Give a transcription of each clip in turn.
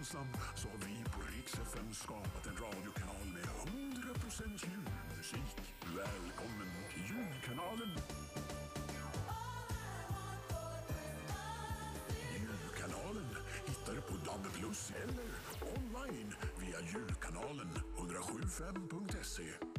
gemensam så har vi på Rix FM skapat en radiokanal med 100% julmusik. Välkommen till julkanalen. Julkanalen hittar du på DAB+ eller online via julkanalen 107.5.se.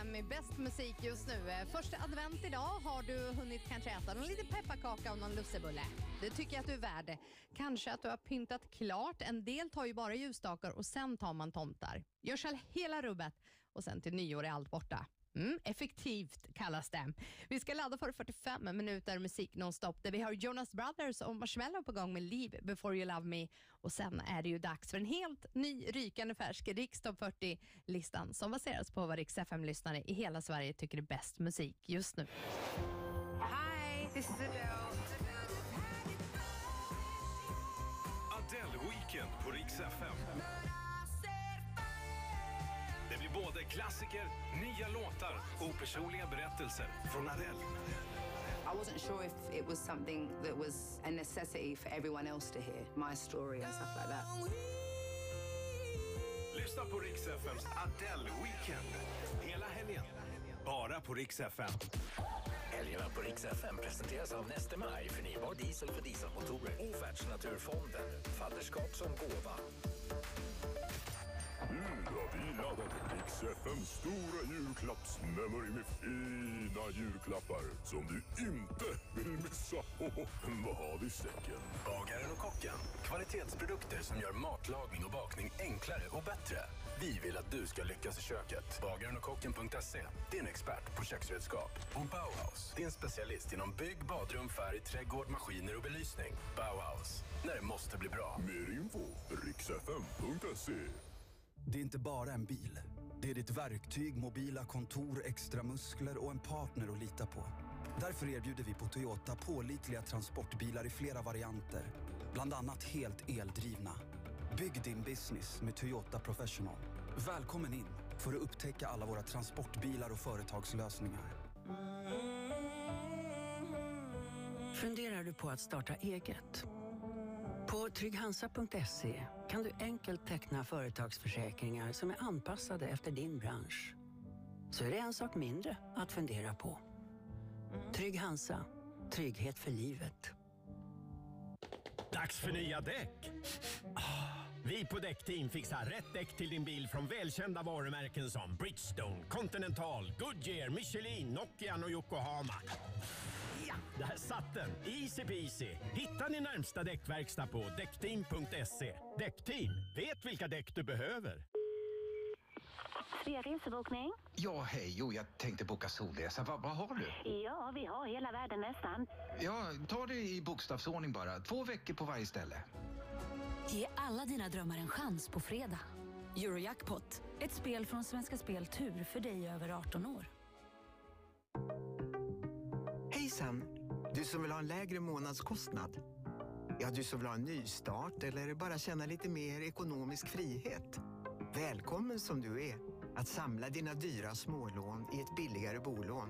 FM bäst musik just nu. Eh, första advent idag. Har du hunnit kanske äta någon liten pepparkaka och någon lussebulle? Det tycker jag att du är värd. Kanske att du har pyntat klart. En del tar ju bara ljusstakar och sen tar man tomtar. Gör själv hela rubbet och sen till nyår är allt borta. Mm, effektivt kallas det. Vi ska ladda för 45 minuter musik nonstop där vi har Jonas Brothers och Marshmello på gång med Leave before you love me. Och Sen är det ju dags för en helt ny rykande färsk Rikstopp 40-listan som baseras på vad Rix FM-lyssnare i hela Sverige tycker är bäst musik just nu. Hi, this is Adele. Adele Weekend på Rix FM. Det blir både klassiker, nya låtar och personliga berättelser från Adele. I wasn't sure if it was something that was a necessity for everyone else to hear, my story and stuff like that. Lyssna på Rix FMs Adele Weekend. Hela helgen. Bara på Rix FM. Helgerna på Rix FM presenteras av Neste Maj, förnybar diesel för dieselmotorer och Världsnaturfonden, fadderskap som gåva. FMs stora julklappsmemory med fina julklappar som du inte vill missa. Vad har vi i säcken? Bagaren och kocken, kvalitetsprodukter som gör matlagning och bakning enklare och bättre. Vi vill att du ska lyckas i köket. Bagaren och kocken.se, din expert på köksredskap. Och Bauhaus, din specialist inom bygg, badrum, färg, trädgård, maskiner och belysning. Bauhaus, när det måste bli bra. Mer info, riksfm.se. Det är inte bara en bil. Det är ditt verktyg, mobila kontor, extra muskler och en partner att lita på. Därför erbjuder vi på Toyota pålitliga transportbilar i flera varianter. Bland annat helt eldrivna. Bygg din business med Toyota Professional. Välkommen in för att upptäcka alla våra transportbilar och företagslösningar. Funderar du på att starta eget? På trygghansa.se kan du enkelt teckna företagsförsäkringar som är anpassade efter din bransch. Så är det en sak mindre att fundera på. Trygg Hansa. Trygghet för livet. Dags för nya däck! Vi på Däckteam fixar rätt däck till din bil från välkända varumärken som Bridgestone, Continental, Goodyear, Michelin, Nokian och Yokohama. Där satt den! Easy peasy! Hitta din närmsta däckverkstad på däckteam.se. Däckteam, vet vilka däck du behöver. Svea resebokning. Ja, hej. Jo, jag tänkte boka solresa. Va, vad har du? Ja, vi har hela världen nästan. Ja, ta det i bokstavsordning bara. Två veckor på varje ställe. Ge alla dina drömmar en chans på fredag. Eurojackpot, ett spel från Svenska Spel Tur för dig över 18 år. Hejsan! Du som vill ha en lägre månadskostnad? Ja, du som vill ha en nystart eller bara känna lite mer ekonomisk frihet? Välkommen som du är att samla dina dyra smålån i ett billigare bolån.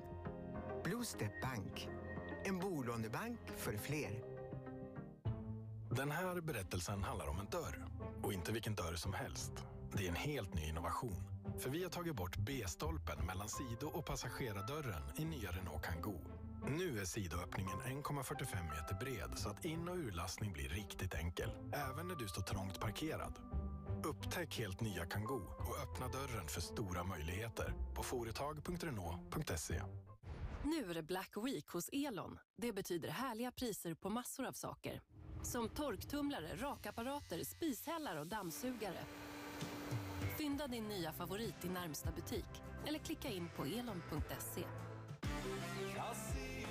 Bluestep Bank. En bolånebank för fler. Den här berättelsen handlar om en dörr. Och inte vilken dörr som helst. Det är en helt ny innovation. För vi har tagit bort B-stolpen mellan sido och passagerardörren i nya Renault Kangoo. Nu är sidoöppningen 1,45 meter bred så att in- och urlastning blir riktigt enkel. Även när du står trångt parkerad. Upptäck helt nya Kangoo och öppna dörren för stora möjligheter på företag.renault.se. Nu är det Black Week hos Elon. Det betyder härliga priser på massor av saker. Som torktumlare, rakapparater, spishällar och dammsugare. Fynda din nya favorit i närmsta butik eller klicka in på elon.se.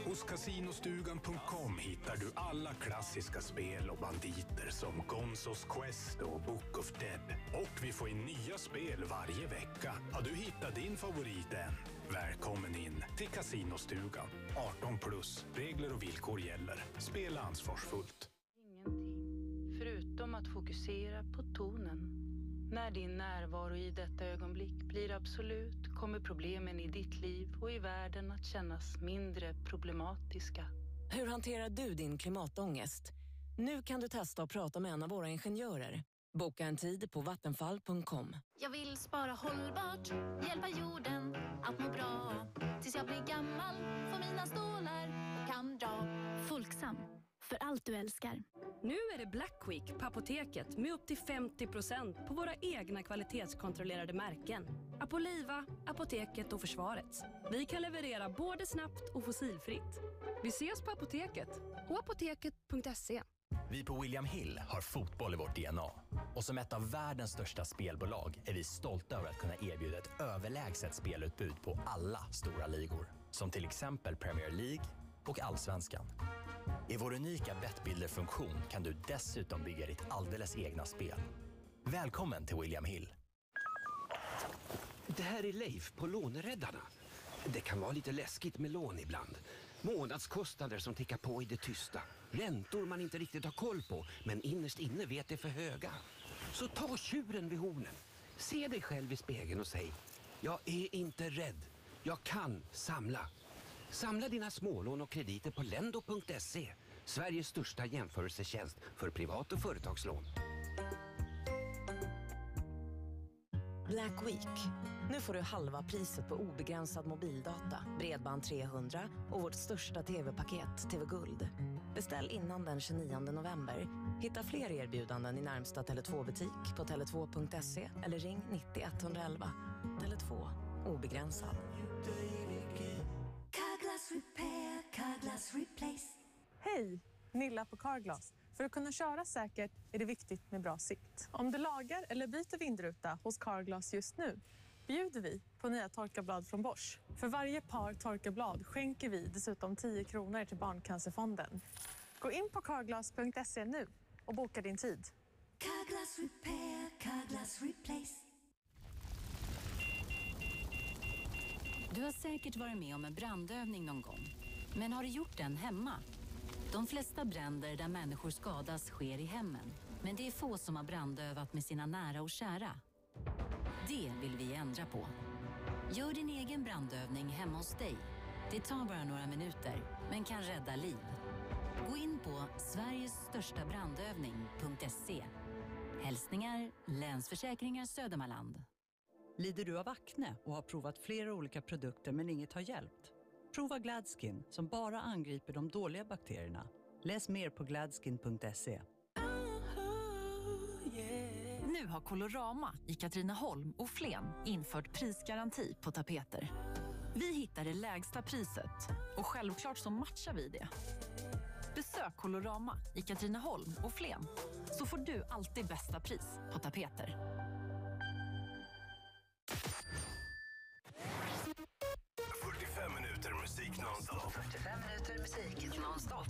Hos casinostugan.com hittar du alla klassiska spel och banditer som Gonzos Quest och Book of Dead. Och vi får in nya spel varje vecka. Har du hittat din favorit än? Välkommen in till Casinostugan. 18 plus. Regler och villkor gäller. Spela ansvarsfullt. Förutom att fokusera på tonen. När din närvaro i detta ögonblick blir absolut kommer problemen i ditt liv och i världen att kännas mindre problematiska. Hur hanterar du din klimatångest? Nu kan du testa att prata med en av våra ingenjörer. Boka en tid på vattenfall.com. Jag vill spara hållbart, hjälpa jorden att må bra. Tills jag blir gammal, få mina stålar och kan dra. Folksam, för allt du älskar. Nu är det Black Week på Apoteket med upp till 50% på våra egna kvalitetskontrollerade märken. Apoliva, Apoteket och Försvaret. Vi kan leverera både snabbt och fossilfritt. Vi ses på Apoteket och apoteket.se. Vi på William Hill har fotboll i vårt DNA. Och som ett av världens största spelbolag är vi stolta över att kunna erbjuda ett överlägset spelutbud på alla stora ligor. Som till exempel Premier League och Allsvenskan. I vår unika Bettbuilder-funktion kan du dessutom bygga ditt alldeles egna spel. Välkommen till William Hill. Det här är Leif på Låneräddarna. Det kan vara lite läskigt med lån ibland. Månadskostnader som tickar på i det tysta. Räntor man inte riktigt har koll på, men innerst inne vet är för höga. Så ta tjuren vid hornen. Se dig själv i spegeln och säg, jag är inte rädd. Jag kan samla. Samla dina smålån och krediter på lendo.se. Sveriges största jämförelsetjänst för privat och företagslån. Black Week. Nu får du halva priset på obegränsad mobildata, bredband 300 och vårt största tv-paket, TV Guld. Beställ innan den 29 november. Hitta fler erbjudanden i närmsta Tele2-butik på tele2.se eller ring 90 111. Tele2. Obegränsad. Carglass repair, Carglass replace. Hej! Nilla på Carglass. För att kunna köra säkert är det viktigt med bra sikt. Om du lagar eller byter vindruta hos Carglass just nu bjuder vi på nya torkarblad från Bosch. För varje par torkarblad skänker vi dessutom 10 kronor till Barncancerfonden. Gå in på carglass.se nu och boka din tid. Carglass repair, Carglass replace. Du har säkert varit med om en brandövning någon gång. Men har du gjort den hemma? De flesta bränder där människor skadas sker i hemmen. Men det är få som har brandövat med sina nära och kära. Det vill vi ändra på. Gör din egen brandövning hemma hos dig. Det tar bara några minuter, men kan rädda liv. Gå in på sverigesstörstabrandövning.se. Hälsningar Länsförsäkringar Södermanland. Lider du av akne och har provat flera olika produkter men inget har hjälpt? Prova Gladskin som bara angriper de dåliga bakterierna. Läs mer på gladskin.se. Nu har Colorama i Katrineholm och Flen infört prisgaranti på tapeter. Vi hittar det lägsta priset och självklart så matchar vi det. Besök Colorama i Katrineholm och Flen så får du alltid bästa pris på tapeter. Nonstop.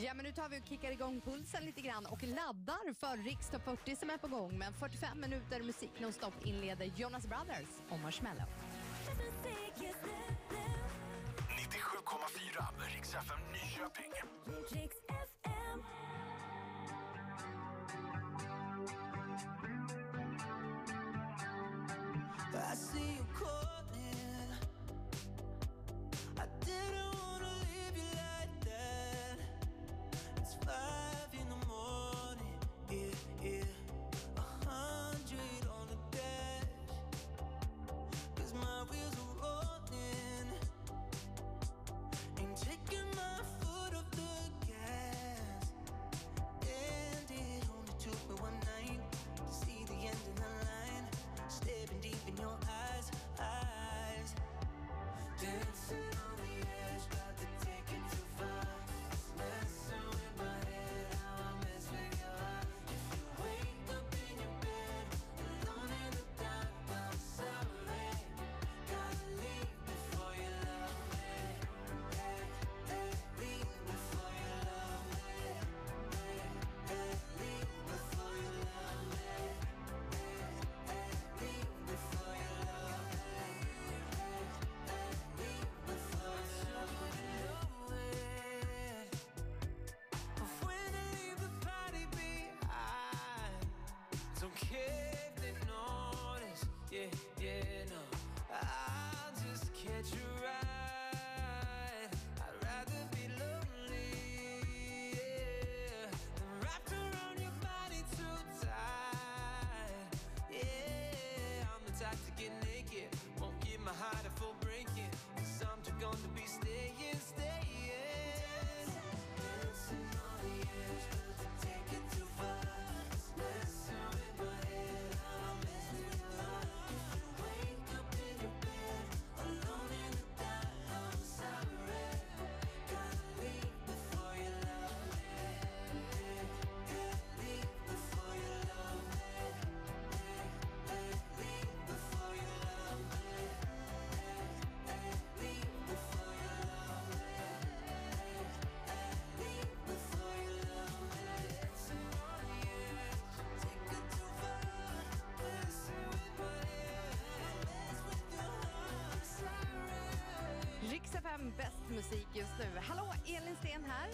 Ja, men nu tar vi och kickar igång pulsen lite grann och laddar för Rikstopp 40 som är på gång. Men 45 minuter musik nonstop inleder Jonas Brothers och Marshmello. 97,4 med Rix FM Nyköping. I see yeah, musik just nu. Hallå, Elin Sten här.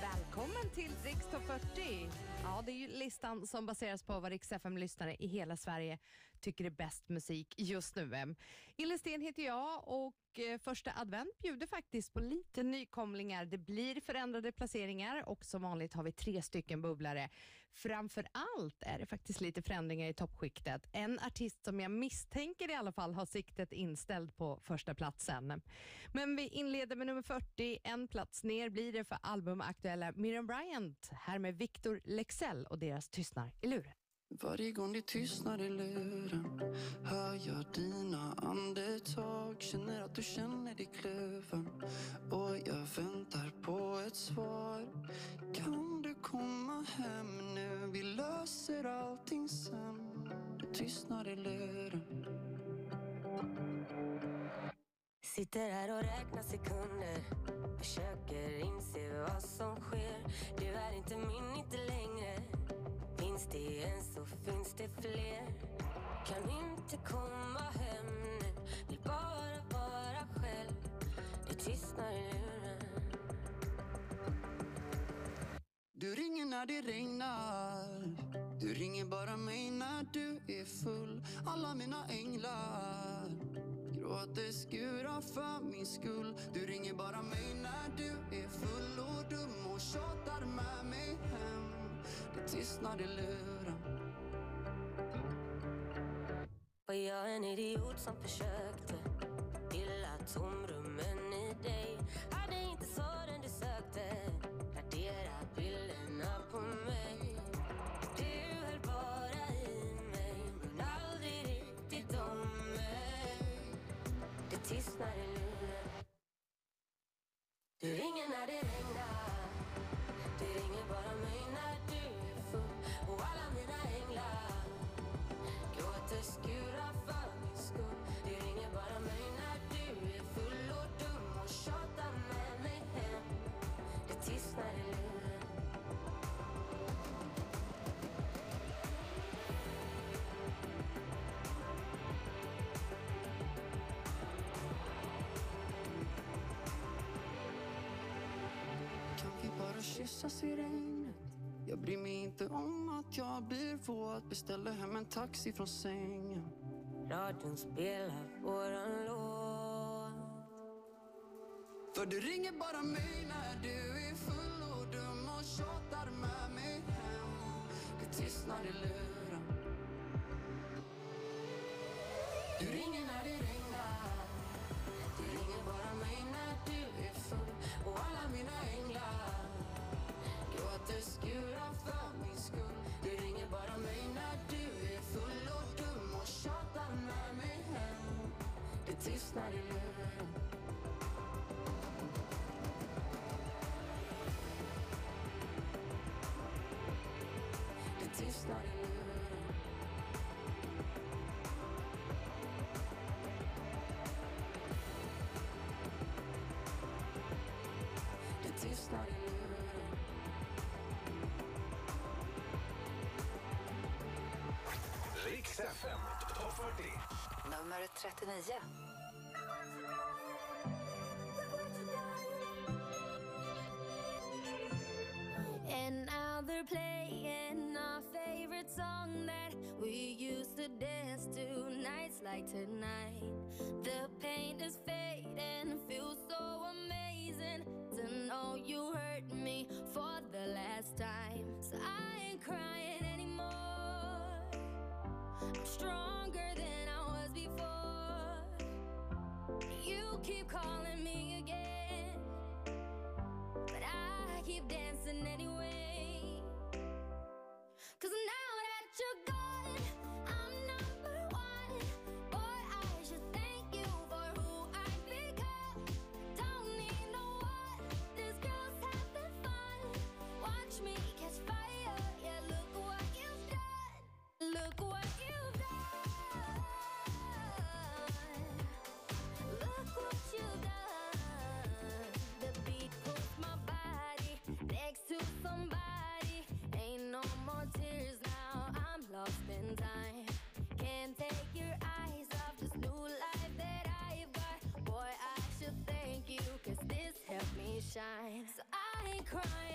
Välkommen till Rix Top 40. Ja, det är ju listan som baseras på vad Rix FM-lyssnare i hela Sverige tycker är bäst musik just nu. Elin Sten heter jag och och eh, första advent bjuder faktiskt på lite nykomlingar. Det blir förändrade placeringar och som vanligt har vi tre stycken bubblare. Framför allt är det faktiskt lite förändringar i toppskiktet. En artist som jag misstänker i alla fall har siktet inställt på första platsen. Men vi inleder med nummer 40. En plats ner blir det för albumaktuella Miriam Bryant. Här med Victor Lexell och deras Tystnar i luren. Varje gång det tystnar i luren hör jag dina andetag. Känner att du känner dig kluven och jag väntar på ett svar. Kan du komma hem nu? Vi löser allting sen. Det tystnar i luren. Sitter här och räknar sekunder. Försöker inse vad som sker. Du är inte min, inte längre. Finns det en så finns det fler. Kan inte komma hem nu. Vill bara vara själv. Det tystnar i luren. Du ringer när det regnar. Du ringer bara mig när du är full. Alla mina änglar. Gråter skurar för min skull. Du ringer bara mig när du är full. Och dum och tjatar med mig hem. Det tystnar i luren. Var jag en idiot som försökte fylla tomrummen i dig. Hade inte svaren du sökte Radera bilderna på mig. Du höll bara i mig men aldrig riktigt om mig. Det tystnar i luren. Du ringer när det regnar. I regnet? Jag bryr mig inte om att jag blir våt. Beställer hem en taxi från sängen. Radion spelar våran låt. För du ringer bara mig när du är full och dum och tjatar med mig hem. Det tystnar i luren. Du ringer när det regnar. Du ringer bara mig när du är full och alla mina änglar gråter skurar för min skull Du ringer bara mig när du är full och dum och tjatar med mig hem. Det tystnar i luren 39. And now they're playing our favorite song that we used to dance to nights like tonight. Keep calling me again. But I keep dancing anyway. Crying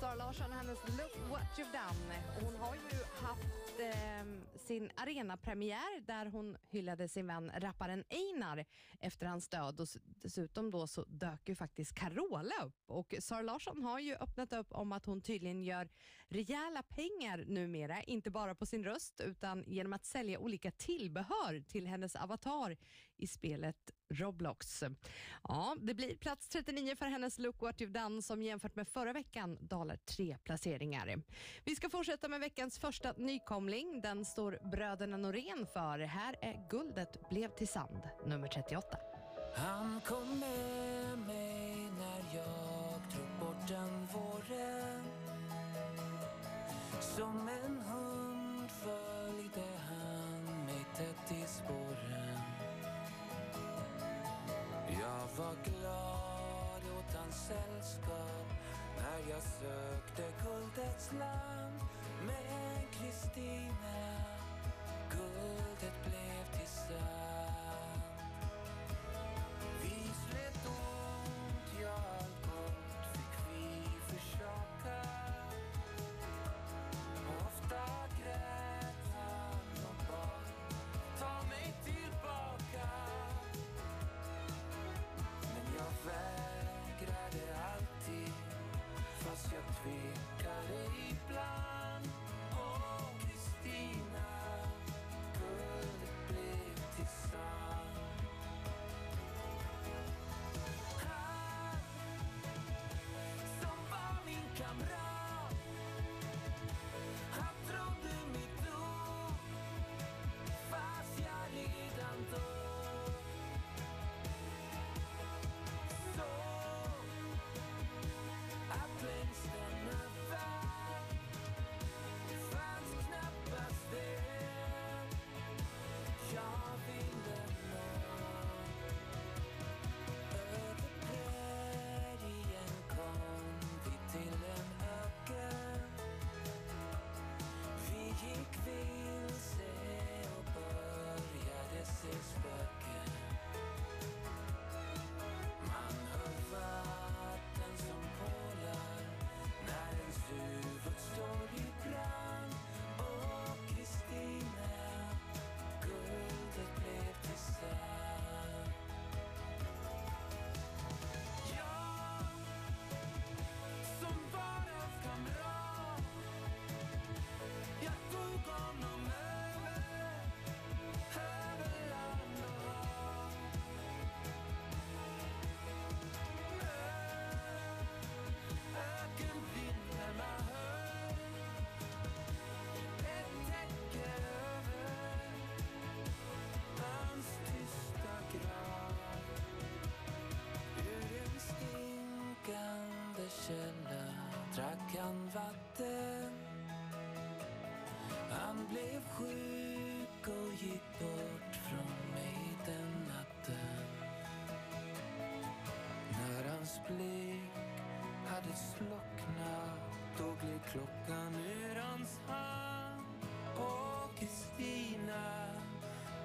Sara Larsson och hennes Look What You've Done. Hon har ju haft eh, sin arenapremiär där hon hyllade sin vän rapparen Einar efter hans död. Och dessutom då så dök ju faktiskt Carola upp. Och Sara Larsson har ju öppnat upp om att hon tydligen gör rejäla pengar numera, inte bara på sin röst utan genom att sälja olika tillbehör till hennes avatar i spelet Roblox. Ja, det blir plats 39 för hennes Look What You've Done som jämfört med förra veckan dalar tre placeringar. Vi ska fortsätta med veckans första nykomling. Den står bröderna Norén för. Här är Guldet blev till sand, nummer 38. Han kom med mig när jag drog bort den våren Som en hund var glad åt hans sällskap när jag sökte guldets land. Men Kristina, guldet blev till sand. Gick blick hade slocknat då gled klockan ur hans hand Åh Kristina,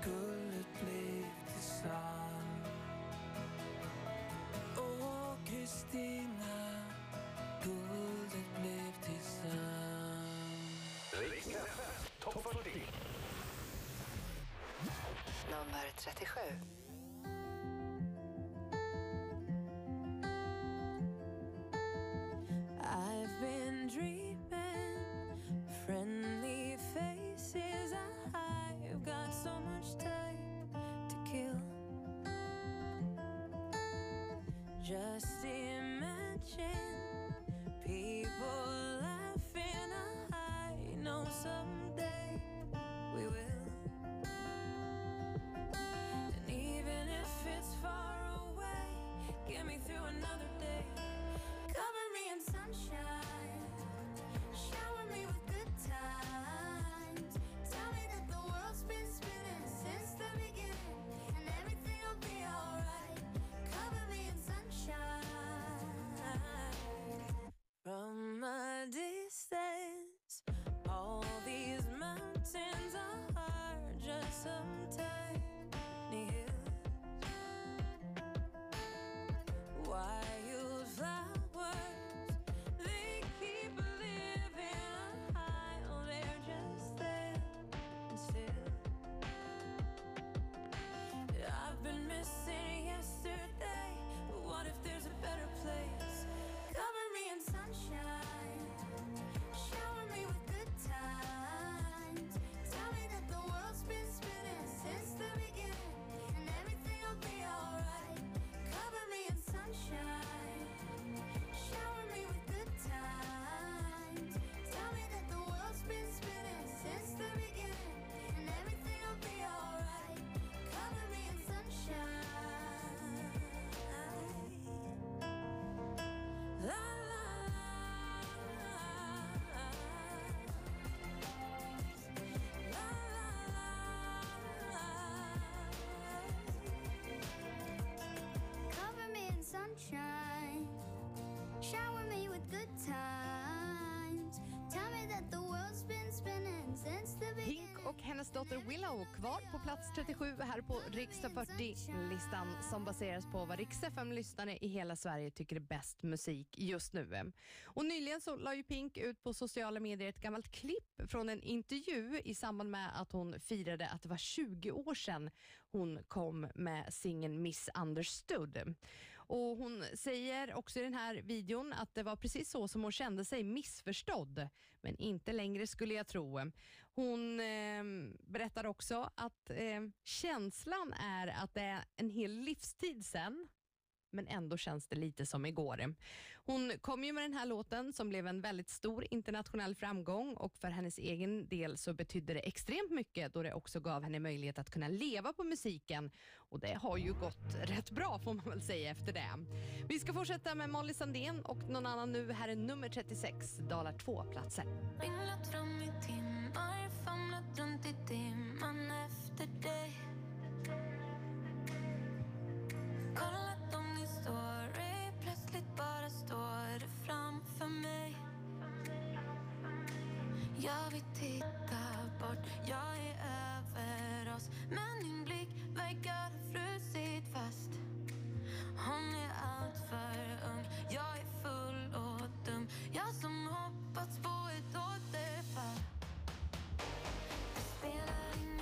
guldet blev till sand Åh Kristina, guldet blev till sand Riks topp 40. Nummer 37. Just imagine sunshine. Shower me with good times. Tell me that the world's been spinning since the beginning. Pink och hennes dotter Willow kvar på plats 37 här på Riksdag 40-listan som baseras på vad Riks lyssnare i hela Sverige tycker är bäst musik just nu. Och nyligen så la ju Pink ut på sociala medier ett gammalt klipp från en intervju i samband med att hon firade att det var 20 år sedan hon kom med singeln Misunderstood. Och hon säger också i den här videon att det var precis så som hon kände sig missförstådd, men inte längre skulle jag tro. Hon eh, berättar också att eh, känslan är att det är en hel livstid sen, men ändå känns det lite som igår. Hon kom ju med den här låten som blev en väldigt stor internationell framgång och för hennes egen del så betydde det extremt mycket då det också gav henne möjlighet att kunna leva på musiken och det har ju gått rätt bra får man väl säga efter det. Vi ska fortsätta med Molly Sandén och någon annan nu. Här är nummer 36, dalar två platser. Vinglat fram i timmar, famlat runt i dimman efter dig Kollat om din story, plötsligt bara står du framför mig. Jag vill titta bort, jag är över oss Men din blick verkar ha frusit fast. Hon är allt för ung, jag är full och dum. Jag som hoppats på ett återfall. Det spelar ingen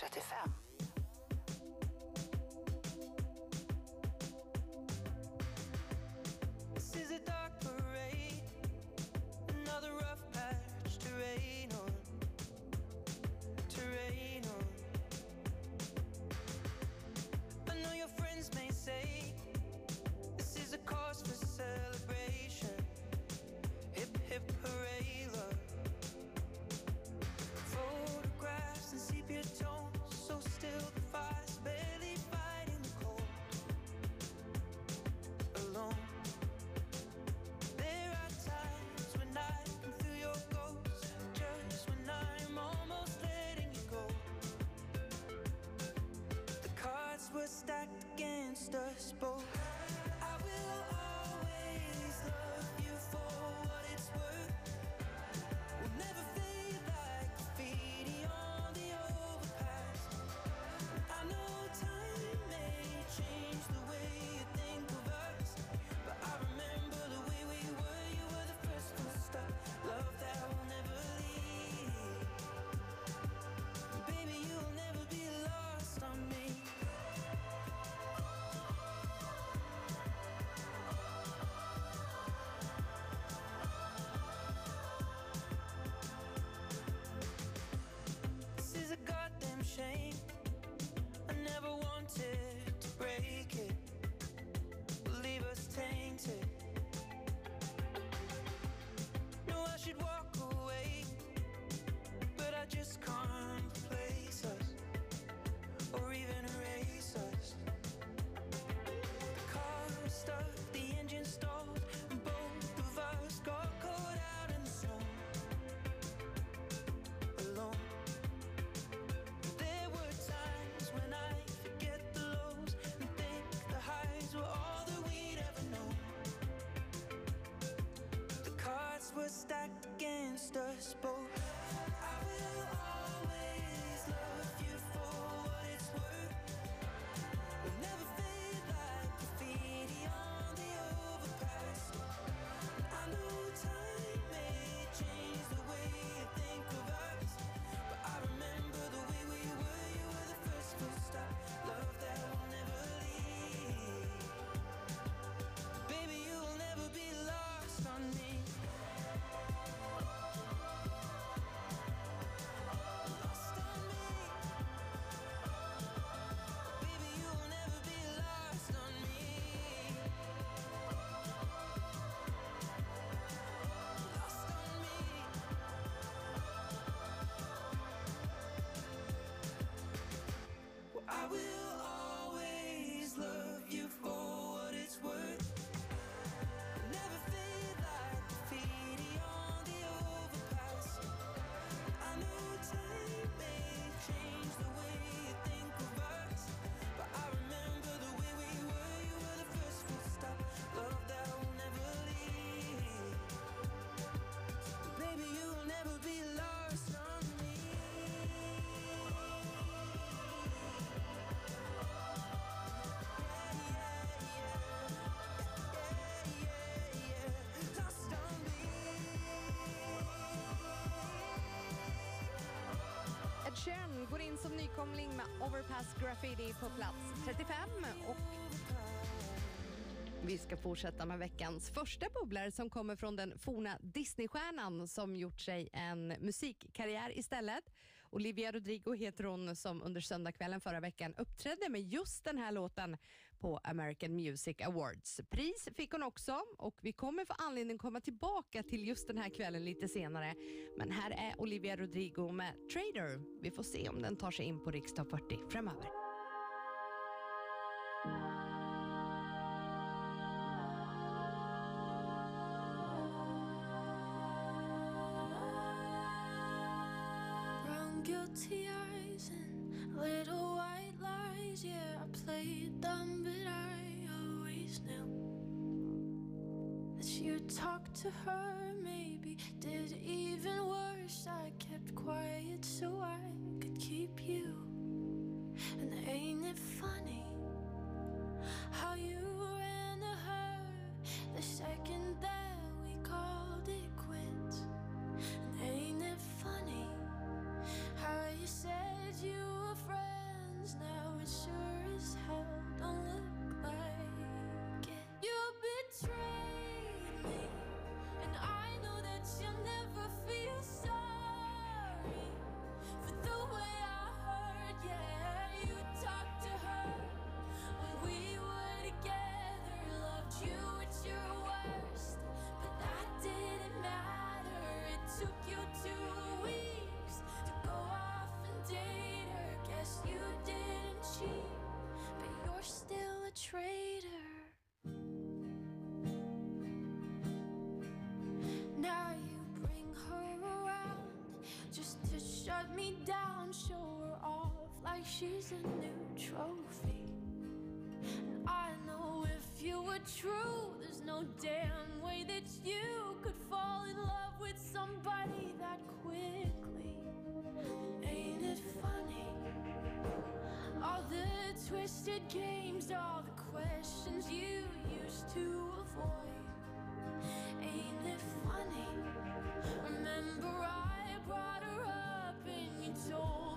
je t'ai. were stacked against us both tempted to break it, leave us tainted. was stacked against us both Chen går in som nykomling med Overpass Graffiti på plats 35. Och vi ska fortsätta med veckans första bubblar som kommer från den forna Disneystjärnan som gjort sig en musikkarriär istället. Olivia Rodrigo heter hon som under söndagskvällen förra veckan uppträdde med just den här låten på American Music Awards. Pris fick hon också och vi kommer få anledning att komma tillbaka till just den här kvällen lite senare. Men här är Olivia Rodrigo med Trader. Vi får se om den tar sig in på riksdag 40 framöver. shut me down, show her off like she's a new trophy. I know if you were true, there's no damn way that you could fall in love with somebody that quickly. Ain't it funny? All the twisted games, all the questions you used to avoid. Ain't it funny? Remember all so.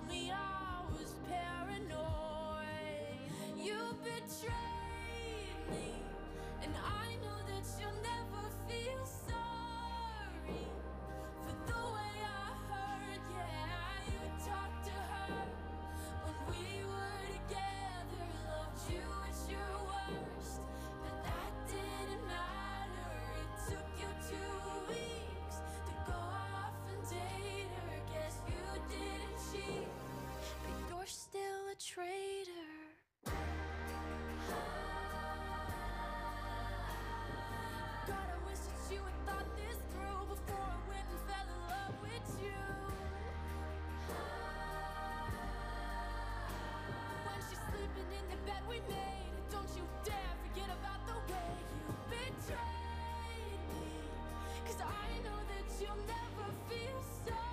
you'll never feel so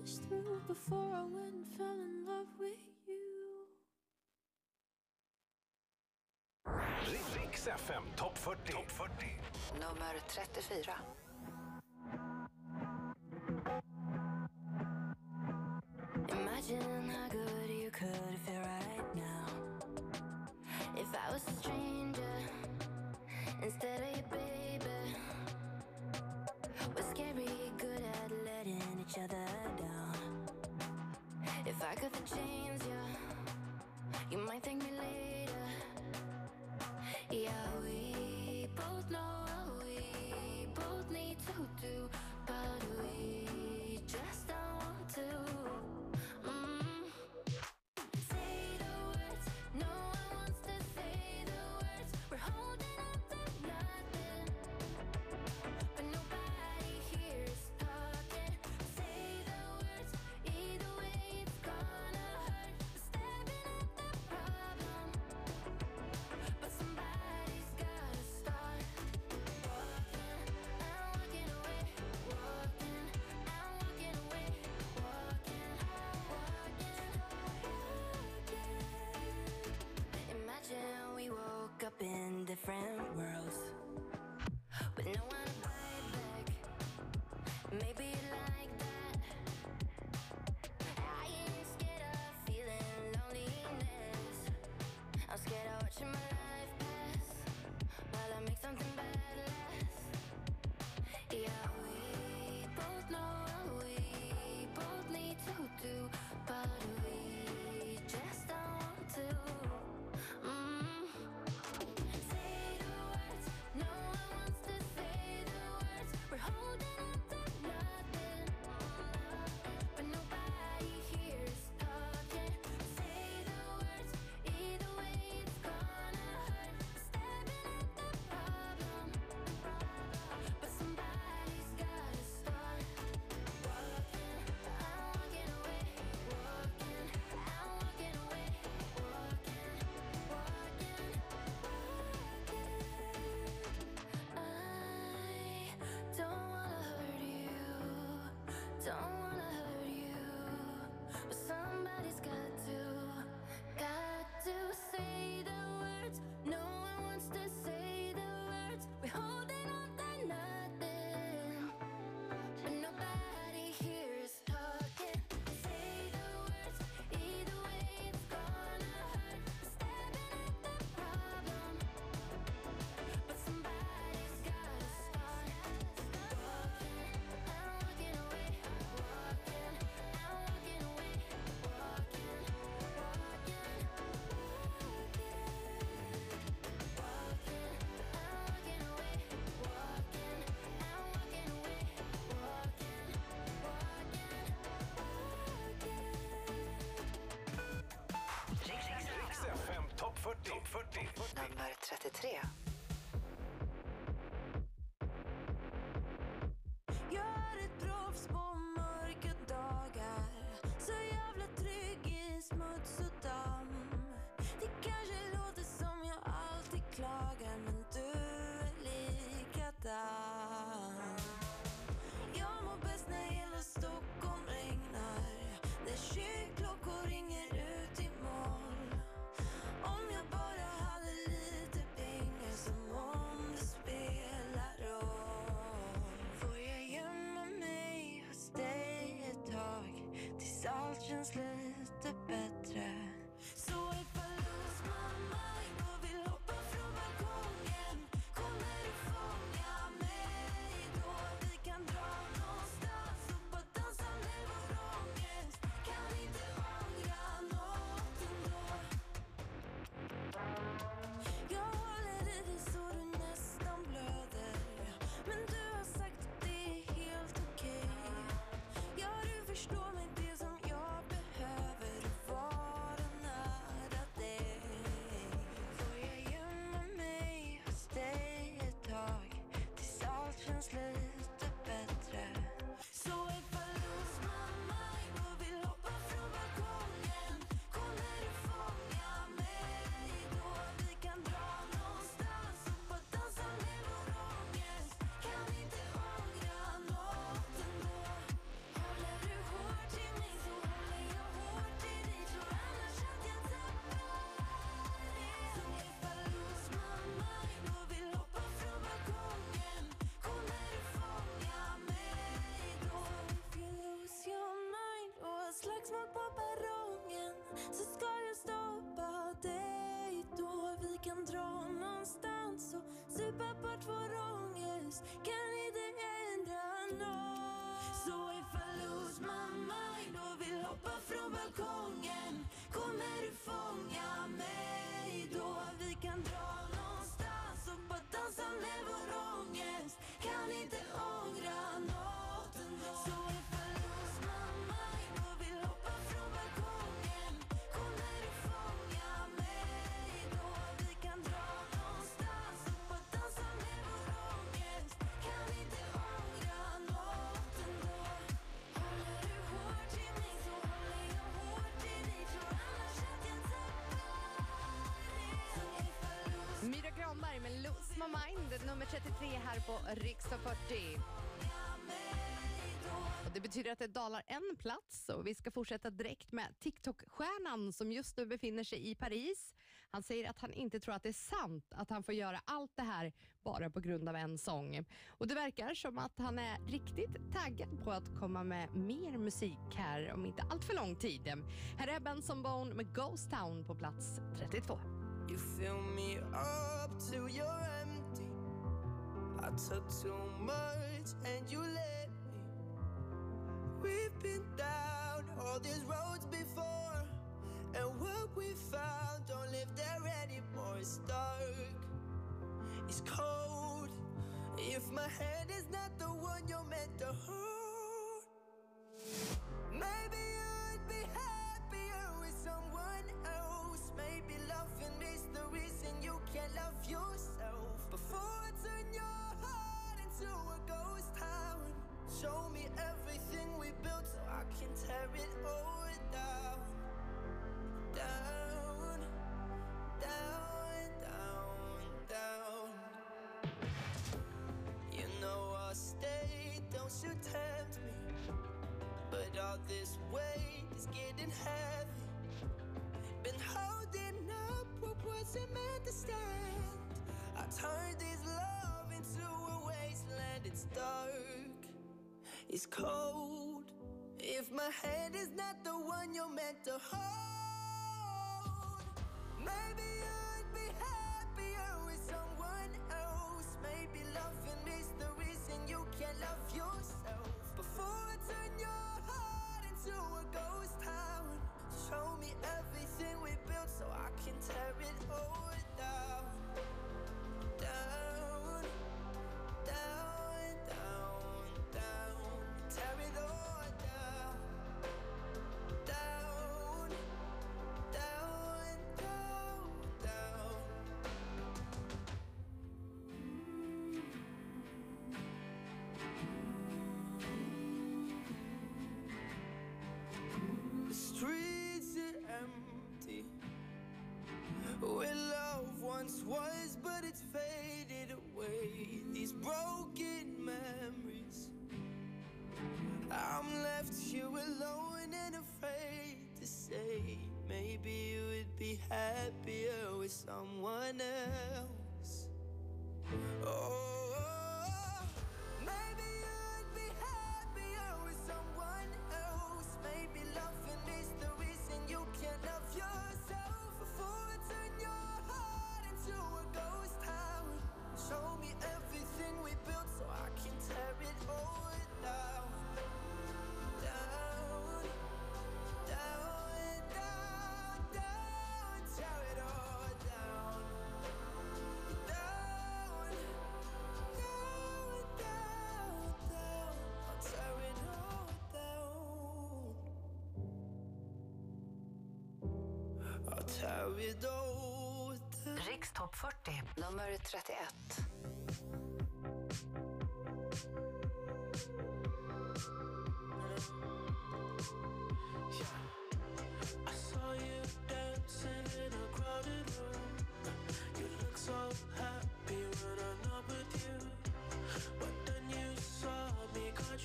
this through before I went and fell in love with you. Riks FM topp 40. Top 40. Nummer 34. P3 tills allt allt slagsmål på perrongen. Så ska Myra Granberg med Lose My Mind, nummer 33 här på Riksdag 40. Och det betyder att det dalar en plats och vi ska fortsätta direkt med TikTok-stjärnan som just nu befinner sig i Paris. Han säger att han inte tror att det är sant att han får göra allt det här bara på grund av en sång. Och det verkar som att han är riktigt taggad på att komma med mer musik här om inte allt för lång tid. Här är Benson Bone med Ghost Town på plats 32. You fill me up till you're empty. I took too much and you let me. We've been down all these roads before, and what we found don't live there anymore. It's dark, it's cold. If my hand is not this weight is getting heavy. Been holding up what wasn't meant to stand. I turned this love into a wasteland. It's dark, it's cold. If my hand is not the one you're meant to hold, maybe you'd be happier with someone else. Maybe loving is the reason you can't love yourself. Before I turn your into a ghost town, show me everything we built so I can tear it all down. Down, I'm left here alone and afraid to say. Maybe you would be happier with someone else. Oh, maybe you'd be happier with someone else. Maybe loving is the reason you can't love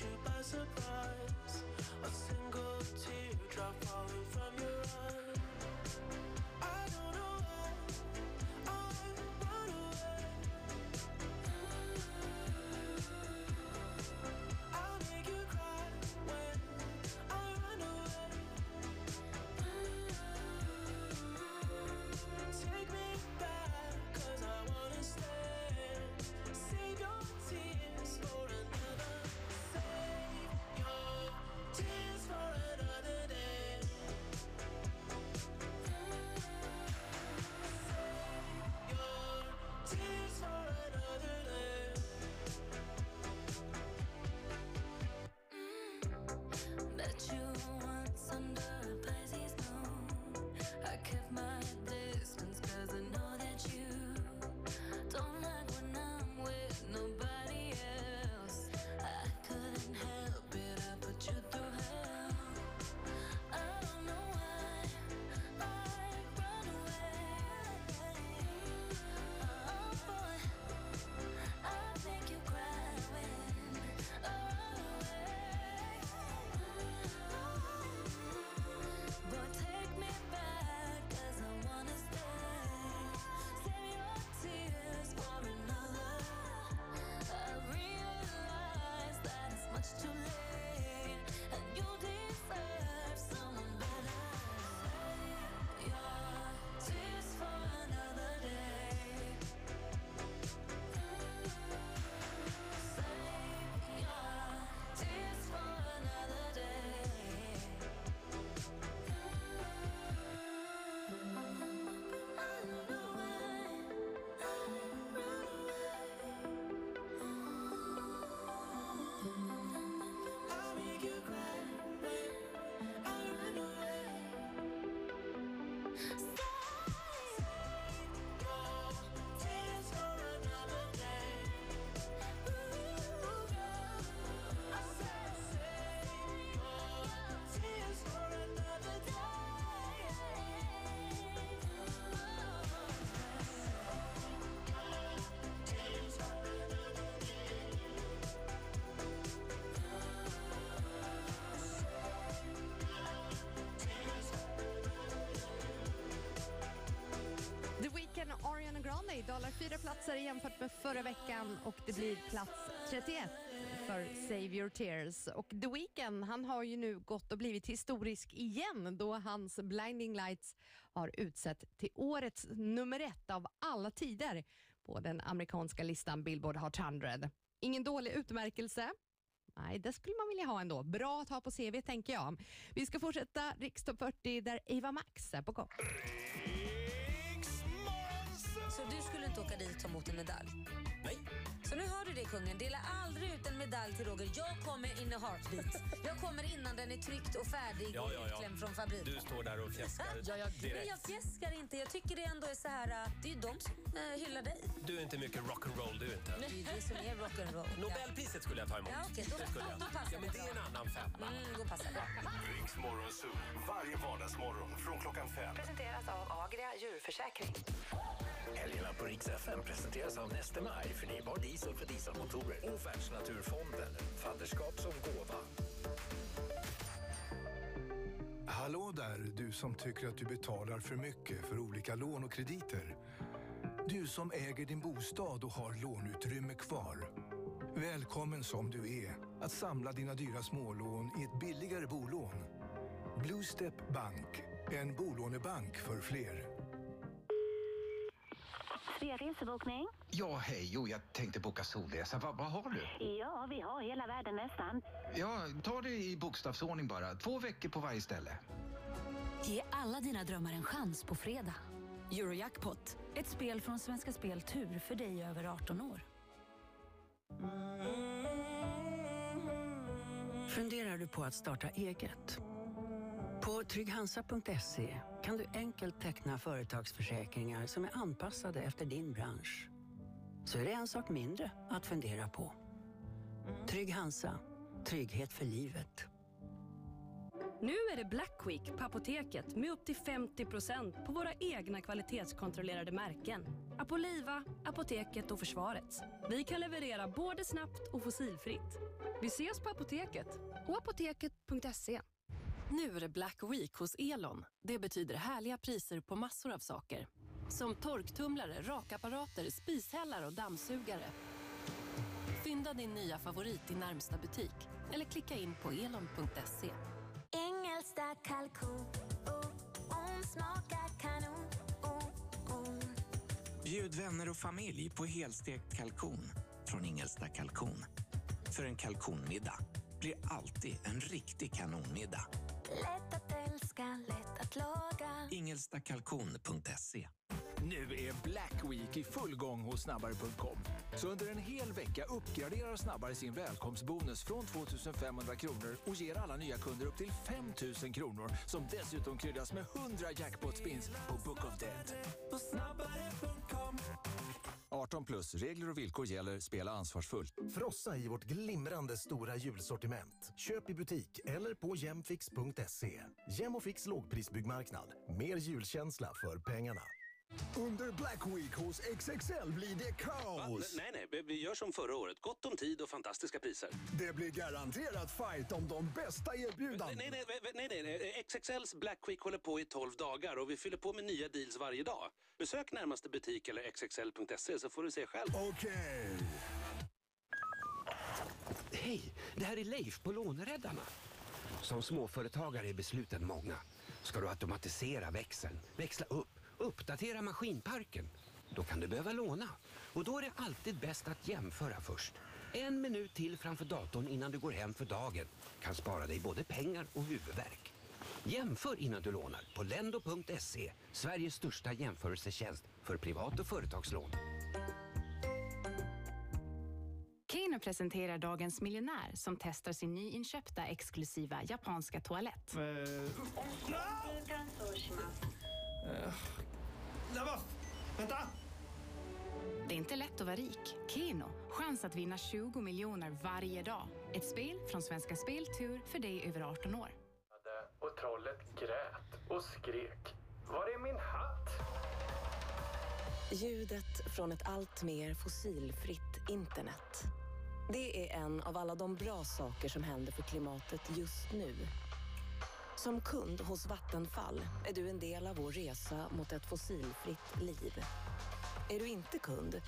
you by surprise. A single teardrop falling from your fyra platser jämfört med förra veckan och det blir plats 31 för Save Your Tears. Och The Weeknd, han har ju nu gått och blivit historisk igen då hans Blinding Lights har utsett till årets nummer ett av alla tider på den amerikanska listan Billboard Hot 100. Ingen dålig utmärkelse. Nej, det skulle man vilja ha ändå. Bra att ha på CV tänker jag. Vi ska fortsätta Rikstopp 40 där Eva Max är på gång. Så du skulle inte åka dit och ta emot en medalj? Nej. Så nu hör du det kungen, dela aldrig ut en medalj till Roger. Jag kommer in a heartbeat. Jag kommer innan den är tryckt och färdig Ja, och ja, ja. utklämd från fabriken. Du står där och fjäskar Ja, jag, men direkt. jag fjäskar inte. Jag tycker det ändå är så här, äh, det är ju de som äh, hyllar dig. Du är inte mycket rock'n'roll du inte. Det är ju det som är rock'n'roll. Nobelpriset skulle jag ta emot. Ja, okej, då- Det skulle jag. då passar ja, men det är en annan femma. Mm, då passar det. Riks Morgonzoo, varje vardagsmorgon från klockan fem. Presenteras av Agria djurförsäkring. Helgerna på Rix FM presenteras av Neste Maj, förnybar diesel för dieselmotorer och Världsnaturfonden, fadderskap som gåva. Hallå där, du som tycker att du betalar för mycket för olika lån och krediter. Du som äger din bostad och har låneutrymme kvar. Välkommen som du är att samla dina dyra smålån i ett billigare bolån. Bluestep Bank, en bolånebank för fler. Svea resebokning. Ja, hej. Jo, jag tänkte boka solresa. Va, vad har du? Ja, vi har hela världen nästan. Ja, ta det i bokstavsordning bara. Två veckor på varje ställe. Ge alla dina drömmar en chans på fredag. Eurojackpot, ett spel från Svenska Spel Tur för dig över 18 år. Funderar du på att starta eget? På trygghansa.se kan du enkelt teckna företagsförsäkringar som är anpassade efter din bransch. Så är det en sak mindre att fundera på. Trygg Hansa. Trygghet för livet. Nu är det Black Week på Apoteket med upp till 50% på våra egna kvalitetskontrollerade märken. Apoliva, Apoteket och Försvarets. Vi kan leverera både snabbt och fossilfritt. Vi ses på Apoteket och apoteket.se. Nu är det Black Week hos Elon. Det betyder härliga priser på massor av saker. Som torktumlare, rakapparater, spishällar och dammsugare. Fynda din nya favorit i närmsta butik eller klicka in på elon.se. Engelska kalkon, oh, oh, smakar kanon, oh, oh. Bjud vänner och familj på helstekt kalkon från Ingelsta kalkon. För en kalkonmiddag blir alltid en riktig kanonmiddag. Lätt att älska, lätt att laga. Ingelstakalkon.se Nu är Black Week i full gång hos snabbare.com. Så under en hel vecka uppgraderar Snabbare sin välkomstbonus från 2 500 kronor och ger alla nya kunder upp till 5 000 kronor som dessutom kryddas med 100 jackpot-spins på Book of Dead. 18 plus, regler och villkor gäller. Spela ansvarsfullt. Frossa i vårt glimrande stora julsortiment. Köp i butik eller på jemfix.se. Jemofix lågprisbyggmarknad. Mer julkänsla för pengarna. Under Black Week hos XXL blir det kaos. Nej, nej, vi gör som förra året. Gott om tid och fantastiska priser. Det blir garanterat fight om de bästa erbjudandena. Nej, nej, nej, nej, nej. XXLs Black Week håller på i 12 dagar och vi fyller på med nya deals varje dag. Besök närmaste butik eller xxl.se så får du se själv. Okej. Hej, det här är Leif på Låneräddarna. Som småföretagare är besluten många. Ska du automatisera växeln, växla upp, uppdatera maskinparken? Då kan du behöva låna. Och då är det alltid bäst att jämföra först. En minut till framför datorn innan du går hem för dagen kan spara dig både pengar och huvudvärk. Jämför innan du lånar på lendo.se, Sveriges största jämförelsetjänst för privat och företagslån. Keno presenterar dagens miljonär som testar sin nyinköpta exklusiva japanska toalett. Vänta! Det är inte lätt att vara rik. Keno, chans att vinna 20 miljoner varje dag. Ett spel från Svenska Spel Tur för dig över 18 år. Och trollet grät och skrek. Var är min hatt? Ljudet från ett allt mer fossilfritt internet. Det är en av alla de bra saker som händer för klimatet just nu. Som kund hos Vattenfall är du en del av vår resa mot ett fossilfritt liv. Är du inte kund?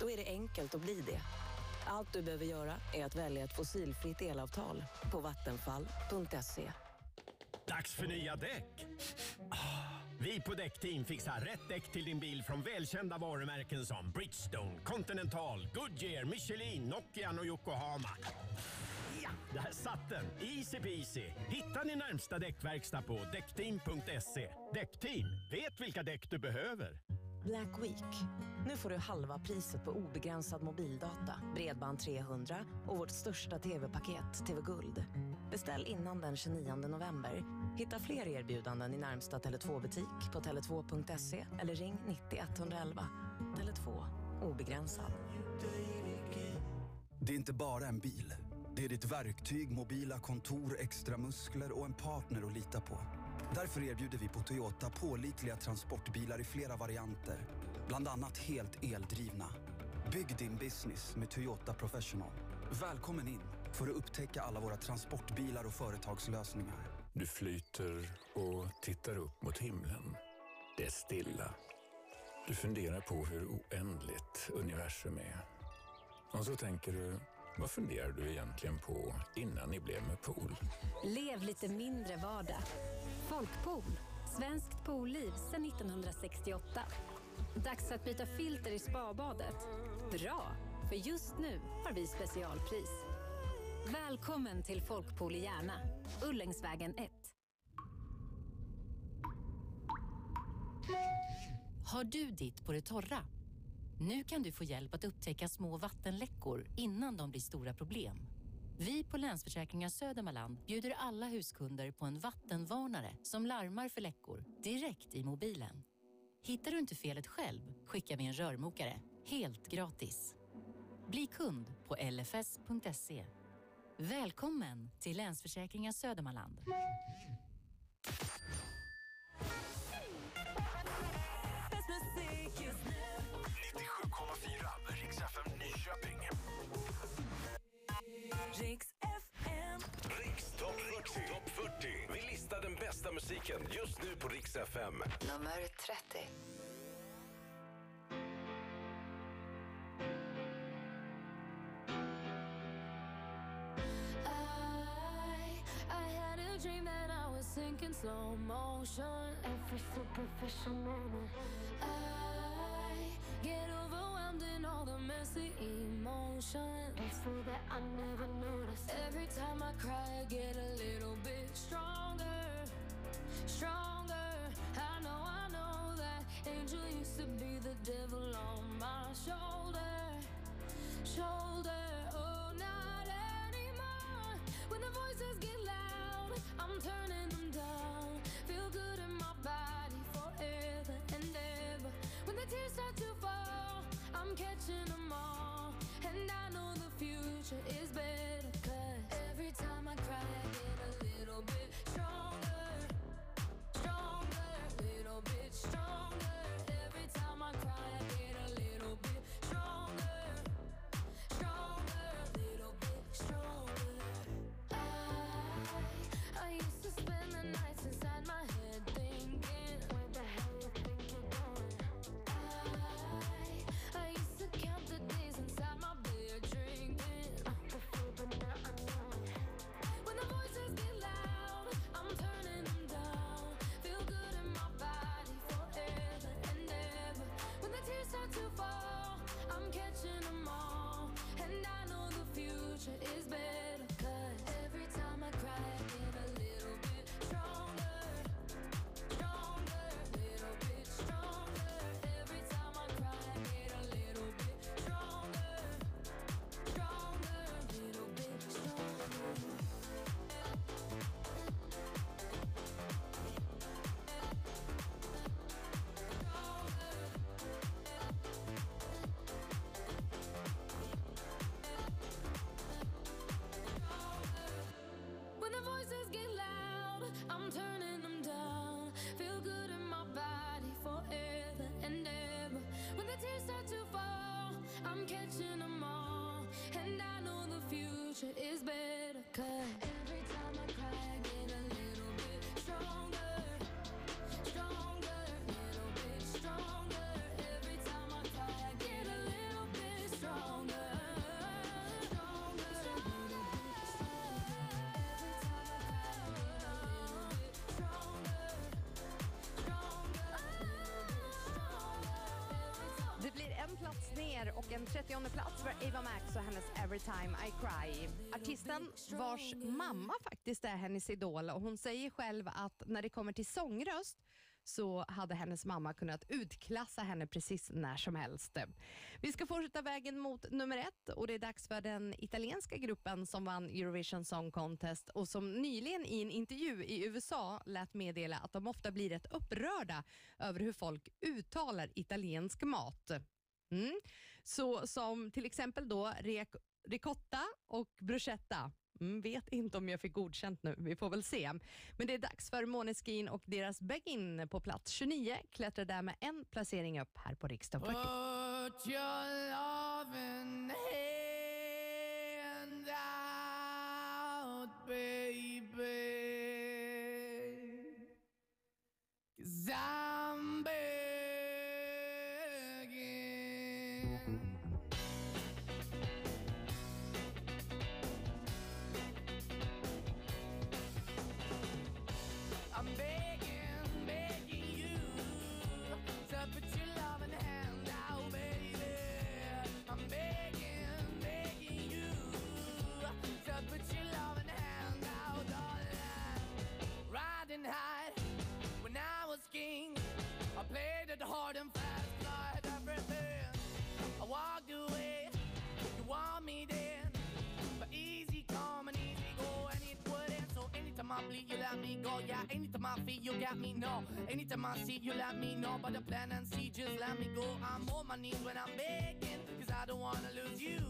Då är det enkelt att bli det. Allt du behöver göra är att välja ett fossilfritt elavtal på vattenfall.se. Dags för nya däck! Ah, vi på Däckteam fixar rätt däck till din bil från välkända varumärken som Bridgestone, Continental, Goodyear, Michelin, Nokian och Yokohama. Där satt den! Easy peasy! Hitta din närmsta däckverkstad på däckteam.se. Däckteam, vet vilka däck du behöver. Black Week. Nu får du halva priset på obegränsad mobildata, bredband 300 och vårt största tv-paket, TV Guld. Beställ innan den 29 november. Hitta fler erbjudanden i närmsta Tele2-butik på tele2.se eller ring 90 111. Tele2. Obegränsad. Det är inte bara en bil. Det är ditt verktyg, mobila kontor, extra muskler och en partner att lita på. Därför erbjuder vi på Toyota pålitliga transportbilar i flera varianter. Bland annat helt eldrivna. Bygg din business med Toyota Professional. Välkommen in för att upptäcka alla våra transportbilar och företagslösningar. Du flyter och tittar upp mot himlen. Det är stilla. Du funderar på hur oändligt universum är. Och så tänker du, vad funderar du egentligen på innan ni blev med pool? Lev lite mindre vardag. Folkpool. Svenskt poolliv sedan 1968. Dags att byta filter i spabadet. Bra, för just nu har vi specialpris. Välkommen till Folkpool i Järna. Ullängsvägen 1. Har du ditt på det torra? Nu kan du få hjälp att upptäcka små vattenläckor innan de blir stora problem. Vi på Länsförsäkringar Södermanland bjuder alla huskunder på en vattenvarnare som larmar för läckor direkt i mobilen. Hittar du inte felet själv skickar vi en rörmokare helt gratis. Bli kund på lfs.se. Välkommen till Länsförsäkringar Södermanland. Bästa musiken just nu på Rix FM. Nummer 30. I, I had a dream that I was sinking slow motion. Every superficial moment. I get overwhelmed in all the messy emotions. It's so that I never notice. Every time I cry, I get a little bit stronger. Stronger. I know, I know that angel used to be the devil on my shoulder. Och en 30 plats för Ava Max och hennes Every time I cry. Artisten vars mamma faktiskt är hennes idol och hon säger själv att när det kommer till sångröst så hade hennes mamma kunnat utklassa henne precis när som helst. Vi ska fortsätta vägen mot nummer ett och det är dags för den italienska gruppen som vann Eurovision Song Contest och som nyligen i en intervju i USA lät meddela att de ofta blir rätt upprörda över hur folk uttalar italiensk mat. Mm. Så som till exempel då ricotta och bruschetta. Mm, vet inte om jag fick godkänt nu, vi får väl se. Men det är dags för Måneskin och deras Begin på plats 29 klättrar där med en placering upp här på riksdag 40. Put your loving hand out, hard and fast, had everything. I walked away, you want me then, but easy come and easy go, and it wouldn't. So anytime I bleed, you let me go. Yeah, anytime I feel, you got me. No, anytime I see, you let me know. But the plan and see, just let me go. I'm on my knees when I'm begging, cause I don't wanna lose you.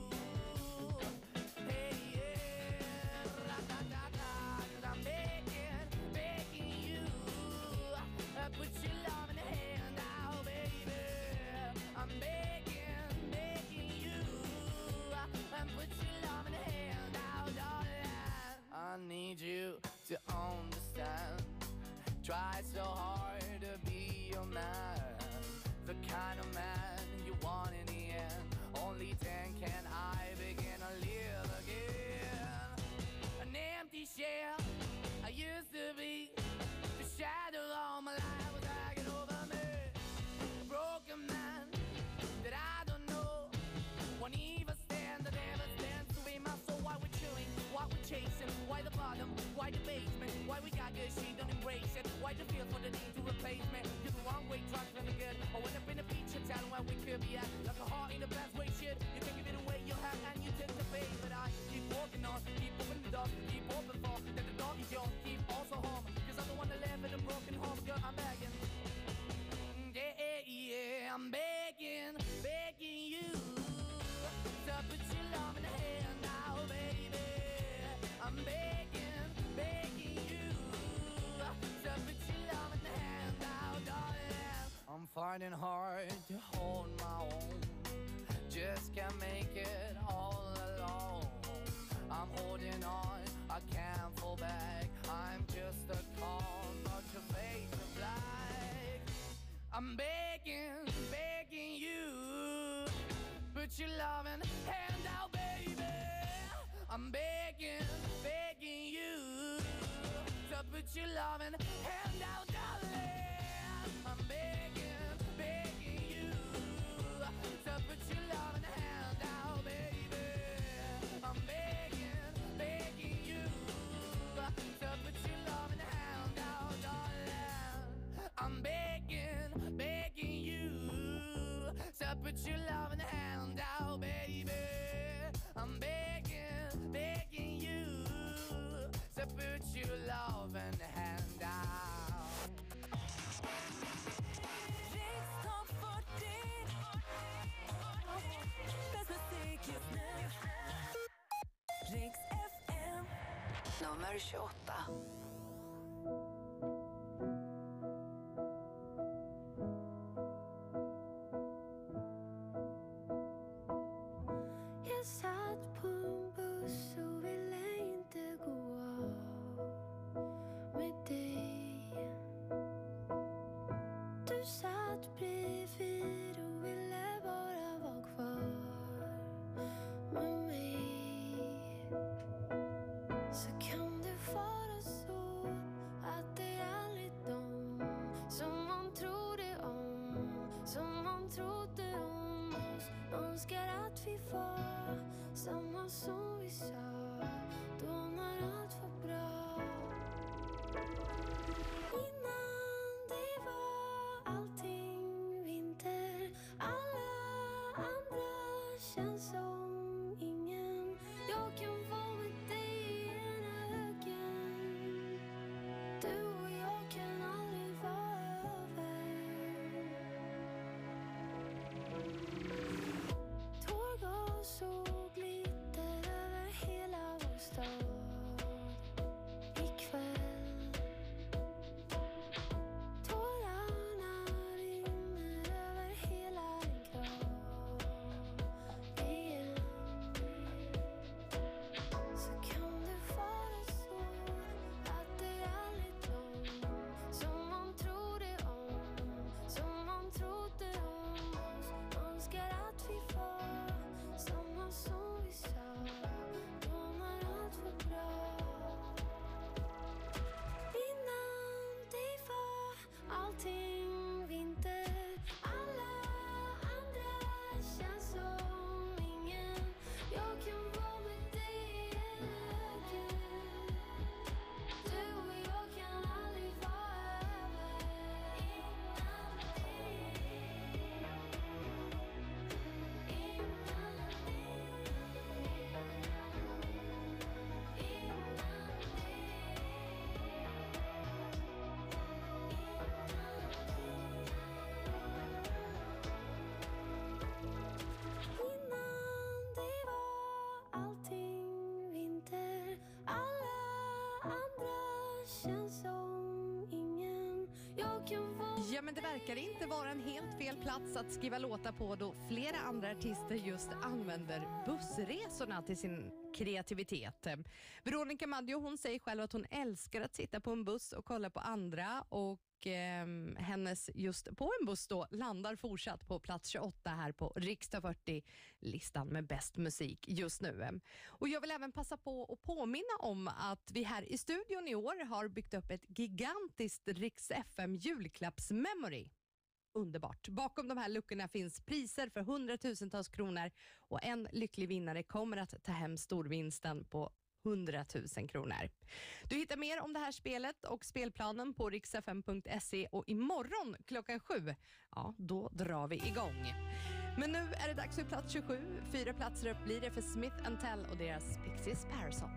Need you to understand. Try so hard to be your man, the kind of man you want in the end. Only then can I begin to live again. An empty shell I used to be. The shadow all my life was hanging over me. A broken man that I don't know. Won't even stand, that never stands to be my soul. Why we chewing? Why we chasing? Why the basement? Why we got good, she don't embrace it? Why the feel for the need to replace me? You're the wrong way, trying to good. I went up in a feature town where we could be at. Like a heart in the best way, shit. You can give it away, you have, and you take the bait. But I keep walking on, keep moving the door, keep open for that the door is yours. Keep also home, cause I don't wanna live in a broken home, girl. I'm begging. Yeah, yeah, yeah, I'm begging, I'm finding hard to hold my own. Just can't make it all alone. I'm holding on, I can't fall back. I'm just a call, not your face of black. I'm begging, begging you. Put your loving hand out, baby. I'm begging, begging you. To put your loving hand out, darling. I'm begging. Nummer 28. Som trodde om, oss önskar vi var samma som vi sa då när allt var bra. Innan det var allting vinter. Alla andra känns som ingen. Jag kan vara med dig i ena öken. Du like Ja, men det verkar inte vara en helt fel plats att skriva låtar på då flera andra artister just använder bussresorna till sin kreativitet. Veronica Maggio hon säger själv att hon älskar att sitta på en buss och kolla på andra och eh, hennes just på en buss då landar fortsatt på plats 28 här på Riksdag 40-listan med bäst musik just nu. Och jag vill även passa på att påminna om att vi här i studion i år har byggt upp ett gigantiskt Riks FM julklappsmemory. Underbart. Bakom de här luckorna finns priser för hundratusentals kronor och en lycklig vinnare kommer att ta hem storvinsten på 100 000 kronor. Du hittar mer om det här spelet och spelplanen på riksfm.se och imorgon klockan sju, ja då drar vi igång. Men nu är det dags för plats 27. Fyra platser upp blir det för Smith Tell och deras Pixies Parasol.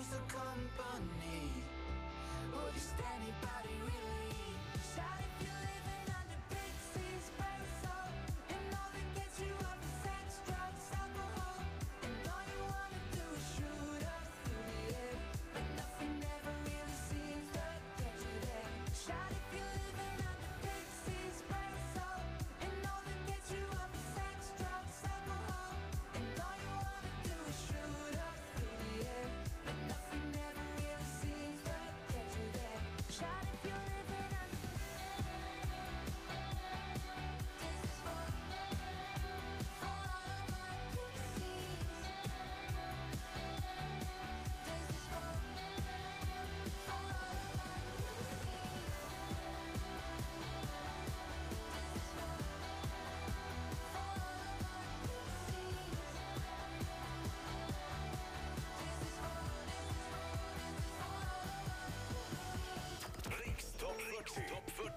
years ago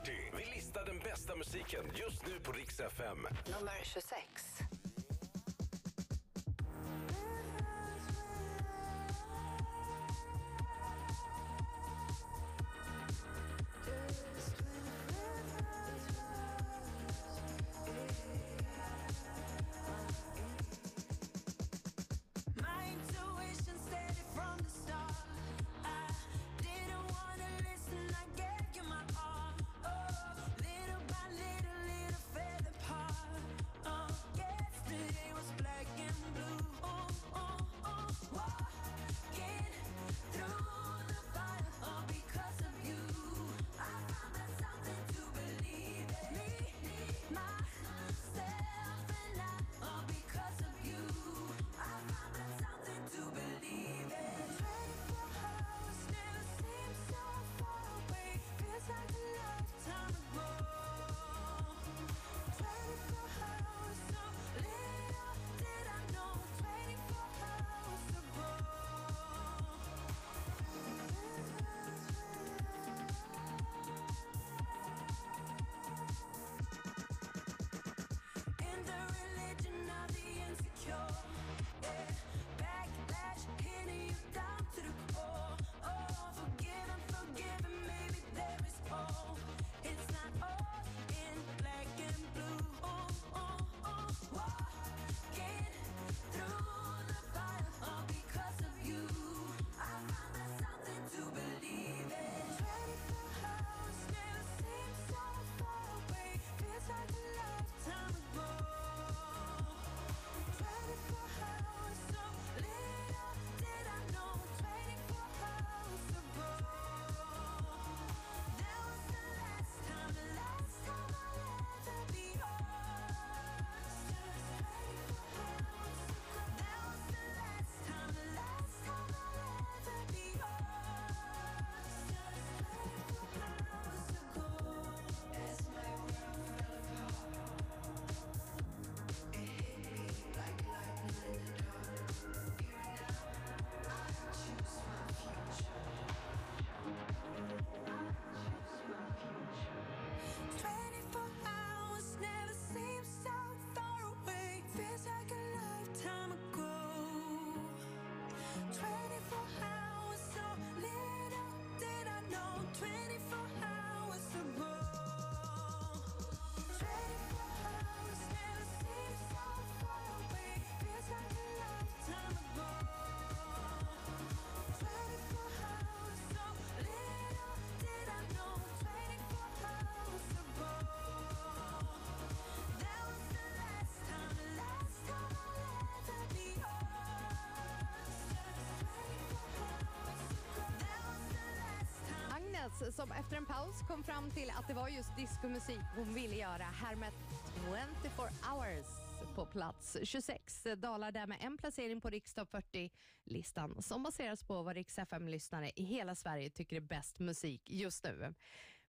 40. Vi listar den bästa musiken just nu på Rix FM. Nummer 26. Som efter en paus kom fram till att det var just diskomusik hon ville göra här med 24 hours på plats 26. Dalar där med en placering på Rikstopp 40-listan som baseras på vad Rix FM-lyssnare i hela Sverige tycker är bäst musik just nu.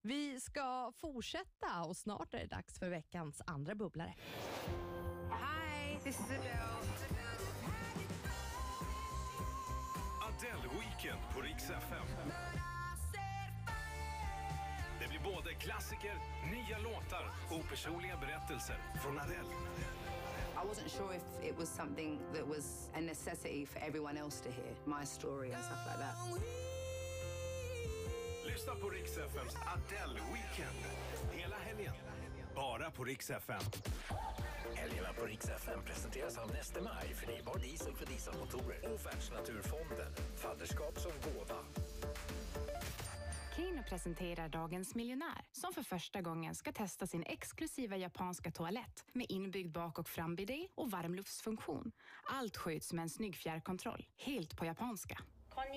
Vi ska fortsätta och snart är det dags för veckans andra bubblare. Hi, this is Adele. Adele Weekend på Rix FM. Både klassiker, nya låtar och personliga berättelser från Adele. I wasn't sure if it was something that was a necessity for everyone else to hear, my story and stuff like that. Lyssna på Rix FMs Adele Weekend hela helgen. Bara på Rix FM. Helgerna på Rix FM presenteras av Neste Maj, förnybar diesel för dieselmotorer och Världsnaturfonden, fadderskap som gåva. Keno presenterar Dagens miljonär som för första gången ska testa sin exklusiva japanska toalett med inbyggd bak och frambidé och varmluftsfunktion. Allt sköts med en snygg fjärrkontroll, helt på japanska.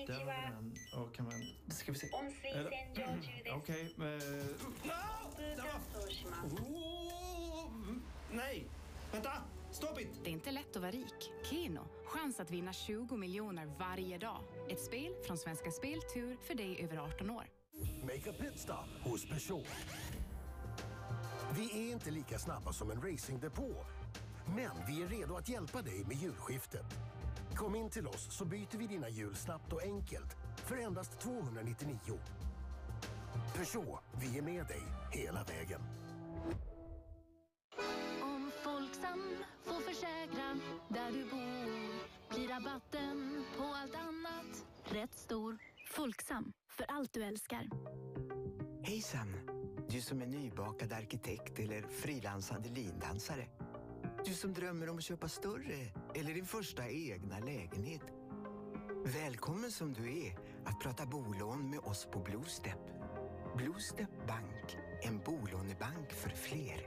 Där har vi den. Och kan man... Ska vi se. Okej. men- var- Oh! Nej! Vänta! Stopp it! Det är inte lätt att vara rik. Keno, chans att vinna 20 miljoner varje dag. Ett spel från Svenska Spel Tur för dig över 18 år. Make a pit stop hos Peugeot. Vi är inte lika snabba som en racingdepå, men vi är redo att hjälpa dig med hjulskiftet. Kom in till oss så byter vi dina hjul snabbt och enkelt för endast 299. Peugeot, vi är med dig hela vägen. Om Folksam får försäkra där du bor blir rabatten på allt annat rätt stor. Folksam, för allt du älskar. Hejsan! Du som är nybakad arkitekt eller frilansande lindansare. Du som drömmer om att köpa större eller din första egna lägenhet. Välkommen som du är att prata bolån med oss på Bluestep. Bluestep Bank, en bolånebank för fler.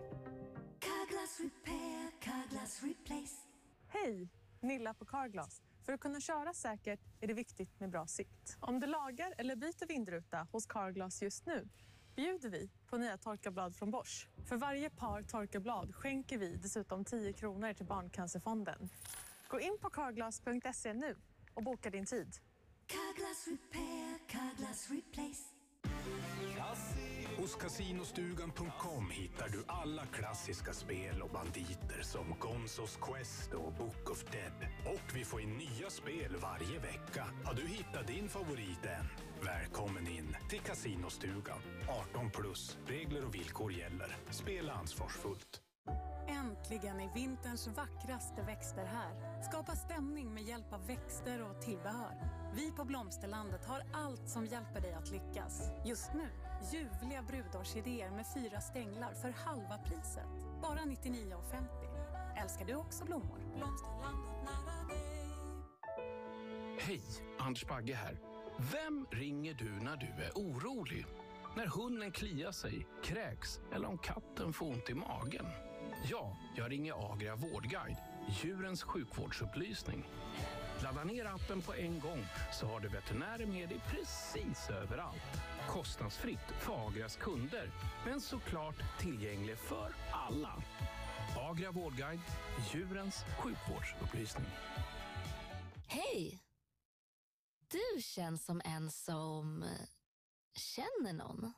Carglass repair, Carglass replace. Hej! Nilla på Carglass. För att kunna köra säkert är det viktigt med bra sikt. Om du lagar eller byter vindruta hos Carglass just nu bjuder vi på nya torkarblad från Bosch. För varje par torkarblad skänker vi dessutom 10 kronor till Barncancerfonden. Gå in på carglass.se nu och boka din tid. Carglass repair, Carglass replace. Hos Casinostugan.com hittar du alla klassiska spel och banditer som Gonzos Quest och Book of Dead. Och vi får in nya spel varje vecka. Har du hittat din favorit än? Välkommen in till Casinostugan. 18 plus. Regler och villkor gäller. Spela ansvarsfullt. Äntligen är vinterns vackraste växter här. Skapa stämning med hjälp av växter och tillbehör. Vi på Blomsterlandet har allt som hjälper dig att lyckas. Just nu, ljuvliga brudårsidéer med fyra stänglar för halva priset. Bara 99,50. Älskar du också blommor? Blomsterlandet nära dig. Hej, Anders Bagge här. Vem ringer du när du är orolig? När hunden kliar sig, kräks eller om katten får ont i magen? Ja, jag ringer Agria Vårdguide, djurens sjukvårdsupplysning. Ladda ner appen på en gång så har du veterinärer med dig precis överallt. Kostnadsfritt för Agrias kunder, men såklart tillgänglig för alla. Agria Vårdguide, djurens sjukvårdsupplysning. Hej! Du känns som en som eh, känner någon.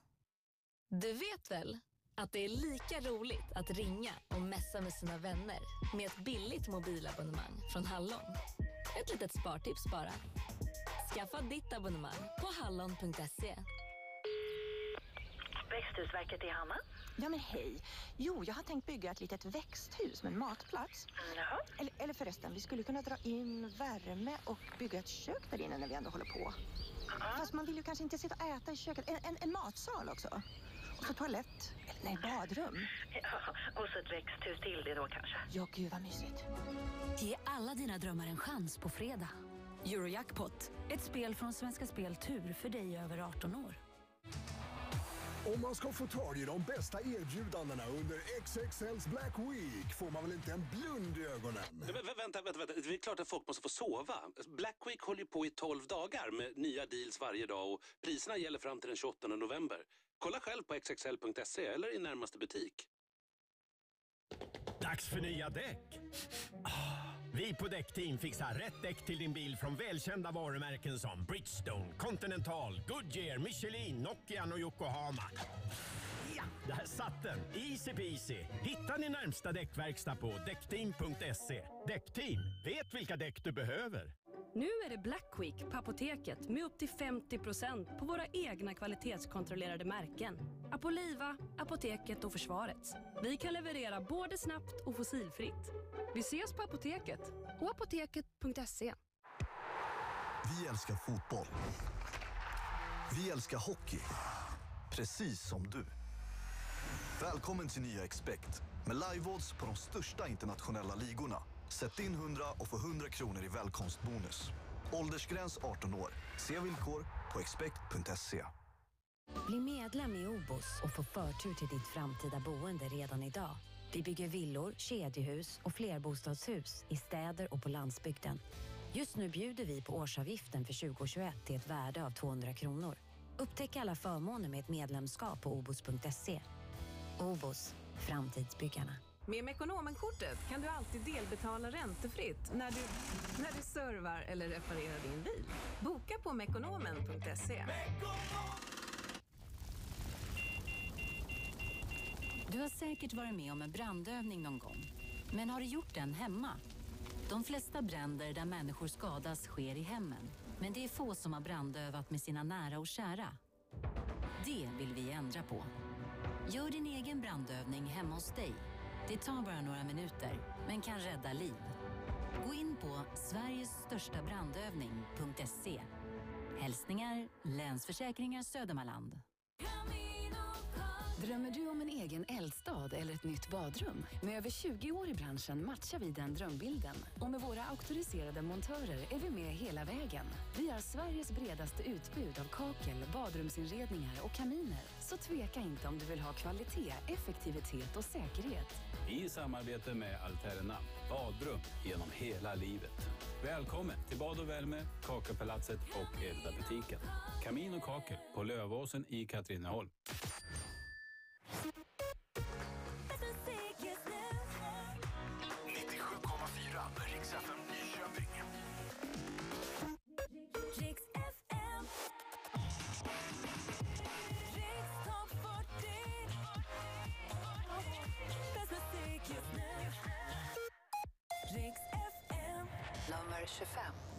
Du vet väl att det är lika roligt att ringa och messa med sina vänner med ett billigt mobilabonnemang från Hallon. Ett litet spartips bara. Skaffa ditt abonnemang på hallon.se. Växthusverket i Hanna. Ja men hej. Jo, jag har tänkt bygga ett litet växthus med en matplats. Jaha. Eller, eller förresten, vi skulle kunna dra in värme och bygga ett kök där inne när vi ändå håller på. Fast man vill ju kanske inte sitta och äta i köket. En, en, en matsal också. Och så toalett. Eller nej, badrum. Ja, och så ett växthus till det då kanske. Ja, gud vad mysigt. Ge alla dina drömmar en chans på fredag. Eurojackpot, ett spel från Svenska Spel Tur för dig över 18 år. Om man ska få tag i de bästa erbjudandena under XXLs Black Week får man väl inte en blund i ögonen? Vä- Vänta, vänta, vänta. Det är klart att folk måste få sova. Black Week håller ju på i 12 dagar med nya deals varje dag och priserna gäller fram till den 28 november. Kolla själv på xxl.se eller i närmaste butik. Dags för nya däck! Ah, Vi på Däckteam fixar rätt däck till din bil från välkända varumärken som Bridgestone, Continental, Goodyear, Michelin, Nokian och Yokohama. Ja, där satt den! Easy peasy! Hitta din närmsta däckverkstad på däckteam.se. Däckteam, vet vilka däck du behöver. Nu är det Black Week på Apoteket med upp till 50% på våra egna kvalitetskontrollerade märken. Apoliva, Apoteket och Försvarets. Vi kan leverera både snabbt och fossilfritt. Vi ses på Apoteket och apoteket.se. Vi älskar fotboll. Vi älskar hockey. Precis som du. Välkommen till nya Expect med live-odds på de största internationella ligorna. Sätt in 100 och få 100 kronor i välkomstbonus. Åldersgräns 18 år. Se villkor på expect.se. Bli medlem i OBOS och få förtur till ditt framtida boende redan idag. Vi bygger villor, kedjehus och flerbostadshus i städer och på landsbygden. Just nu bjuder vi på årsavgiften för 2021 till ett värde av 200 kronor. Upptäck alla förmåner med ett medlemskap på obos.se. OBOS, framtidsbyggarna. Med Mekonomenkortet kan du alltid delbetala räntefritt när du, när du servar eller reparerar din bil. Boka på mekonomen.se. Du har säkert varit med om en brandövning någon gång. Men har du gjort den hemma? De flesta bränder där människor skadas sker i hemmen. Men det är få som har brandövat med sina nära och kära. Det vill vi ändra på. Gör din egen brandövning hemma hos dig. Det tar bara några minuter, men kan rädda liv. Gå in på sverigesstörstabrandövning.se. Hälsningar Länsförsäkringar Södermanland. Drömmer du om en egen eldstad eller ett nytt badrum? Med över 20 år i branschen matchar vi den drömbilden. Och med våra auktoriserade montörer är vi med hela vägen. Vi har Sveriges bredaste utbud av kakel, badrumsinredningar och kaminer så tveka inte om du vill ha kvalitet, effektivitet och säkerhet. I samarbete med Alterna. Badrum genom hela livet. Välkommen till Bad och Värme, Kakapalatset och Elda-butiken. Kamin och kakel på Lövåsen i Katrineholm. Irish affair.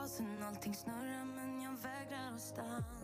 basen, allting snurrar men jag vägrar att stanna.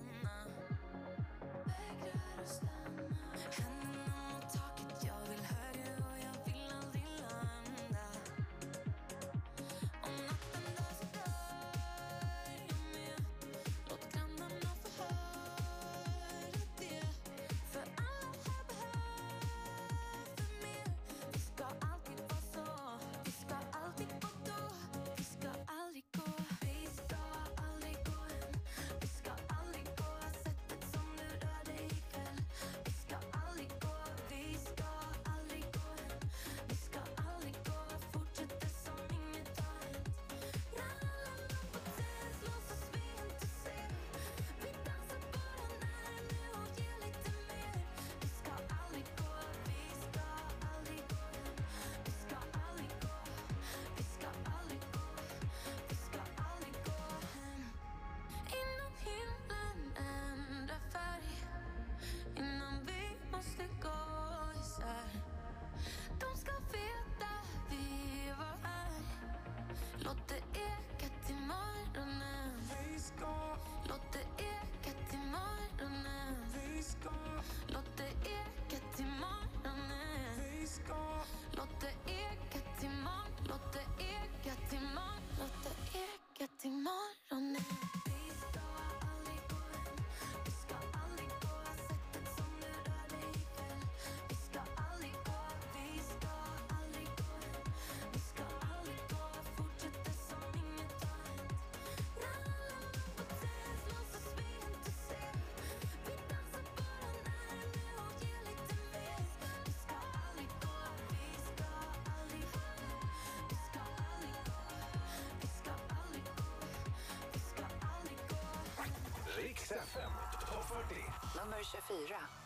Riks-FM, topp 40. Nummer 24.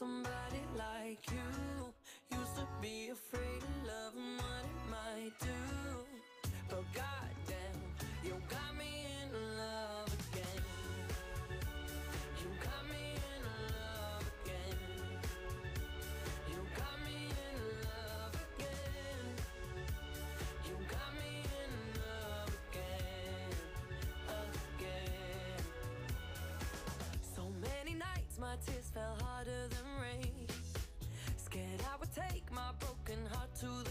somebody like you. Used to be afraid of love and what it might do. But goddamn, you got me in love again. You got me in love again. You got me in love again. You got me in love again Again. So many nights my tears fell harder than to the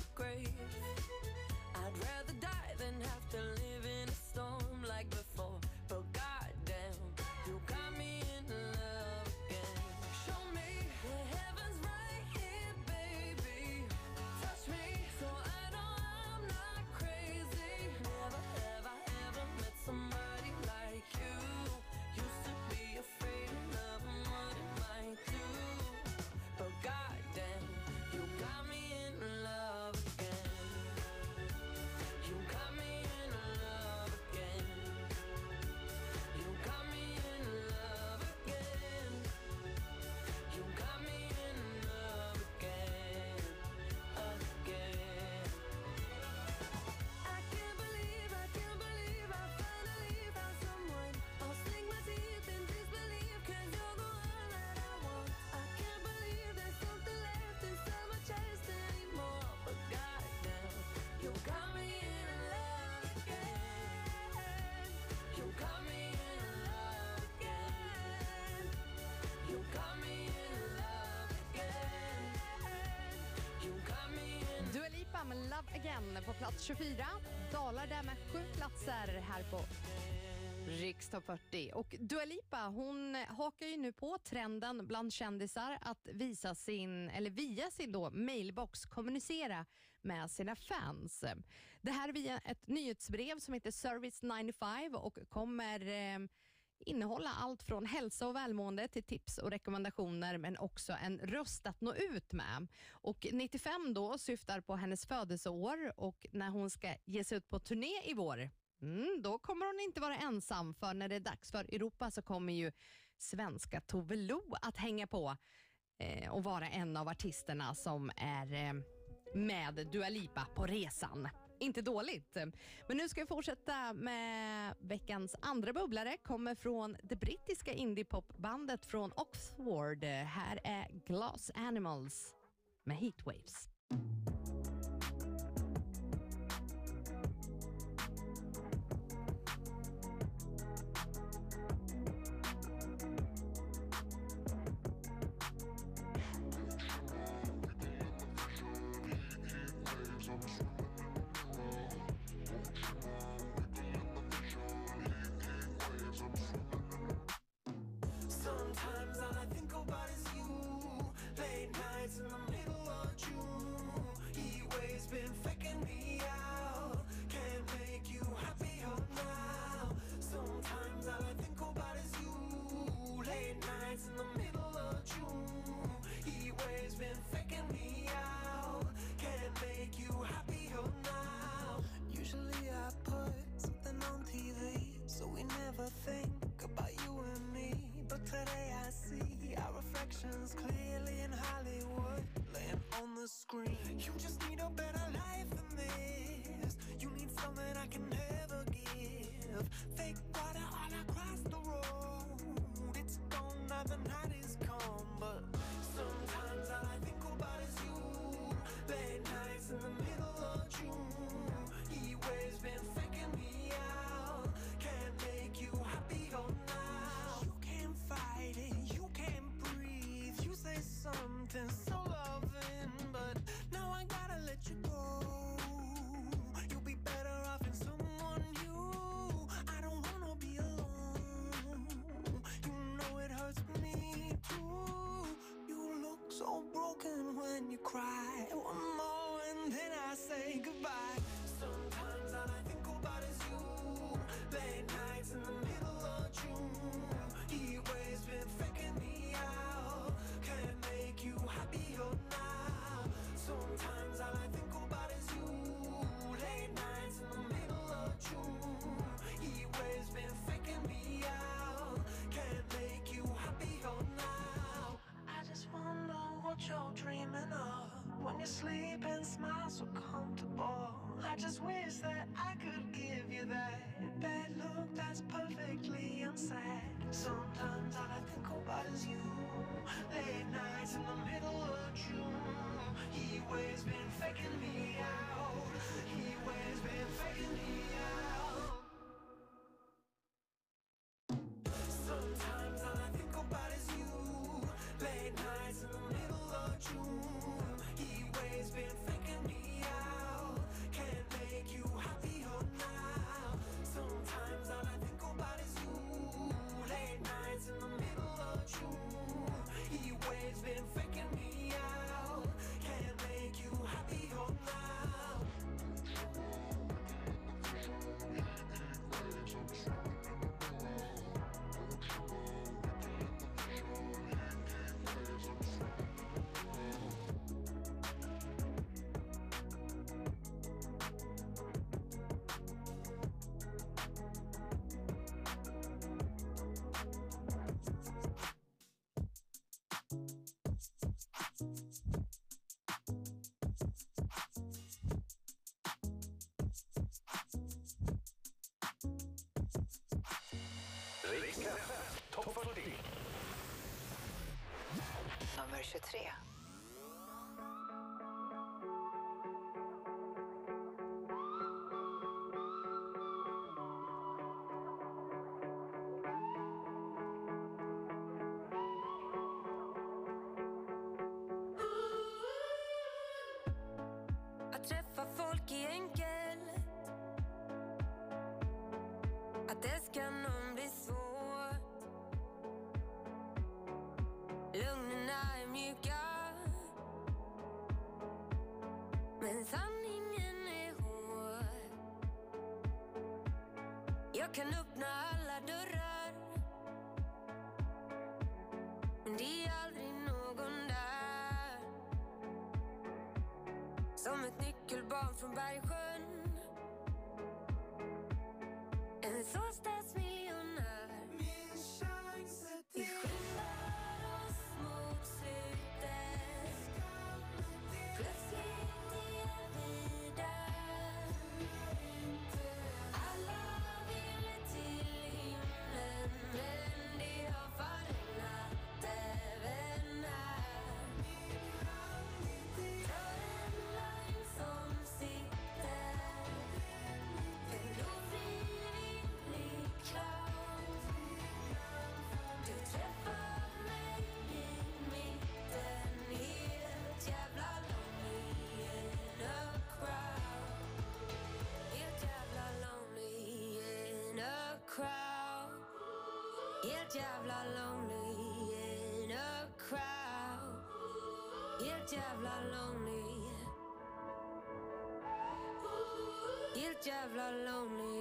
Love Again på plats 24. Dalar där med sju platser här på Rikstopp 40. Och Dua Lipa, hon hakar ju nu på trenden bland kändisar att visa sin, eller via sin då mailbox kommunicera med sina fans. Det här via ett nyhetsbrev som heter Service 95 och kommer eh, innehålla allt från hälsa och välmående till tips och rekommendationer, men också en röst att nå ut med. Och 95 då syftar på hennes födelseår och när hon ska ge sig ut på turné i vår, Mm, då kommer hon inte vara ensam, för när det är dags för Europa så kommer ju svenska Tove Lo att hänga på eh, och vara en av artisterna som är eh, med Dua Lipa på resan. Inte dåligt. Men nu ska vi fortsätta med veckans andra bubblare. Kommer från det brittiska indiepopbandet från Oxford. Här är Glass Animals med Heatwaves. so comfortable. I just wish that I could give you that bad look that's perfectly unsaid. Sometimes all I think about is you. Late nights in the middle of June. He always been faking me Riks Topp 40. Nummer 23. Helt jävla lonely in a crowd. Helt jävla lonely. Helt jävla lonely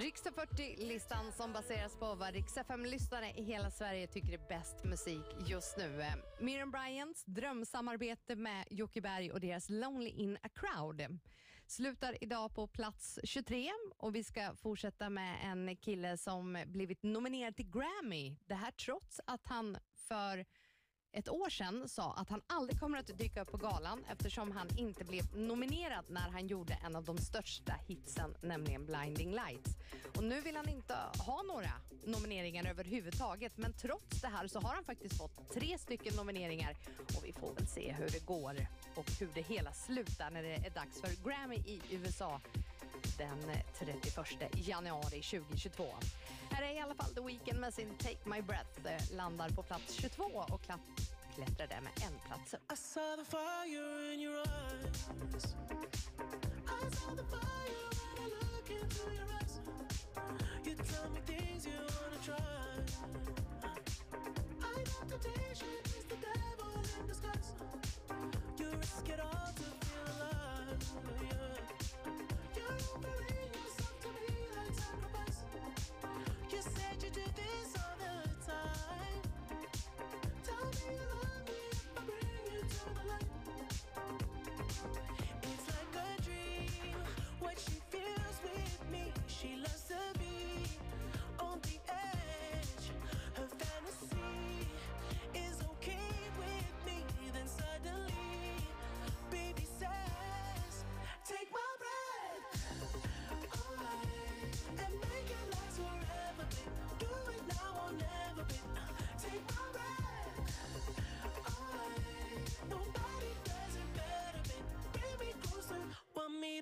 Riksdag 40-listan som baseras på vad Riksdag 5-lyssnare i hela Sverige tycker är bäst musik just nu. Miriam Bryants drömsamarbete med Jocke Berg och deras Lonely in a crowd slutar idag på plats 23 och vi ska fortsätta med en kille som blivit nominerad till Grammy. Det här trots att han för ett år sedan sa att han aldrig kommer att dyka upp på galan eftersom han inte blev nominerad när han gjorde en av de största hitsen, nämligen Blinding Lights. Och nu vill han inte ha några nomineringar överhuvudtaget, men trots det här så har han faktiskt fått tre stycken nomineringar och vi får väl se hur det går och hur det hela slutar när det är dags för Grammy i USA den 31 januari 2022. Här är i alla fall The Weeknd med sin Take My Breath, eh, landar på plats 22 och klapp, klättrar där med en plats upp. I saw the fire in your eyes. I saw the fire when I look into your eyes. You tell me things you wanna try. I know temptation is the devil in disguise. You risk it all to feel alive.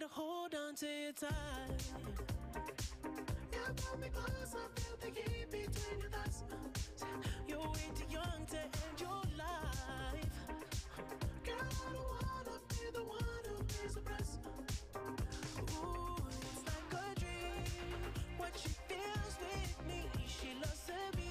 To hold on to your time. You pull me close, I feel the heat between your thighs. You're way too young to end your life. Girl, I don't wanna be the one who pays the price. Ooh, it's like a dream. What she feels with me, she loves to be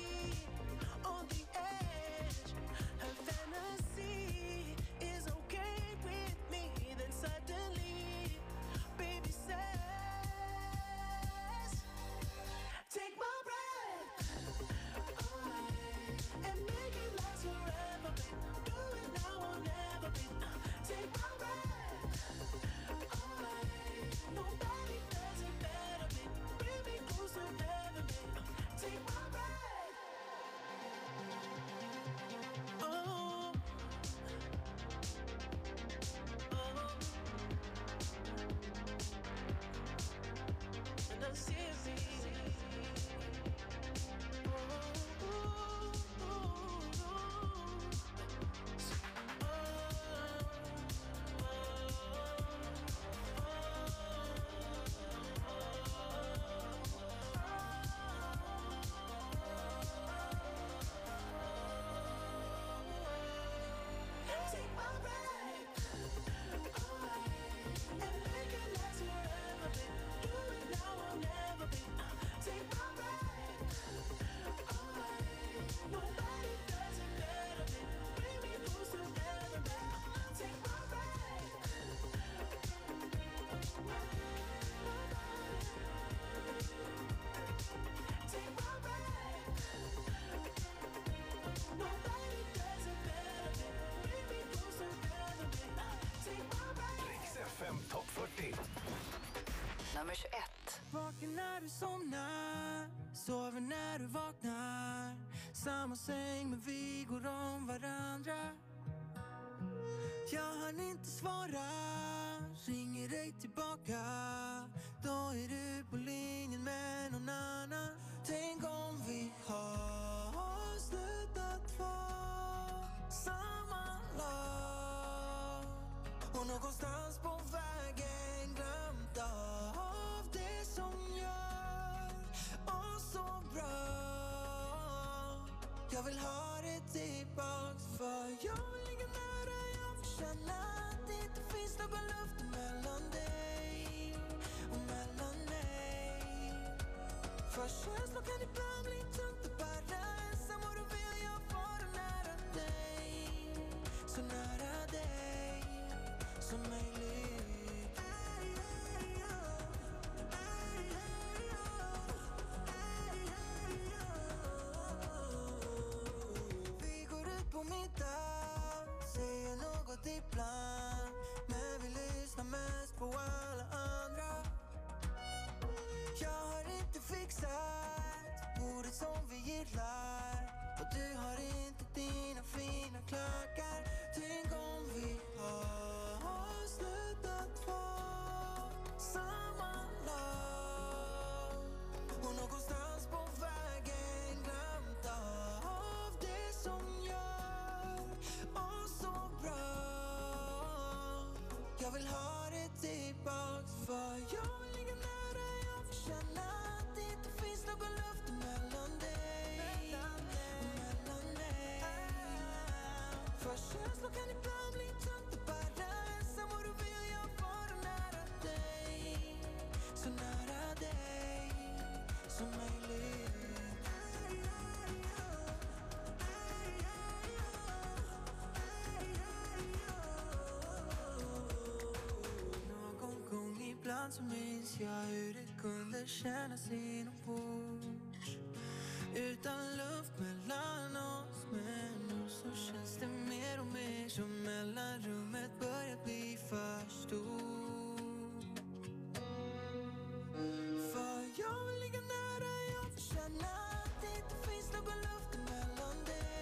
Nummer 21. Vaken när du somnar, sover när du vaknar. Samma säng men vi går om varandra. Jag hann inte svara, ringer dig tillbaka. Då är du på linjen med någon annan. Tänk om vi har slutat vara samma lag. Och någonstans på vägen Jag vill ha det tillbaks för jag vill ligga nära Jag vill känna att det inte finns någon luft mellan dig och mellan mig. För känslor kan ibland bli tunga som vi gillar. Och du har inte dina fina klackar. Tänk om vi har slutat vara samma lag. Och någonstans på vägen glömt av det som gör oss så bra. Jag vill ha det tillbaks för jag vill ligga nära. Jag vill känna att det inte finns någon luft mellan dig och mellan dig. För känslor kan ibland bli tungt att bära ensam och då vill jag vara nära dig. Så nära dig som möjligt. Någon gång ibland så minns jag hur det kunde kännas inombords. Utan luft mellan oss Men nu så känns det mer och mer som mellanrummet börjar bli för stort. För jag vill ligga nära, jag vill känna att det inte finns någon luft mellan dig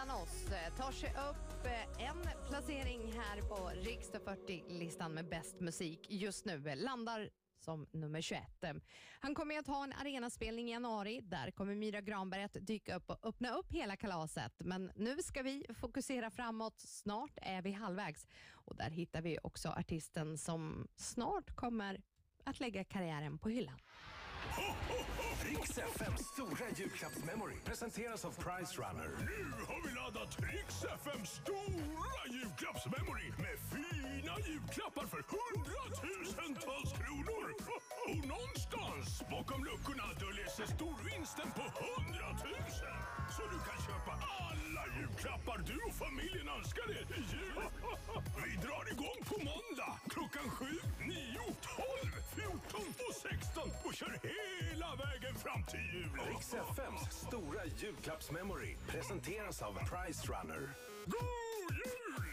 mellan oss eh, tar sig upp eh, en placering här på Riksdag 40-listan med bäst musik just nu. Eh, landar som nummer 21. Han kommer att ha en arenaspelning i januari. Där kommer Myra Granberg att dyka upp och öppna upp hela kalaset. Men nu ska vi fokusera framåt. Snart är vi halvvägs. Och där hittar vi också artisten som snart kommer att lägga karriären på hyllan. Riks FMs stora julklappsmemory presenteras av Price Runner. Nu har vi laddat Riks FMs stora julklappsmemory med fina julklappar för hundratusentals kronor. Och någonstans bakom luckorna döljer sig storvinsten på hundratusen. Så du kan köpa alla julklappar du och familjen önskar er i jul. Vi drar igång på måndag klockan 7, 9, 12, 14 och 16 och kör hela vägen fram till jul. Riks FMs stora julklappsmemory presenteras av Price Runner. God jul!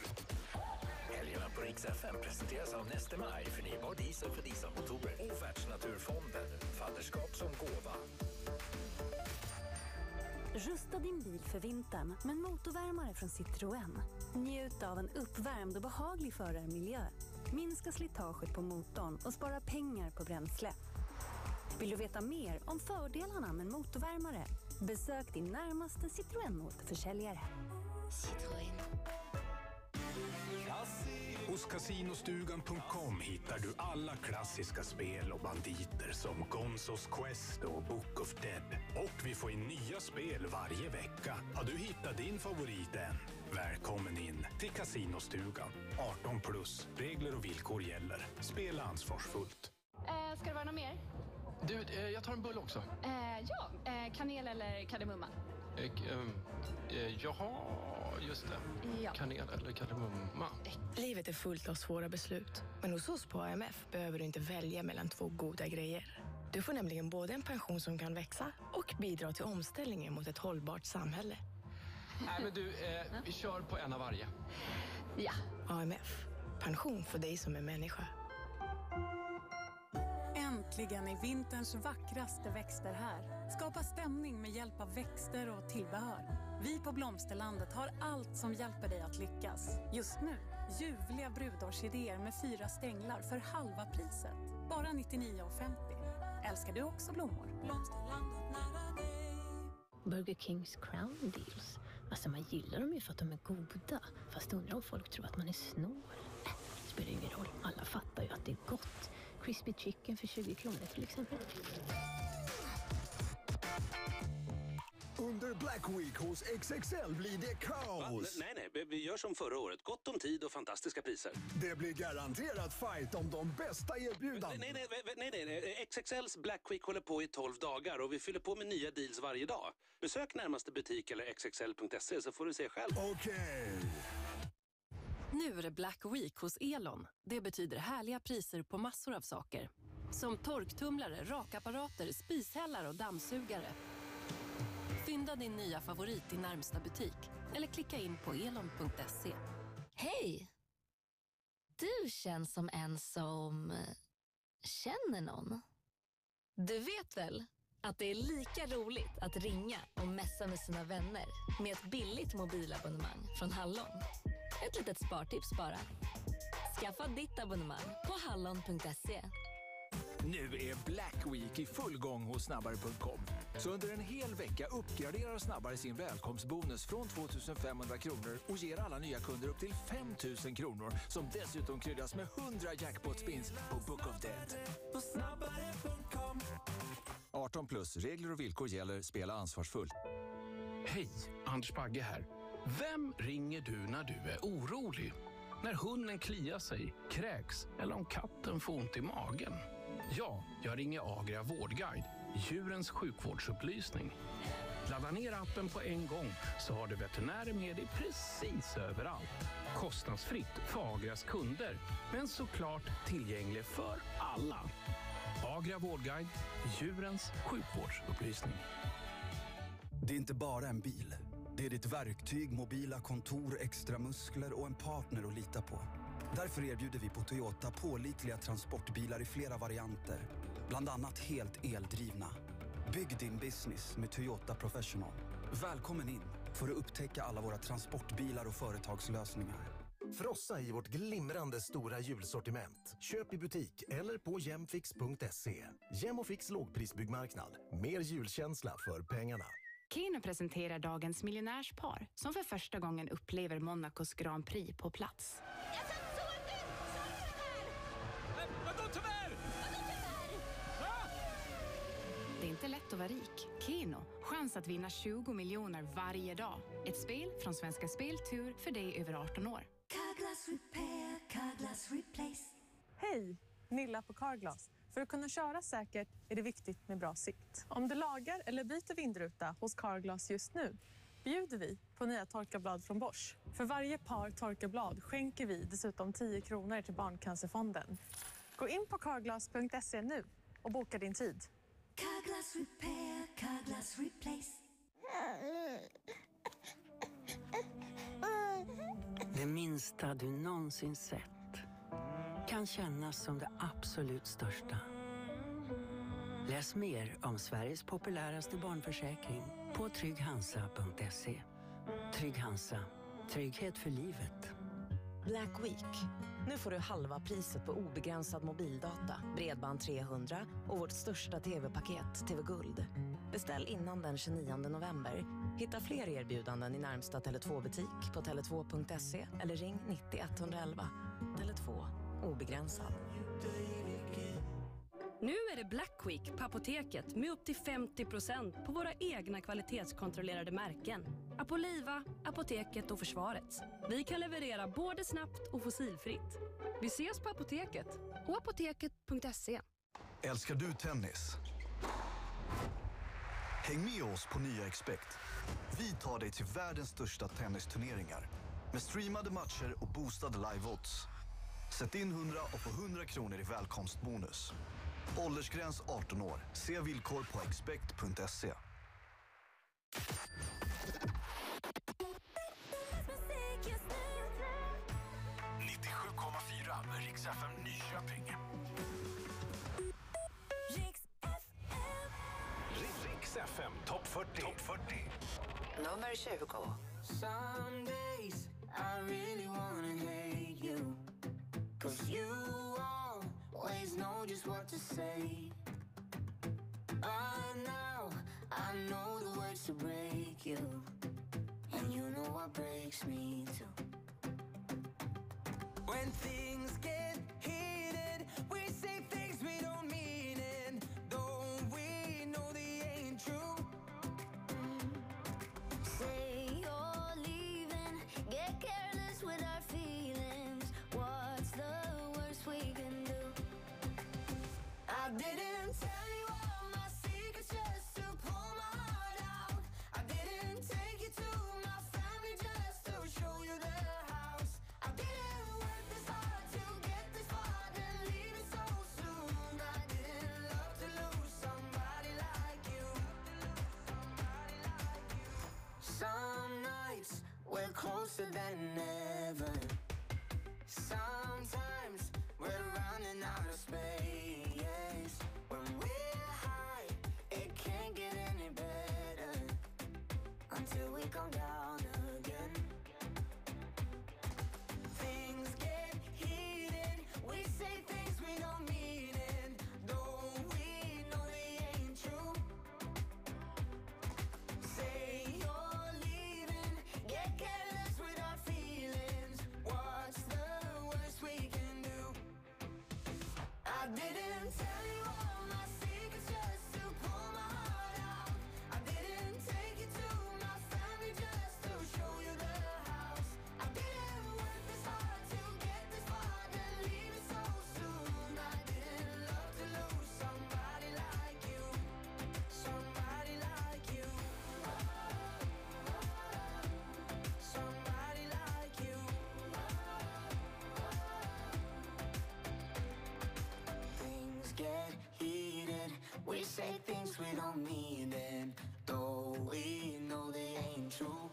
Helgerna på Rix FM presenteras av Neste Maj, förnybar diesel för dieselmotorer och Världsnaturfonden, fadderskap som gåva. Rusta din bil för vintern med en motorvärmare från Citroën. Njut av en uppvärmd och behaglig förarmiljö. Minska slitaget på motorn och spara pengar på bränsle. Vill du veta mer om fördelarna med en motorvärmare? Besök din närmaste Citroën-motorförsäljare. Citroën. Hos Casinostugan.com hittar du alla klassiska spel och banditer som Gonzos Quest och Book of Dead. Och vi får in nya spel varje vecka. Har du hittat din favorit än? Välkommen in till Casinostugan. 18 plus. Regler och villkor gäller. Spela ansvarsfullt. Eh, ska det vara något mer? Du, eh, jag tar en bulle också. Eh, ja, eh, kanel eller kardemumma? Eh, ehm, eh, jaha, just det. Ja. Kanel eller kardemumma. Livet är fullt av svåra beslut. Men hos oss på AMF behöver du inte välja mellan två goda grejer. Du får nämligen både en pension som kan växa och bidra till omställningen mot ett hållbart samhälle. Nej, men du, eh, vi kör på en av varje. Ja. AMF. Pension för dig som är människa. Äntligen är vinterns vackraste växter här. Skapa stämning med hjälp av växter och tillbehör. Vi på Blomsterlandet har allt som hjälper dig att lyckas. Just nu, ljuvliga brudårsidéer med fyra stänglar för halva priset. Bara 99,50. Älskar du också blommor? Blomsterlandet nära dig. Burger Kings Crown Deals. Alltså man gillar dem ju för att de är goda. Fast undrar om folk tror att man är snål. Äh, spelar ingen roll. Alla fattar ju att det är gott. Crispy chicken för 20 kronor till exempel. Black Week hos XXL blir det Va? kaos. Nej, nej, vi gör som förra året. Gott om tid och fantastiska priser. Det blir garanterat fight om de bästa erbjudandena. Nej, nej, nej, nej, nej. XXLs Black Week håller på i 12 dagar och vi fyller på med nya deals varje dag. Besök närmaste butik eller xxl.se så får du se själv. Okej. Nu är det Black Week hos Elon. Det betyder härliga priser på massor av saker. Som torktumlare, rakapparater, spishällar och dammsugare. Fynda din nya favorit i närmsta butik eller klicka in på elon.se. Hej! Du känns som en som känner någon. Du vet väl att det är lika roligt att ringa och messa med sina vänner med ett billigt mobilabonnemang från Hallon. Ett litet spartips bara. Skaffa ditt abonnemang på hallon.se. Nu är Black Week i full gång hos snabbare.com. Så under en hel vecka uppgraderar Snabbare sin välkomstbonus från 2 500 kronor och ger alla nya kunder upp till 5 000 kronor som dessutom kryddas med 100 jackpot-spins på Book of Dead. 18 plus, regler och villkor gäller. Spela ansvarsfullt. Hej, Anders Bagge här. Vem ringer du när du är orolig? När hunden kliar sig, kräks eller om katten får ont i magen? Ja, jag ringer Agria Vårdguide, djurens sjukvårdsupplysning. Ladda ner appen på en gång så har du veterinärer med dig precis överallt. Kostnadsfritt för Agrias kunder, men såklart tillgänglig för alla. Agria Vårdguide, djurens sjukvårdsupplysning. Det är inte bara en bil. Det är ditt verktyg, mobila kontor, extra muskler och en partner att lita på. Därför erbjuder vi på Toyota pålitliga transportbilar i flera varianter. Bland annat helt eldrivna. Bygg din business med Toyota Professional. Välkommen in för att upptäcka alla våra transportbilar och företagslösningar. Frossa i vårt glimrande stora julsortiment. Köp i butik eller på gemfix.se. Gem och Fix lågprisbyggmarknad. Mer julkänsla för pengarna. Keno presenterar dagens miljonärspar som för första gången upplever Monacos Grand Prix på plats. Vara rik. Keno, chans att vinna 20 miljoner varje dag. Ett spel från Svenska Spel Tur för dig över 18 år. Carglass repair, Carglass replace. Hej! Nilla på Carglass. För att kunna köra säkert är det viktigt med bra sikt. Om du lagar eller byter vindruta hos Carglass just nu bjuder vi på nya torkarblad från Bosch. För varje par torkarblad skänker vi dessutom 10 kronor till Barncancerfonden. Gå in på carglass.se nu och boka din tid. Carglass repair, Carglass replace. Det minsta du någonsin sett kan kännas som det absolut största. Läs mer om Sveriges populäraste barnförsäkring på trygghansa.se. Trygg Hansa. Trygghet för livet. Black Week. Nu får du halva priset på obegränsad mobildata, bredband 300 och vårt största tv-paket, TV Guld. Beställ innan den 29 november. Hitta fler erbjudanden i närmsta Tele2-butik på tele2.se eller ring 90 111. Tele2. Obegränsad. Nu är det Black Week på Apoteket med upp till 50% på våra egna kvalitetskontrollerade märken. Apoliva, Apoteket och Försvarets. Vi kan leverera både snabbt och fossilfritt. Vi ses på Apoteket och apoteket.se. Älskar du tennis? Häng med oss på nya Expect. Vi tar dig till världens största tennisturneringar med streamade matcher och boostade live-odds. Sätt in 100 och få 100 kronor i välkomstbonus. Åldersgräns 18 år. Se villkor på expect.se. med Rix FM Nyköping. Rix FM Topp 40. Topp 40. Nummer 20. Some days I really wanna hate you. Cause you always know just what to say. But now I know the words to break you. And you know what breaks me too. When things get heated, we say things we don't mean, and don't we know they ain't true? I didn't tell you all my secrets just to pull my heart out. I didn't take you to my family just to show you the house. I didn't work this hard to get this far and leave it so soon. I didn't love to lose somebody like you. Some nights we're closer than ever. Sometimes until we come down again. Things get heated. We say things we don't mean, and don't we know they ain't true? Say you're leaving, get careless with our feelings. What's the worst we can do? I didn't We say things we don't mean, and though we know they ain't true.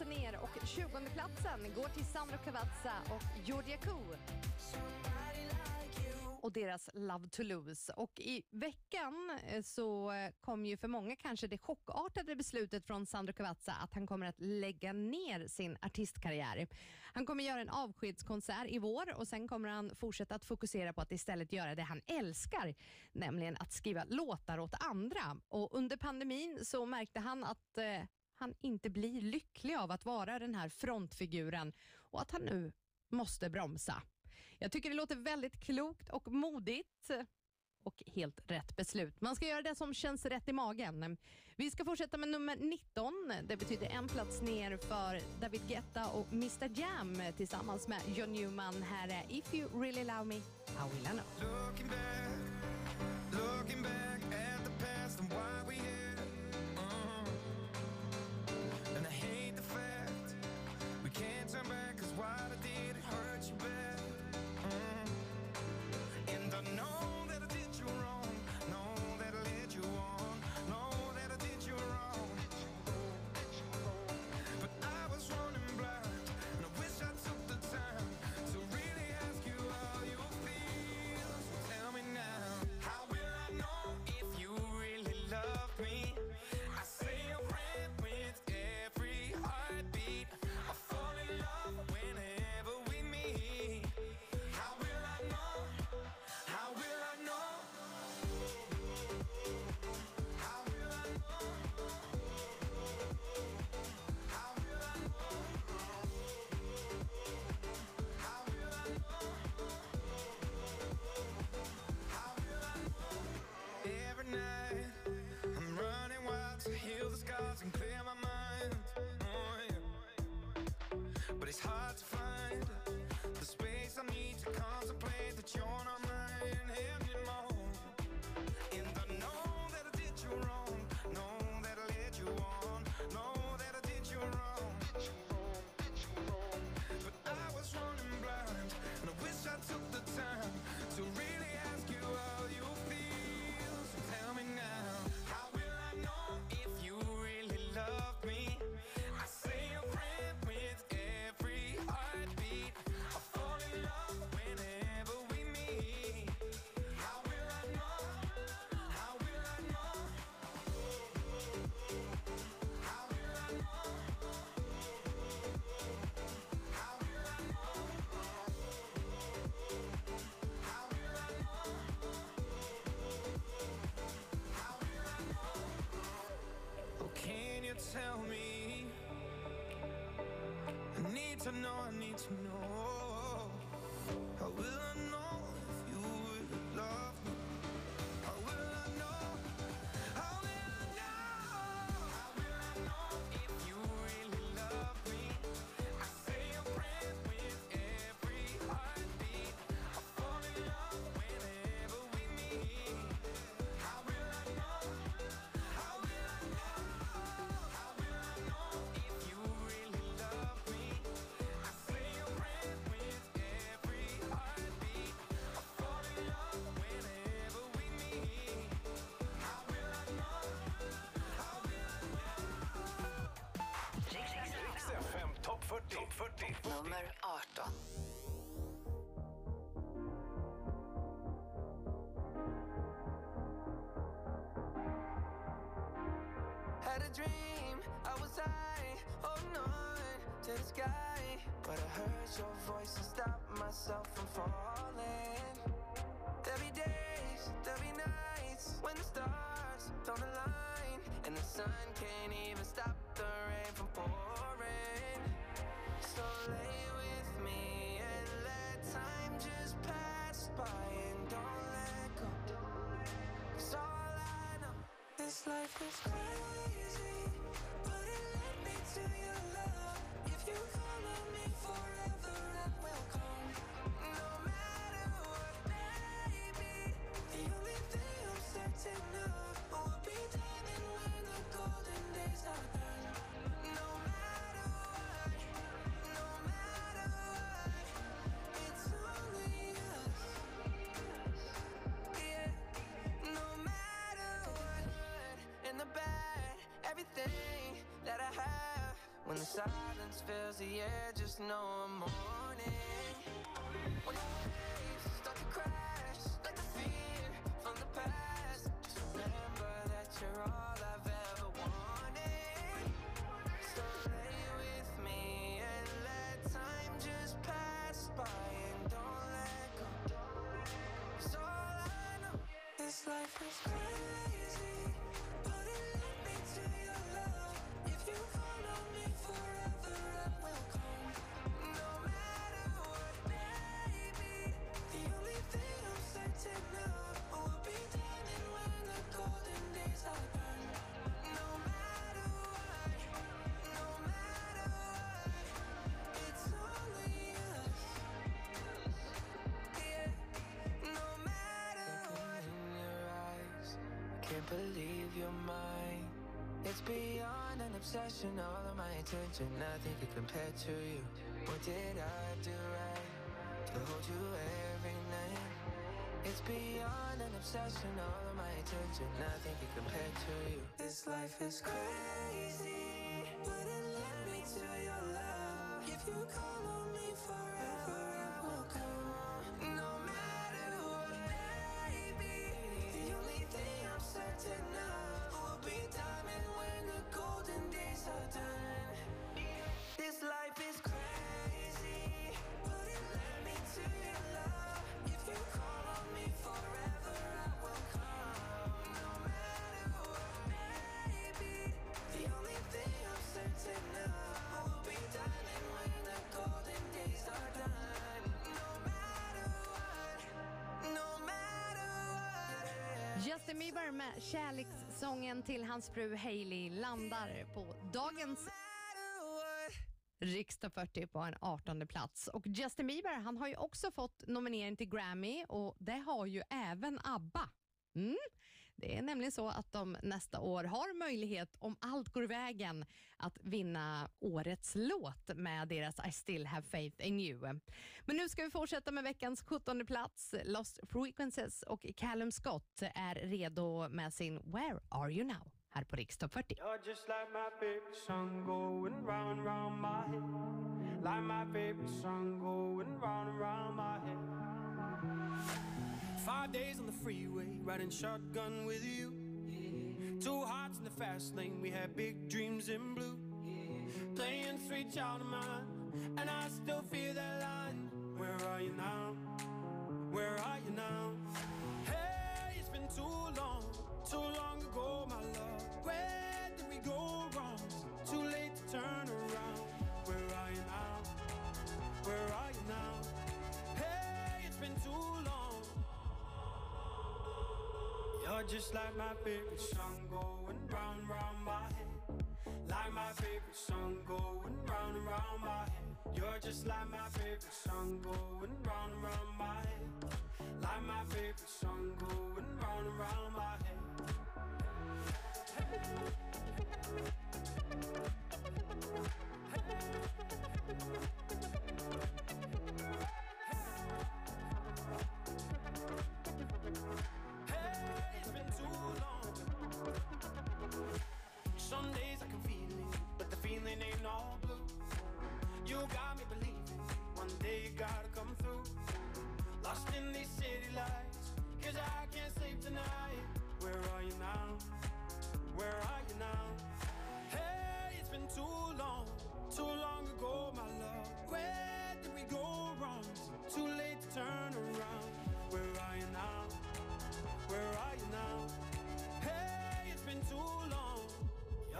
Alltså 20 platsen går till Sandro Cavazza och Georgia Koo och deras Love to lose. Och i veckan eh, så eh, kom ju för många kanske det chockartade beslutet från Sandro Cavazza att han kommer att lägga ner sin artistkarriär. Han kommer göra en avskedskonsert i vår och sen kommer han fortsätta att fokusera på att istället göra det han älskar, nämligen att skriva låtar åt andra. Och under pandemin så märkte han att eh, han inte blir lycklig av att vara den här frontfiguren och att han nu måste bromsa. Jag tycker det låter väldigt klokt och modigt och helt rätt beslut. Man ska göra det som känns rätt i magen. Vi ska fortsätta med nummer 19. Det betyder en plats ner för David Guetta och Mr Jam tillsammans med John Newman. Här är If You Really Love Me, How Will I Know. Looking back, looking back quite to know. 40, 40, 40. Nummer 18. Had a dream, I was high, holding on to the sky. But I heard your voice and stopped myself from falling. There'll be days, there'll be nights when the stars don't align, and the sun can't even stop the rain from pouring. Life is crazy, but it led me to your love. If you call on me forever, I will come. No matter what, baby. The only thing I'm certain of will be diamond when the golden days are fills the air, just know I'm on. When the waves start to crash, like the fear from the past, just remember that you're all I've ever wanted. So lay with me and let time just pass by and don't let go. 'Cause all I know, this life is crazy, can't believe you're mine. It's beyond an obsession, all of my attention, nothing can compare to you. What did I do right to hold you every night? It's beyond an obsession, all of my attention, nothing can compare to you. This life is crazy, but it led me to your love. If you call Justin Bieber med kärlekssången till hans fru Hailey landar på dagens Riksdag 40 på en 18 plats. Och Justin Bieber han har ju också fått nominering till Grammy och det har ju även ABBA. Mm. Det är nämligen så att de nästa år har möjlighet, om allt går vägen, att vinna årets låt med deras I still have faith in you. Men nu ska vi fortsätta med veckans 17 plats. Lost Frequencies och Callum Scott är redo med sin Where are you now? Här på Rikstopp 40. You're just like my favorite song going round and round my head. Like my favorite song going round and round my head. Five days on the freeway, riding shotgun with you. Two hearts in the fast lane, we had big dreams in blue. Playing sweet child of mine, and I still feel that line. Where are you now? Where are you now? Hey, it's been too long, too long ago, my love. Where did we go wrong? Too late to turn around. Where are you now? Where are you now? Hey, it's been too long. You're just like my favorite song going round round my head. Like my favorite song going round and round my head. You're just like my favorite song going round and round my head. Like my favorite song going round and round my head.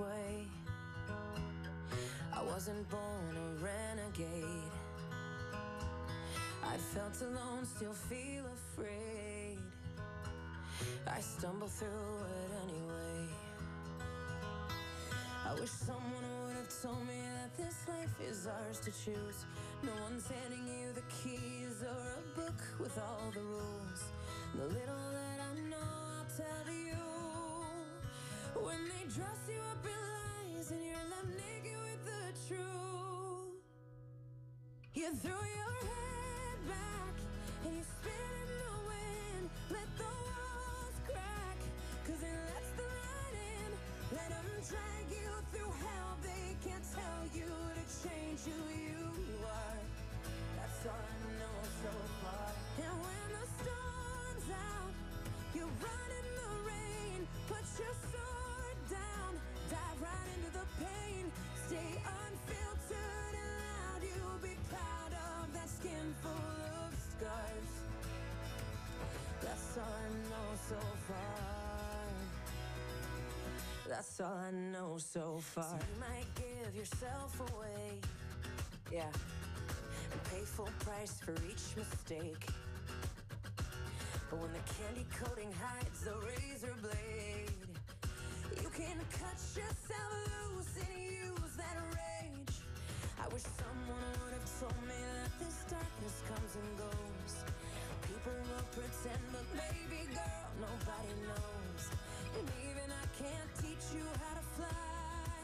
way. I wasn't born a renegade. I felt alone, still feel afraid. I stumble through it anyway. I wish someone would have told me that this life is ours to choose. No one's handing you the keys or a book with all the rules. The little that I know, I'll tell you. When they dress you up in lies and you're left naked with the truth, you your head back and you spin in the wind. Let the walls crack, cause it lets the light in. Drag you through hell. They can't tell you to change who you are. That's all I know so far. And when the storm's out, you the rain. Of. That's all I know so far. That's all I know so far. So you might give yourself away, yeah, and pay full price for each mistake. But when the candy coating hides the razor blade, you can cut yourself loose and use that rage. I wish someone would have told me that this darkness comes and goes. People will pretend, but baby girl, nobody knows. And even I can't teach you how to fly,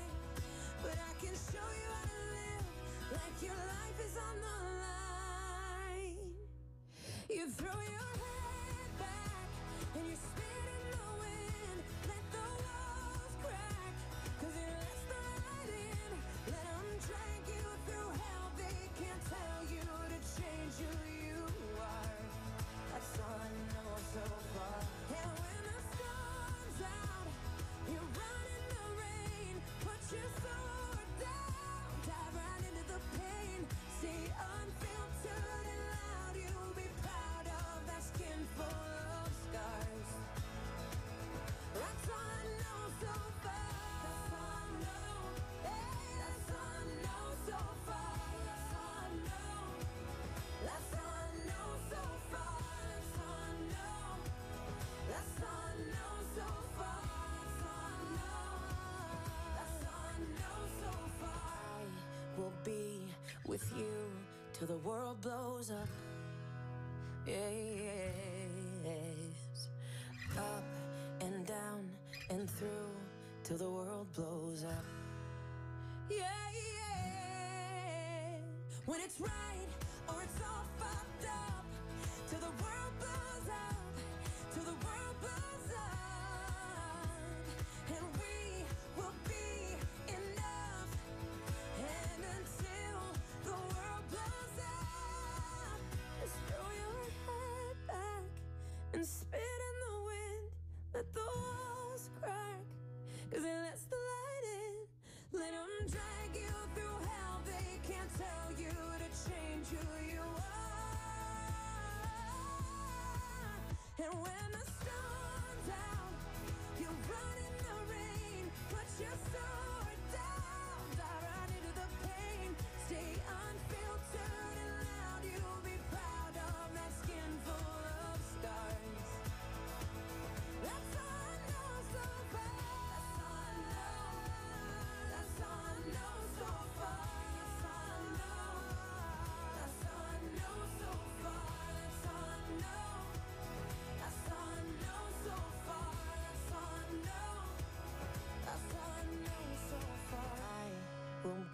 but I can show you how to live like your life is on the line. You throw your head back and you spin with you till the world blows up. Yes. Up and down and through till the world blows up. Yeah, yeah. When it's right or it's all fucked up. Till the world blows up. Till the world blows when the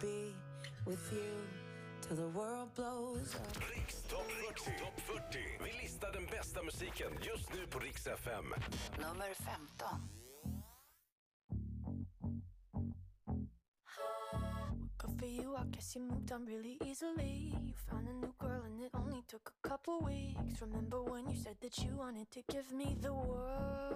be with you till the world blows up. Riks topp 40. Top 40. Vi listar den bästa musiken just nu på Rix FM. Nummer 15. Good for you, I guess you moved on really easily. You found a new girl and it only took a couple weeks. Remember when you said that you wanted to give me the world?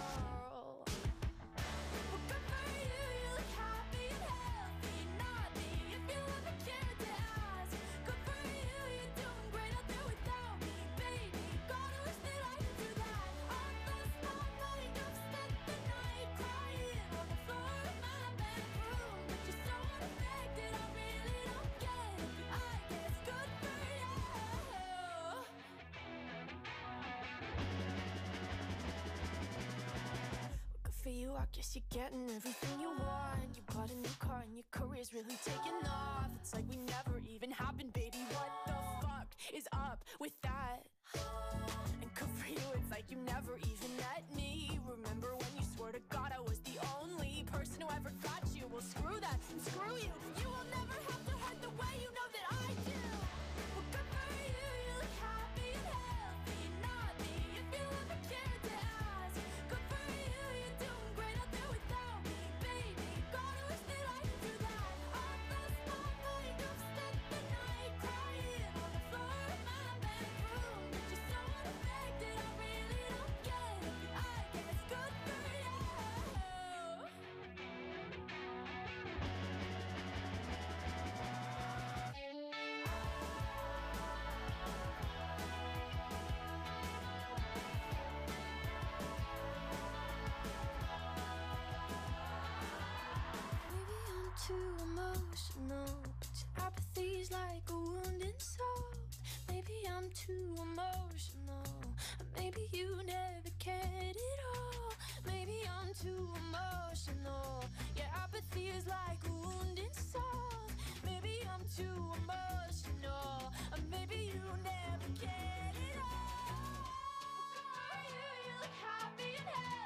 Guess you're getting everything you want. You bought a new car and your career's really taking off. It's like we never even happened, baby. What the fuck is up with too emotional, but your apathy's like a wounded soul. Maybe I'm too emotional, or maybe you never cared at all. Maybe I'm too emotional, your apathy is like a wounded soul. Maybe I'm too emotional, or maybe you never cared at all. You, you look happy and healthy,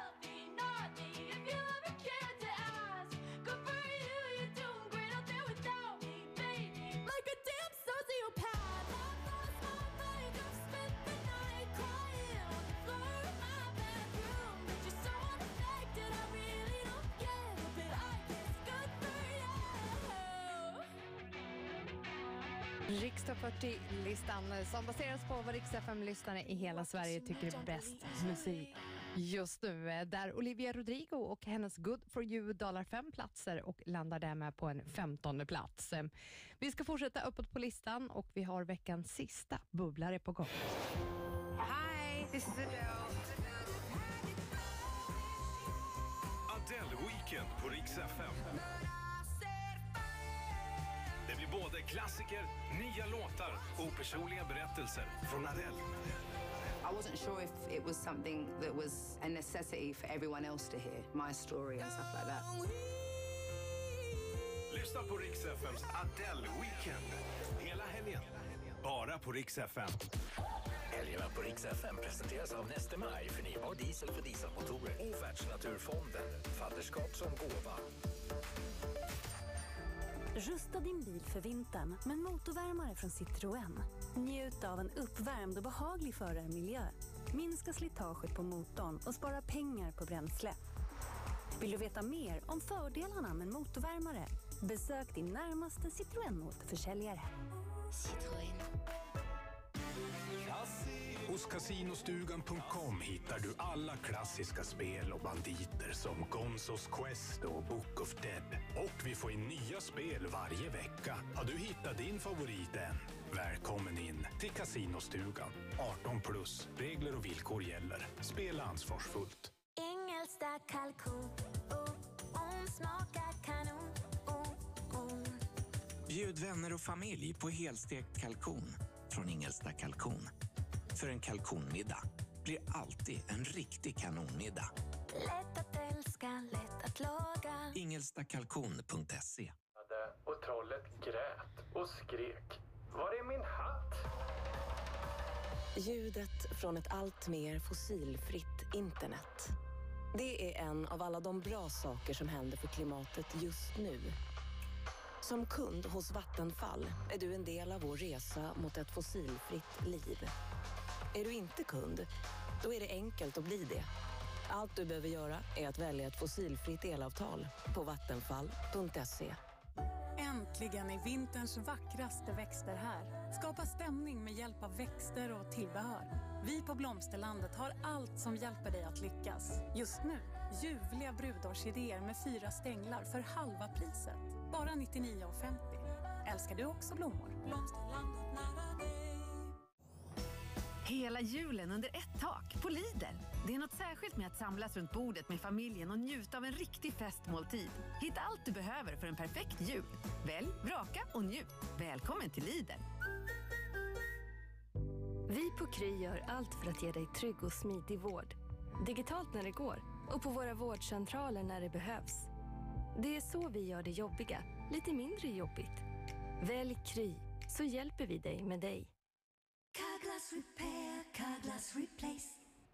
Riksdag 40-listan som baseras på vad Riks-FM-lyssnare i hela Sverige tycker är bäst musik just nu. Eh, där Olivia Rodrigo och hennes Good for you dalar fem platser och landar därmed på en femtonde plats. Eh, vi ska fortsätta uppåt på listan och vi har veckans sista bubblare på gång. Hi, this is Adele. Adele Weekend på Rix FM. Både klassiker, nya låtar och personliga berättelser från Adele. I wasn't sure if it was something that was a necessity for everyone else to hear my story and stuff like that. Lyssna på Rix FMs Adele Weekend. Hela helgen. Bara på Rix FM. Helgerna på Rix FM presenteras av Neste Maj, förnybar diesel för dieselmotorer och Världsnaturfonden, fadderskap som gåva. Rusta din bil för vintern med en motorvärmare från Citroën. Njut av en uppvärmd och behaglig förarmiljö. Minska slitaget på motorn och spara pengar på bränsle. Vill du veta mer om fördelarna med en motorvärmare? Besök din närmaste Citroën-motorförsäljare. Citroën. Hos Casinostugan.com hittar du alla klassiska spel och banditer som Gonzos Quest och Book of Dead. Och vi får in nya spel varje vecka. Har du hittat din favorit än? Välkommen in till Casinostugan. 18 plus. Regler och villkor gäller. Spela ansvarsfullt. Engelstad kalkon, oh, hon smakar kanon. Oh, oh. Bjud vänner och familj på helstekt kalkon från Ingelsta kalkon. För en kalkonmiddag blir alltid en riktig kanonmiddag. Lätt att älska, lätt att laga. Ingestakalkon.se Och trollet grät och skrek. Var är min hatt? Ljudet från ett allt mer fossilfritt internet. Det är en av alla de bra saker som händer för klimatet just nu. Som kund hos Vattenfall är du en del av vår resa mot ett fossilfritt liv. Är du inte kund, då är det enkelt att bli det. Allt du behöver göra är att välja ett fossilfritt elavtal på vattenfall.se. Äntligen är vinterns vackraste växter här. Skapa stämning med hjälp av växter och tillbehör. Vi på Blomsterlandet har allt som hjälper dig att lyckas. Just nu, ljuvliga brudårsidéer med fyra stänglar för halva priset. Bara 99,50. Älskar du också blommor? Blomsterlandet. Hela julen under ett tak på Lidl. Det är något särskilt med att samlas runt bordet med familjen och njuta av en riktig festmåltid. Hitta allt du behöver för en perfekt jul. Välj, vraka och njut. Välkommen till Lidl. Vi på Kry gör allt för att ge dig trygg och smidig vård. Digitalt när det går, och på våra vårdcentraler när det behövs. Det är så vi gör det jobbiga lite mindre jobbigt. Välj Kry så hjälper vi dig med dig. Carglass repair, Carglass replace.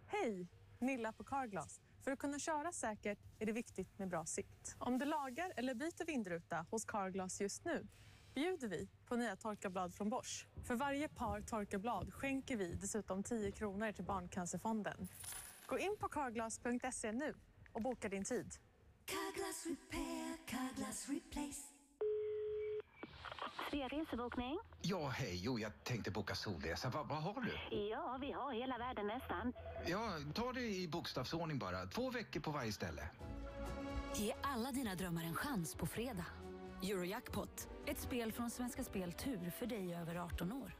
Hej! Nilla på Carglass. För att kunna köra säkert är det viktigt med bra sikt. Om du lagar eller byter vindruta hos Carglass just nu bjuder vi på nya torkarblad från Bosch. För varje par torkarblad skänker vi dessutom 10 kronor till Barncancerfonden. Gå in på carglass.se nu och boka din tid. Carglass repair, Carglass replace. Svea resebokning. Ja, hej. Jo, jag tänkte boka solresa. Vad vad har du? Ja, vi har hela världen nästan. Ja, ta det i bokstavsordning bara. Två veckor på varje ställe. Ge alla dina drömmar en chans på fredag. Eurojackpot, ett spel från Svenska Spel Tur för dig över 18 år.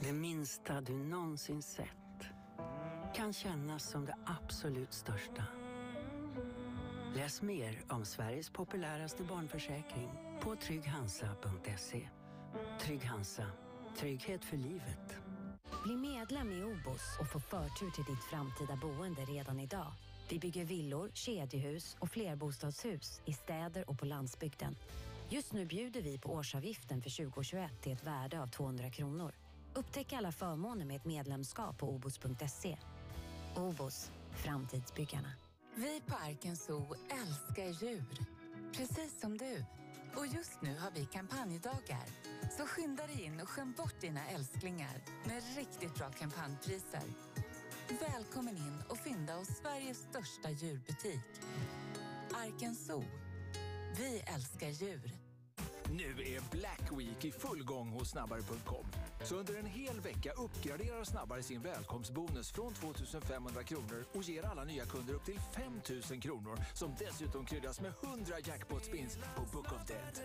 Det minsta du någonsin sett kan kännas som det absolut största. Läs mer om Sveriges populäraste barnförsäkring på trygghansa.se. Trygg Hansa. Trygghet för livet. Bli medlem i OBOS och få förtur till ditt framtida boende redan idag. Vi bygger villor, kedjehus och flerbostadshus i städer och på landsbygden. Just nu bjuder vi på årsavgiften för 2021 till ett värde av 200 kronor. Upptäck alla förmåner med ett medlemskap på obos.se. OBOS, framtidsbyggarna. Vi på Arken Zoo älskar djur. Precis som du. Och just nu har vi kampanjdagar. Så skynda dig in och skäm bort dina älsklingar med riktigt bra kampanjpriser. Välkommen in och fynda hos Sveriges största djurbutik. Arken Zoo. Vi älskar djur. Nu är Black Week i full gång hos snabbare.com. Så under en hel vecka uppgraderar Snabbare sin välkomstbonus från 2 500 kronor och ger alla nya kunder upp till 5 000 kronor som dessutom kryddas med 100 jackpot-spins på Book of Dead.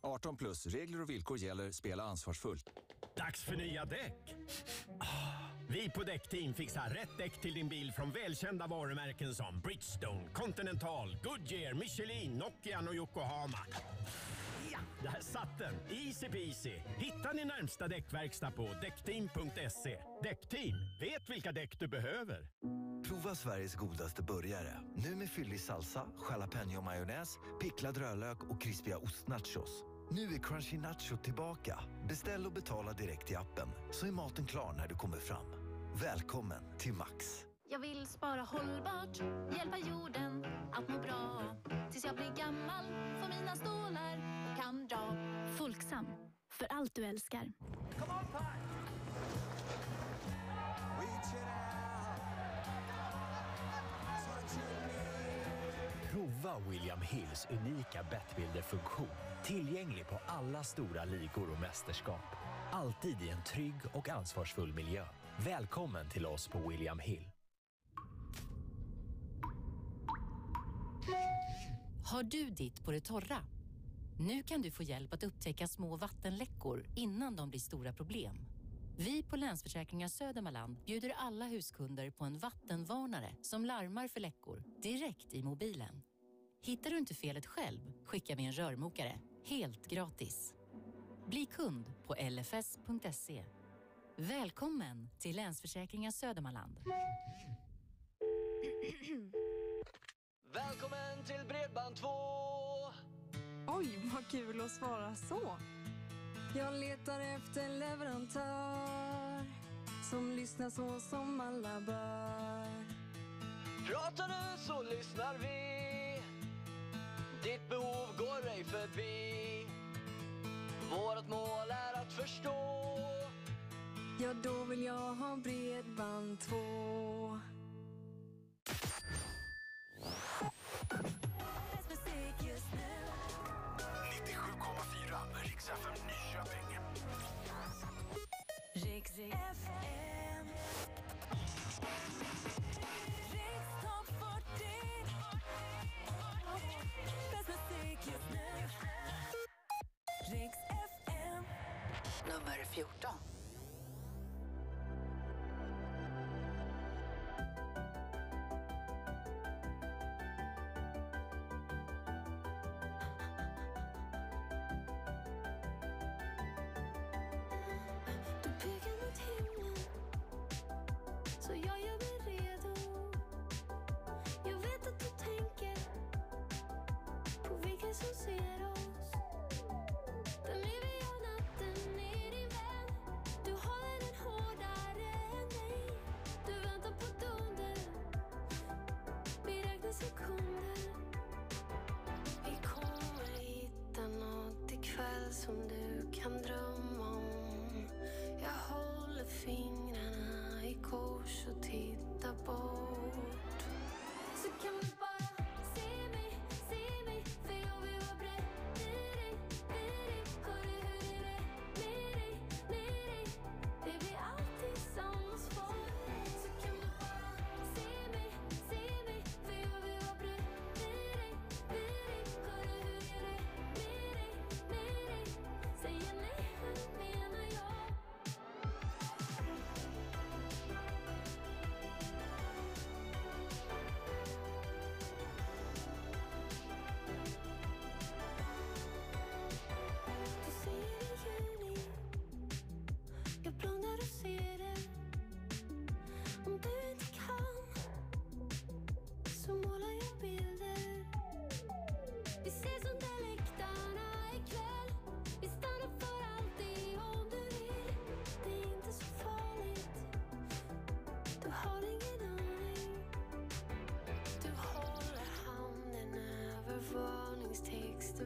18 plus, regler och villkor gäller. Spela ansvarsfullt. Dags för nya däck. Ah, vi på Däckteam fixar rätt däck till din bil från välkända varumärken som Bridgestone, Continental, Goodyear, Michelin, Nokian och Yokohama. Ja, där satt den! Easy peasy! Hitta din närmsta däckverkstad på däckteam.se. Däckteam, vet vilka däck du behöver. Prova Sveriges godaste burgare. Nu med fyllig salsa, jalapeno-majonnäs, picklad rödlök och krispiga ostnachos. Nu är Crunchy Nacho tillbaka. Beställ och betala direkt i appen så är maten klar när du kommer fram. Välkommen till Max. Jag vill spara hållbart, hjälpa jorden att må bra. Tills jag blir gammal, får mina stålar och kan dra. Folksam, för allt du älskar. Prova William Hills unika Bettbuilder-funktion. Tillgänglig på alla stora ligor och mästerskap. Alltid i en trygg och ansvarsfull miljö. Välkommen till oss på William Hill. Har du ditt på det torra? Nu kan du få hjälp att upptäcka små vattenläckor innan de blir stora problem. Vi på Länsförsäkringar Södermanland bjuder alla huskunder på en vattenvarnare som larmar för läckor direkt i mobilen. Hittar du inte felet själv skickar vi en rörmokare helt gratis. Bli kund på lfs.se. Välkommen till Länsförsäkringar Södermanland. Välkommen till Bredband2! Oj, vad kul att svara så. Jag letar efter en leverantör som lyssnar så som alla bör. Pratar du så lyssnar vi. Ditt behov går ej förbi. Vårt mål är att förstå. Ja, då vill jag ha bredband 2. Bäst musik just nu. 97,4 Rix FM Nyköping. Rix FM. Rix topp 40. Bäst musik just nu. Rix FM. Nummer 14. Som du kan drömma om. Jag håller fingrarna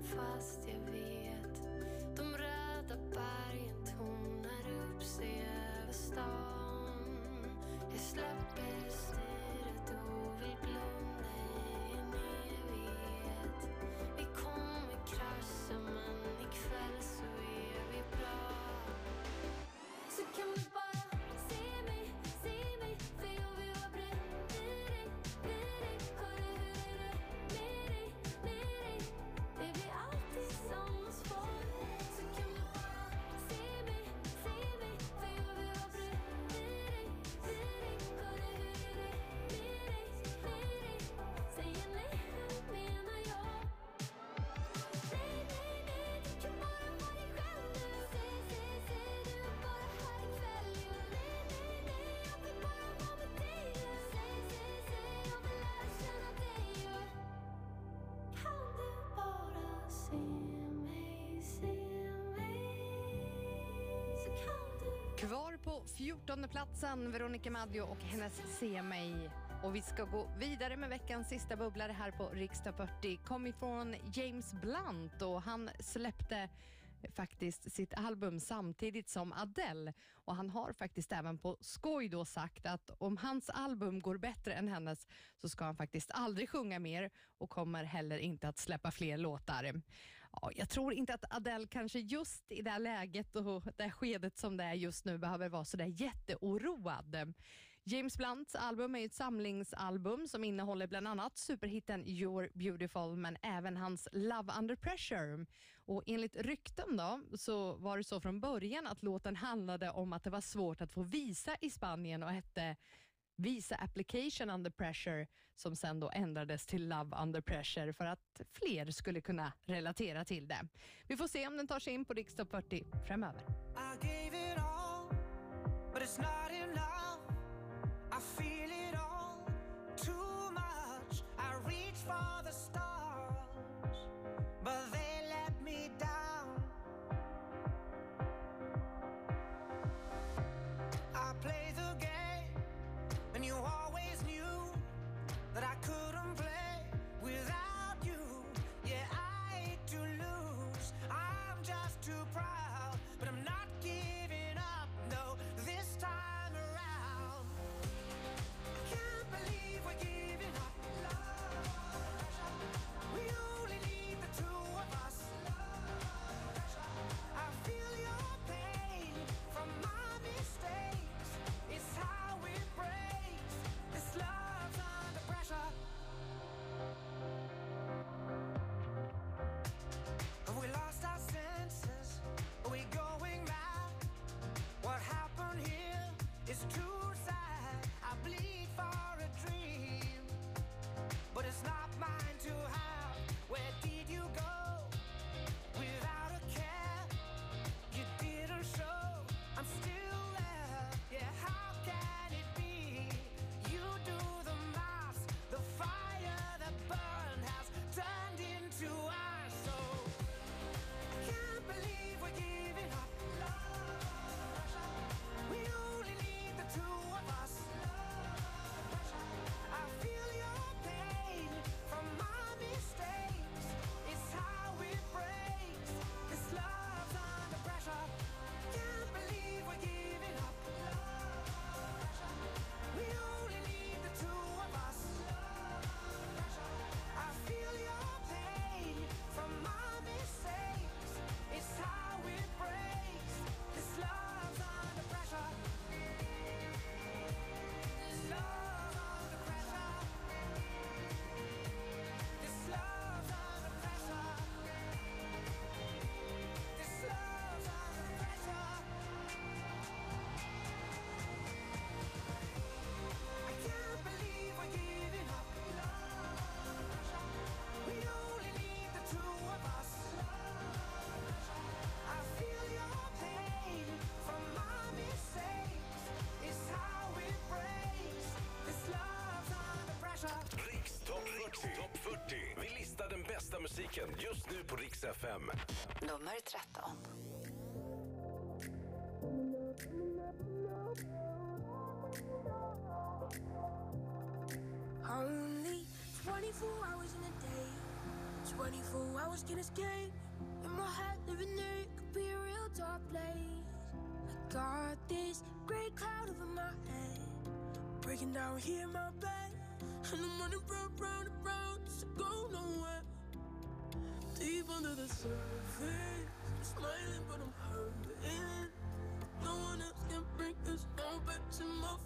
fast 14 platsen Veronica Maggio och hennes Se mig. Och vi ska gå vidare med veckans sista bubblare här på Riksdag 40. Kom ifrån James Blunt och han släppte faktiskt sitt album samtidigt som Adele. Och han har faktiskt även på skoj då sagt att om hans album går bättre än hennes så ska han faktiskt aldrig sjunga mer och kommer heller inte att släppa fler låtar. Ja, jag tror inte att Adele kanske just i det här läget och det här skedet som det är just nu behöver vara sådär jätteoroad. James Blunts album är ett samlingsalbum som innehåller bland annat superhitten You're beautiful men även hans Love under pressure. Och enligt rykten då så var det så från början att låten handlade om att det var svårt att få visa i Spanien och hette Visa application under pressure som sen då ändrades till Love under pressure för att fler skulle kunna relatera till det. Vi får se om den tar sig in på Riksdag 40 framöver. I gave it all, but it's not enough. Musiken just nu på Rix FM. Nummer 13. Only 24 hours in a day, 24 hours can escape. In my head, living there it could be a real dark place. I got this gray cloud over my head, breaking down here in my bed. And I'm running under the surface, I'm smiling, but I'm hurting. No one else can bring this moment to my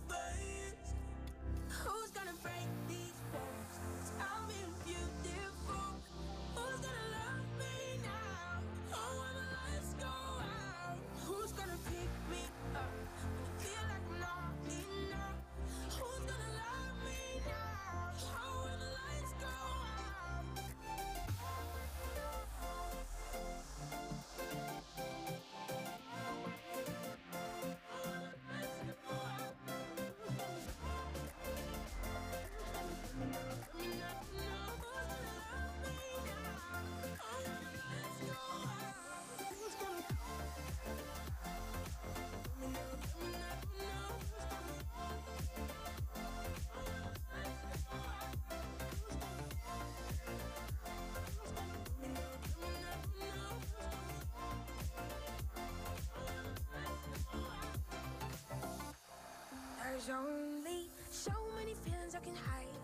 There's only so many feelings I can hide,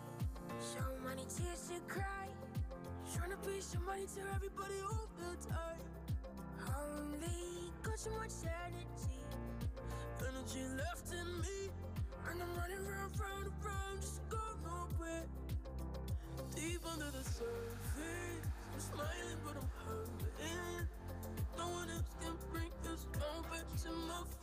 so many tears to cry. Trying to be somebody to everybody all the time. Only got so much energy, energy left in me, and I'm running round, round, round, just go nowhere. Deep under the surface, I'm smiling but I'm hurting. No one else can bring this moment to my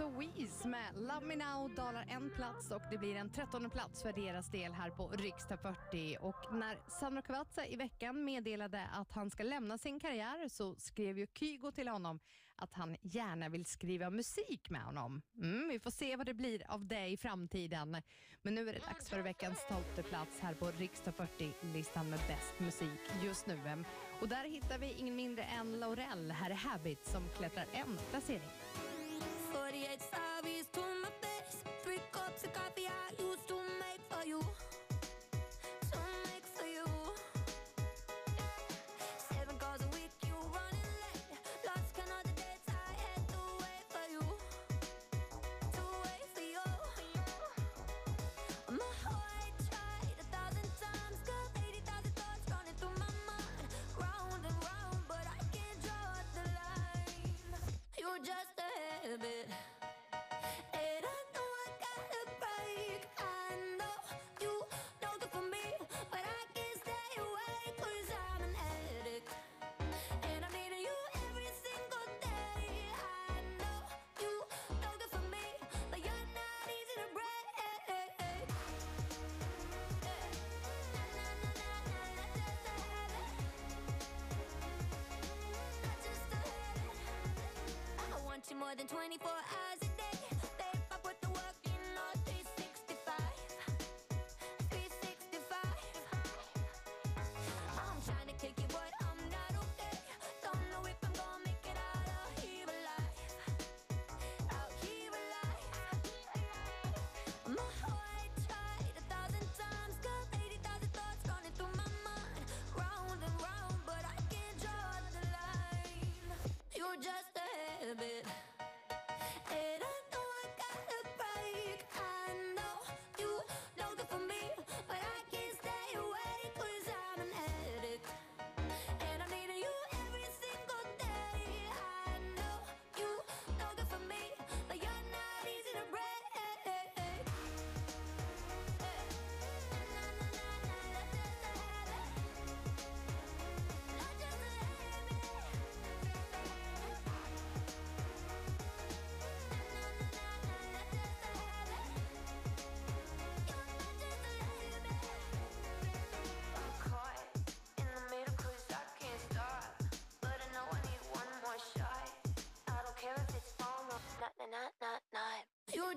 Alltså, Soweeze med Love Me Now dalar en plats och det blir en trettonde plats för deras del här på Riksdag 40. Och när Sandro Cavazza i veckan meddelade att han ska lämna sin karriär så skrev ju Kygo till honom att han gärna vill skriva musik med honom. Mm, vi får se vad det blir av det i framtiden. Men nu är det dags för veckans tolfte plats här på Riksdag 40-listan med bäst musik just nu. Och där hittar vi ingen mindre än Laurel. Här är Habit som klättrar en placering. Than 24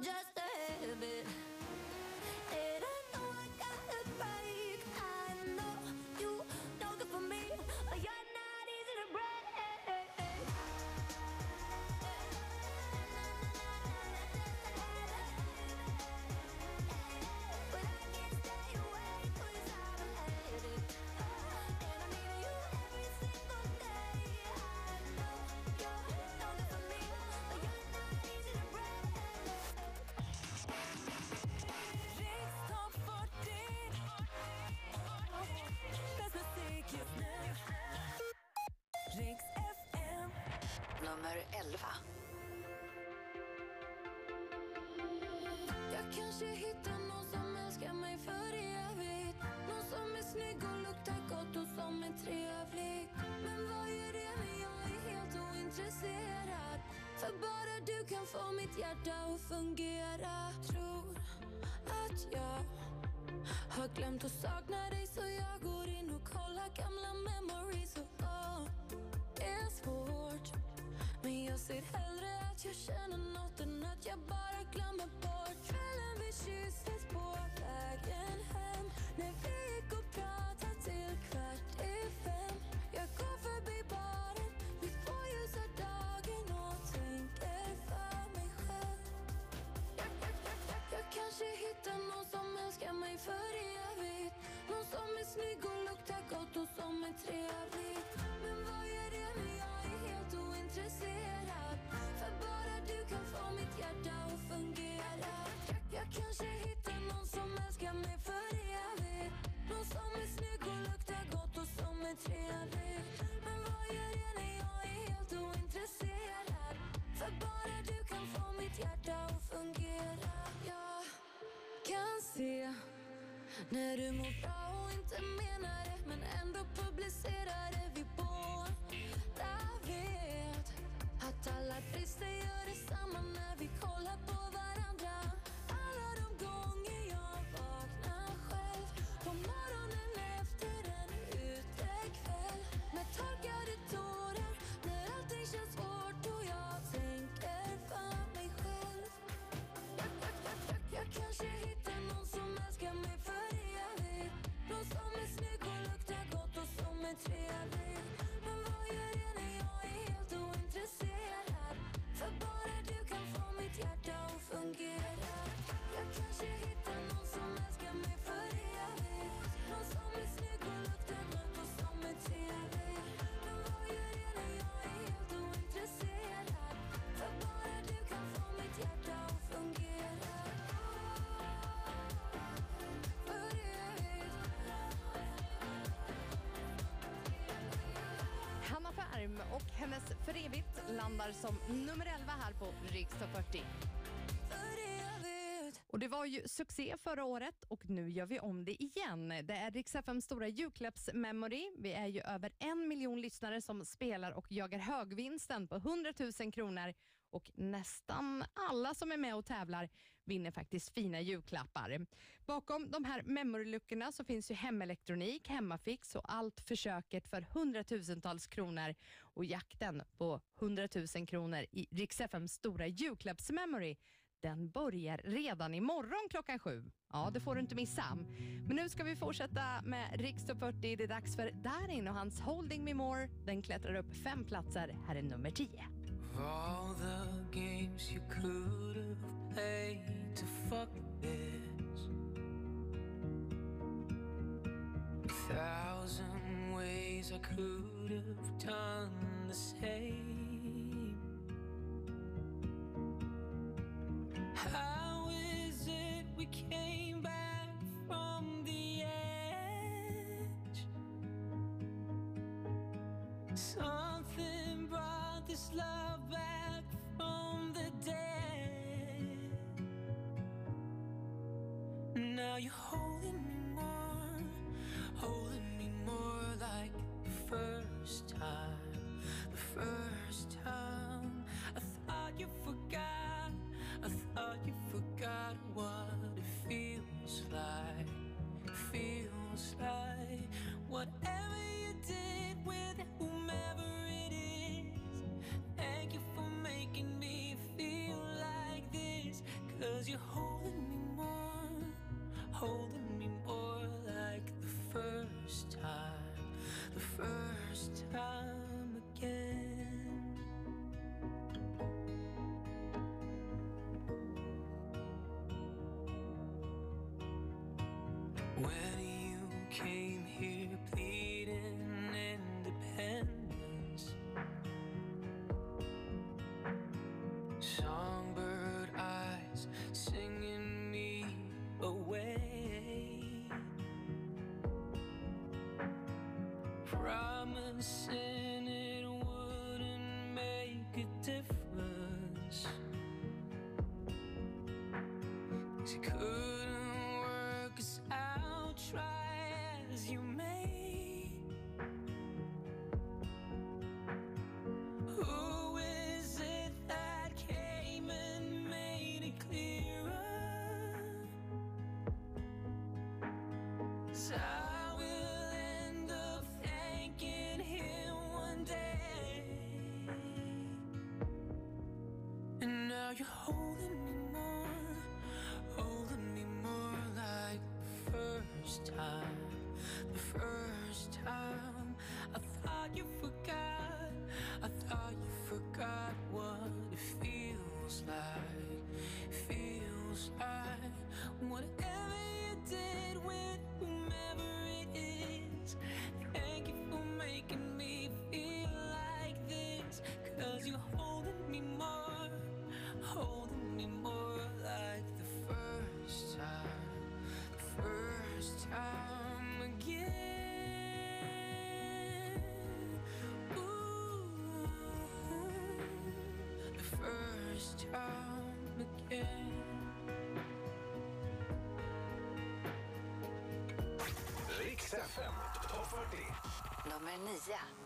just Nummer 11. Jag kanske hittar någon som älskar mig för evigt Någon som är snygg och luktar gott och som är trevlig Men vad är det när jag är helt ointresserad? För bara du kan få mitt hjärta att fungera Tror att jag har glömt att sakna dig så jag går in och kollar gamla memo ser hellre att jag känner något än att jag bara glömmer bort kvällen vi kysstes på vägen hem när vi gick och pratade till kvart i fem. Jag går förbi baren vid tvåljusa-dagen och tänker för mig själv. Jag, jag, jag, jag, jag kanske hittar någon som älskar mig för evigt. Någon som är snygg och luktar gott och som kanske hittar någon som älskar mig för evigt. Någon som är snygg och luktar gott och som är trevlig. Men vad gör det när jag är helt ointresserad? För bara du kan få mitt hjärta att fungera. Jag kan se när du mår bra och inte menar det men ändå publicerar det någon som älskar mig för evigt som är snygg och luktar gott och som är trevlig hennes För evigt landar som nummer 11 här på Riksdag 40. Och det var ju succé förra året och nu gör vi om det igen. Det är Rix FMs stora julklappsmemory. Vi är ju över en miljon lyssnare som spelar och jagar högvinsten på 100 000 kronor och nästan alla som är med och tävlar vinner faktiskt fina julklappar. Bakom de här memoryluckorna så finns ju hemelektronik, hemmafix och allt försöket för hundratusentals kronor och jakten på 100 000 kronor i Rix FMs stora julklappsmemory den börjar redan imorgon klockan sju. Ja, det får du inte missa. Men nu ska vi fortsätta med Rikstopp 40. Det är dags för Darin och hans Holding Me More. Den klättrar upp fem platser. Här är nummer tio. All the games you could have played to fuck this. A thousand ways I could have done the same. How is it we came back Something brought this love back from the dead. Now you're holding me more, holding me more like the first time, the first time. I thought you forgot, I thought you forgot what it feels like, feels like. Whatever you did with whomever making me feel like this. Cause you're holding me more Holding me more like the first time The first time. Riks FM Topp 40. Nummer 9.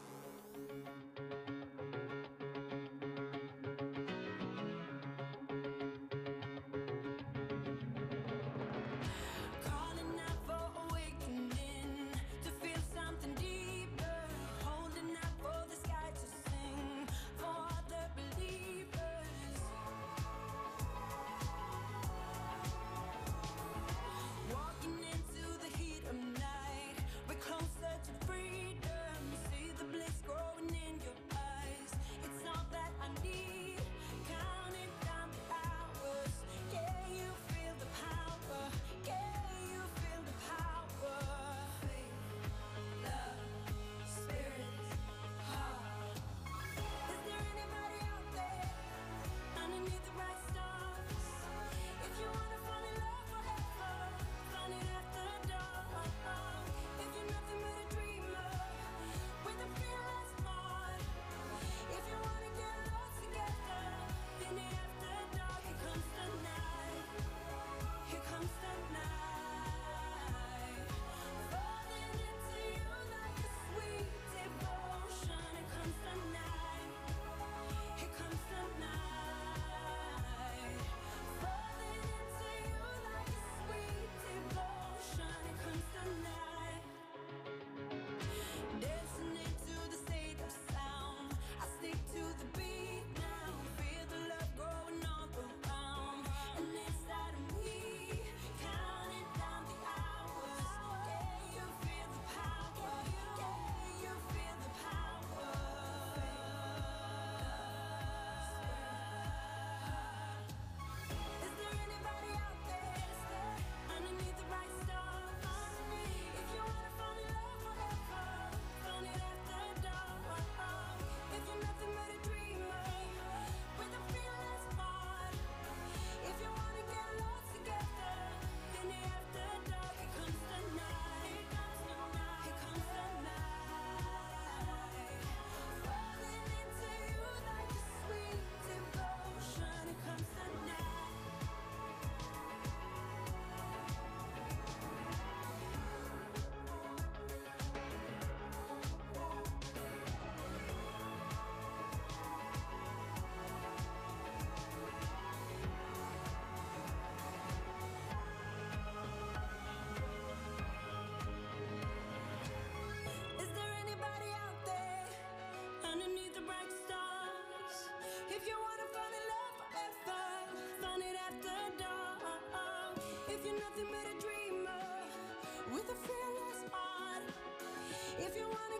If you want.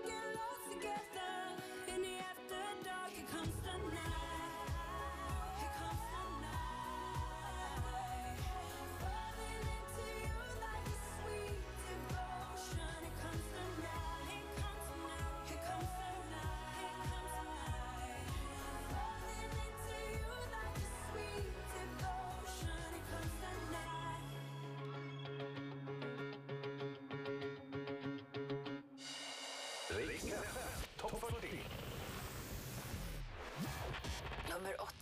Topplistan. Topp 40. Nummer 8.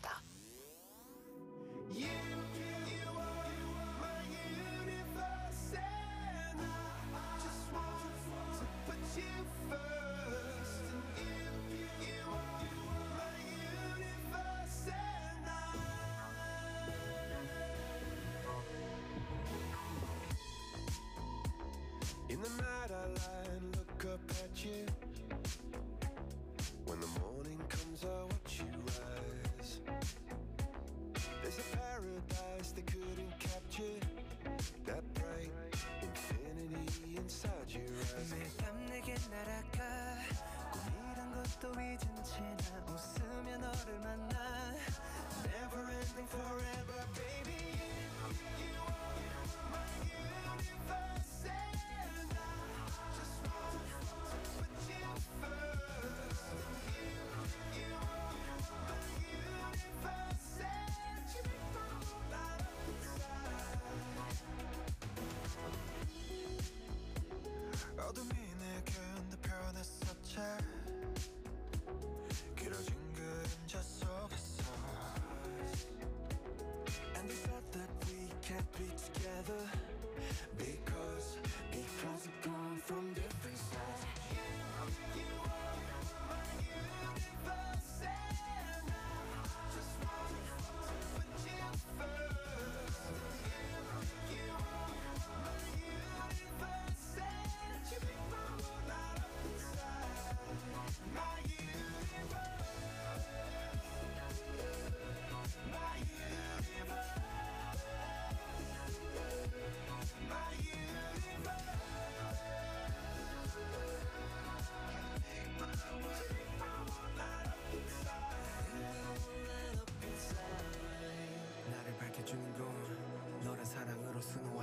In the night I lie up at you. When the morning comes, I watch you rise. There's a paradise they couldn't capture. That bright infinity inside your eyes. 매일 밤 내게 날아가 꿈이란 것도 잊은 채나 웃으며 너를 만나 Never ending forever,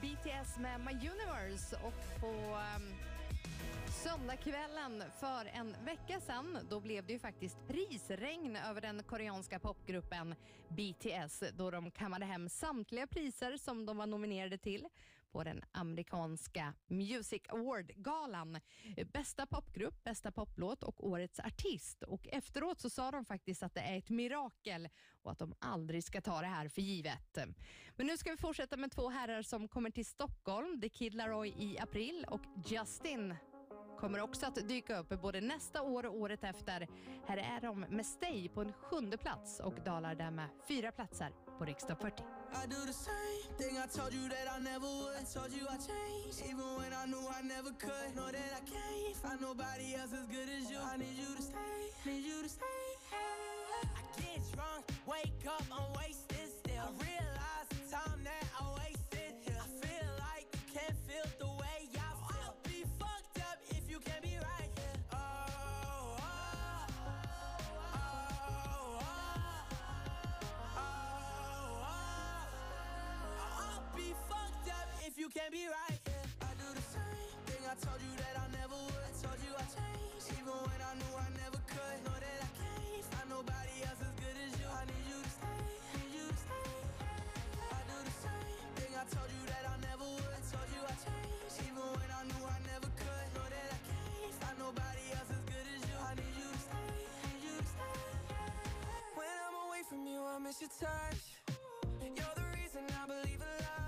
BTS med My Universe. Och på um, söndagskvällen för en vecka sedan då blev det ju faktiskt prisregn över den koreanska popgruppen BTS då de kammade hem samtliga priser som de var nominerade till på den amerikanska Music Award-galan. Bästa popgrupp, bästa poplåt och årets artist. Och efteråt så sa de faktiskt att det är ett mirakel och att de aldrig ska ta det här för givet. Men nu ska vi fortsätta med två herrar som kommer till Stockholm. The Kid Laroi i april och Justin kommer också att dyka upp både nästa år och året efter. Här är de med Stay på en sjunde plats och dalar där med fyra platser på riksdag 40. I do the same thing I told you that I never would. I told you I changed, even when I knew I never could. Know that I can't find nobody else as good as you. I need you to stay, need you to stay. I get drunk, wake up, I'm wasted still. I realize the time that I wasted here. I feel like you can't feel the you can't be right. Yeah, I do the same thing I told you that I never would. I told you I changed, even when I knew I never could. Know that I can't find nobody else as good as you. I need you to stay, need you to stay. I do the same thing I told you that I never would. I told you I changed, even when I knew I never could. Know that I can't find nobody else as good as you. I need you to stay, need you to stay. When I'm away from you, I miss your touch. You're the reason I believe in love.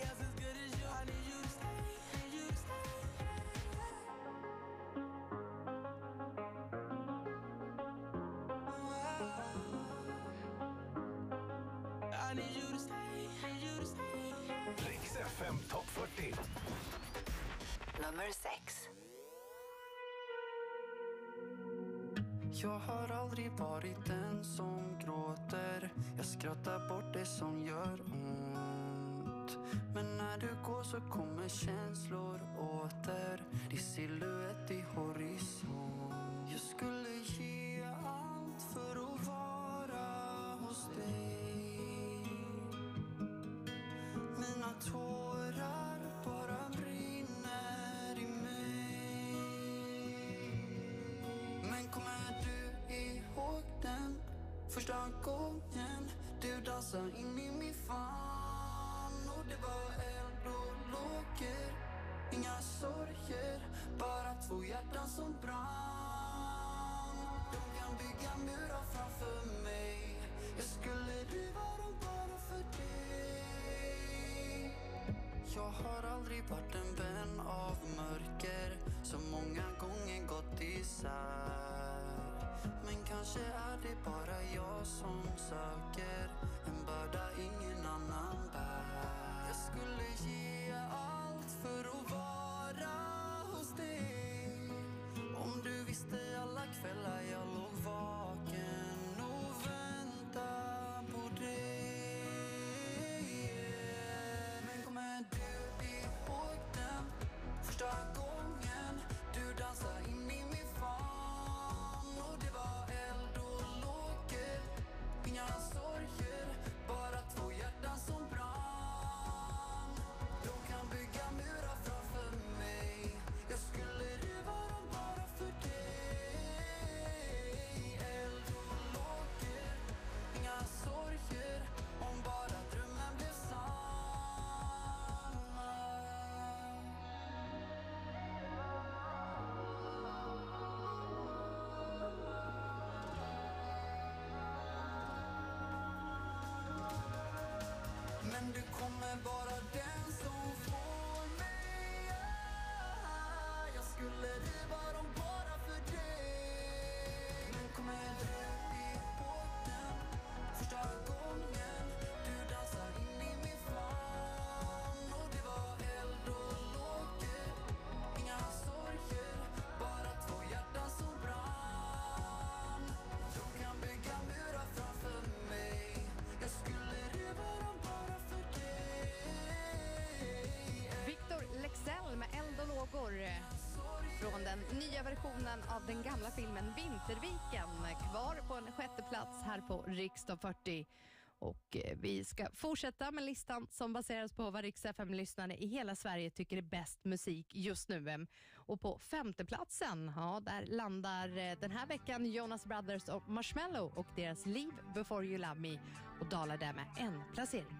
I need you to stay, need you to stay. Riks FM topp 40. Nummer sex. Jag har aldrig varit den som gråter Jag skrattar bort det som gör ont Men när du går så kommer känslor åter Din silhuett i horisont Jag skulle ge allt för att vara hos dig mina tårar bara brinner i mig. Men kommer du ihåg den första gången du dansade in i min famn? Och det var eld och lågor, inga sorger Bara två hjärtan som brann. De kan bygga murar framför mig. Jag skulle riva dem bara för dig jag har aldrig varit en vän av mörker så många gånger gått isär. Men kanske är det bara jag som söker en börda ingen annan bär. Jag skulle ge allt för att vara hos dig. Om du visste alla kvällar jag låg Men kommer du ihåg den första gången av den gamla filmen Vinterviken. Kvar på en sjätte plats här på Riksdag 40. Och eh, vi ska fortsätta med listan som baseras på vad Rix FM-lyssnare i hela Sverige tycker är bäst musik just nu. Och på femteplatsen, ja, där landar eh, den här veckan Jonas Brothers och Marshmello och deras Leave before you love me och dalar där med en placering.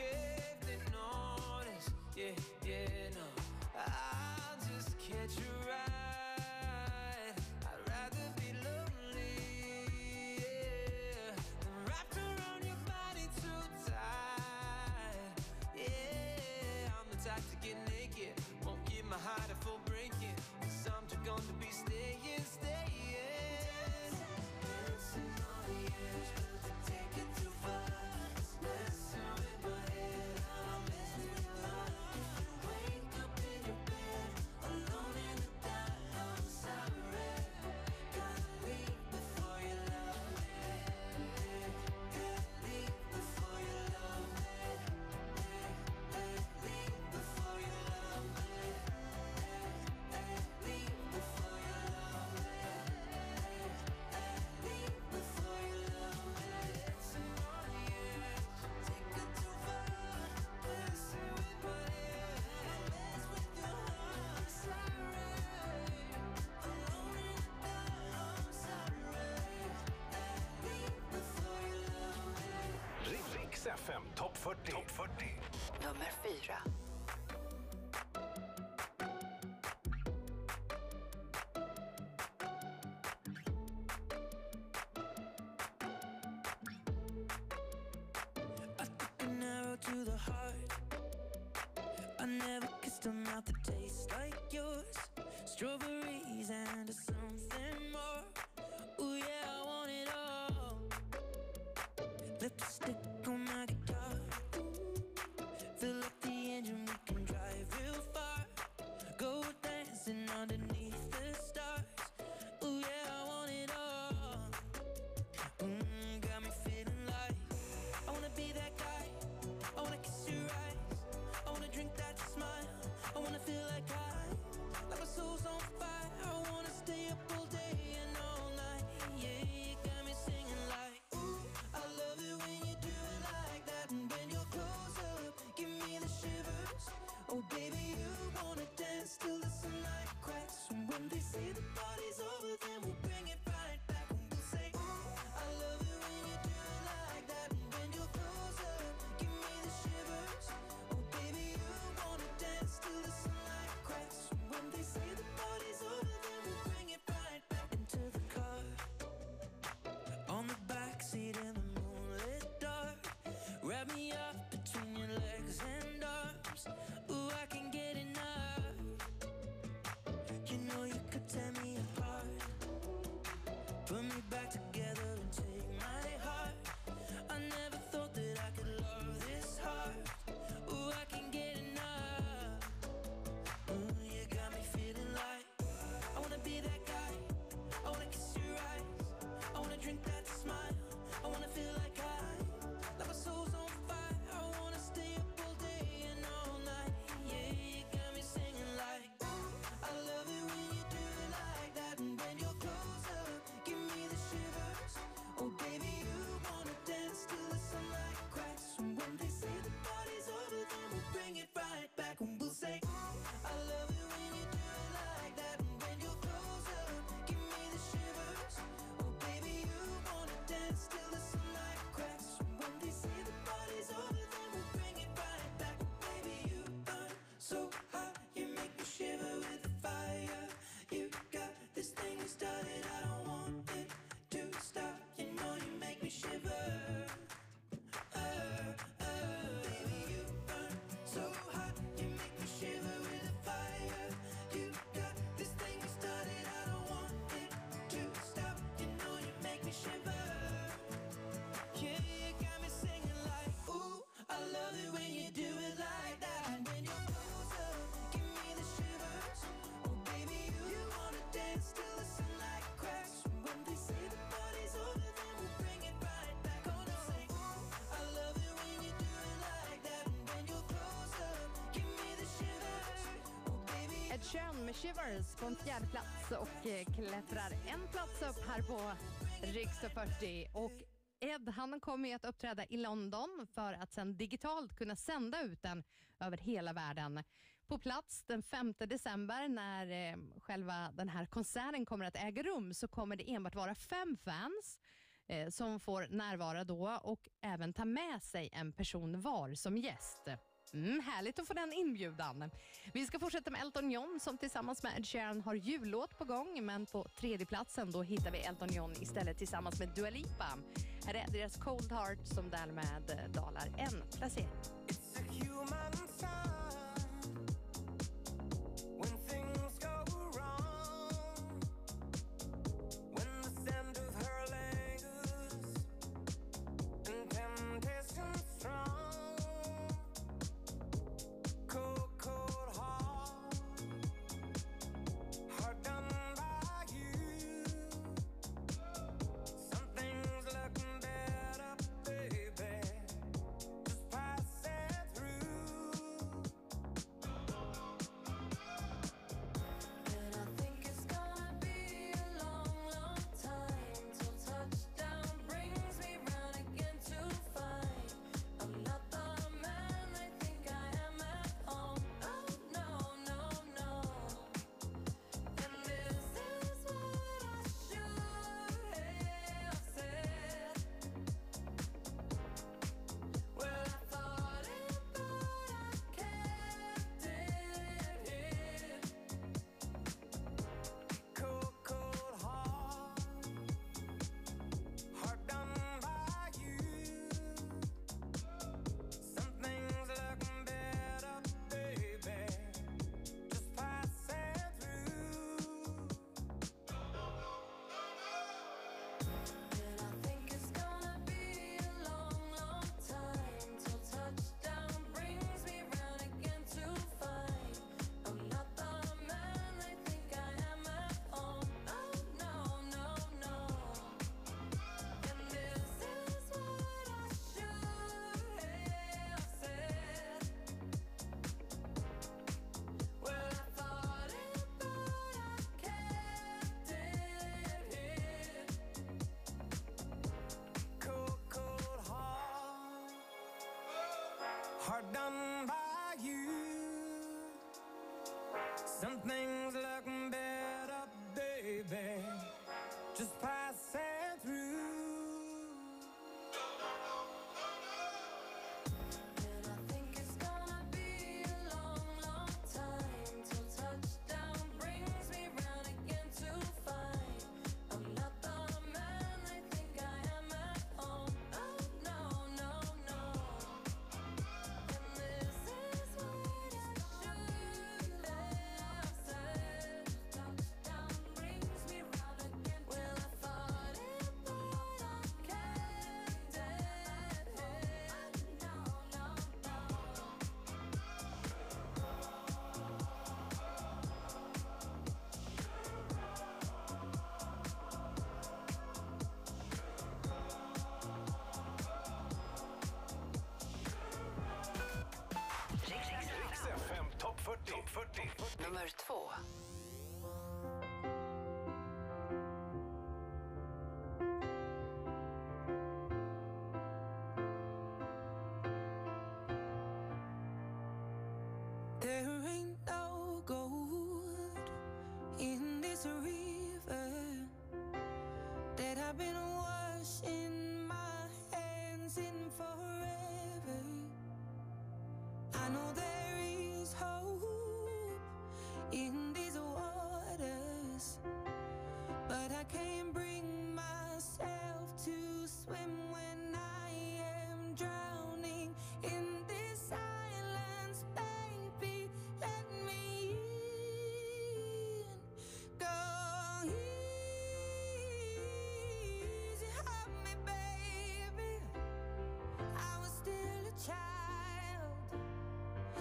caved and notice, Yeah, yeah. 40. Topp 40. Nummer 4. I never kissed a mouth that tastes like yours. Strawberries and a Oh, baby. Kön med Shivers på en fjärde plats och eh, klättrar en plats upp här på Riks 40. Och Ed han kommer att uppträda i London för att sen digitalt kunna sända ut den över hela världen. På plats den 5 december när eh, själva den här konserten kommer att äga rum så kommer det enbart vara fem fans eh, som får närvara då och även ta med sig en person var som gäst. Mm, härligt att få den inbjudan. Vi ska fortsätta med Elton John som tillsammans med Ed Sheeran har jullåt på gång. Men på tredjeplatsen hittar vi Elton John istället tillsammans med Dua Lipa. Här är deras Cold Heart som därmed eh, dalar en placering. are done by you. Something 40. Nummer två.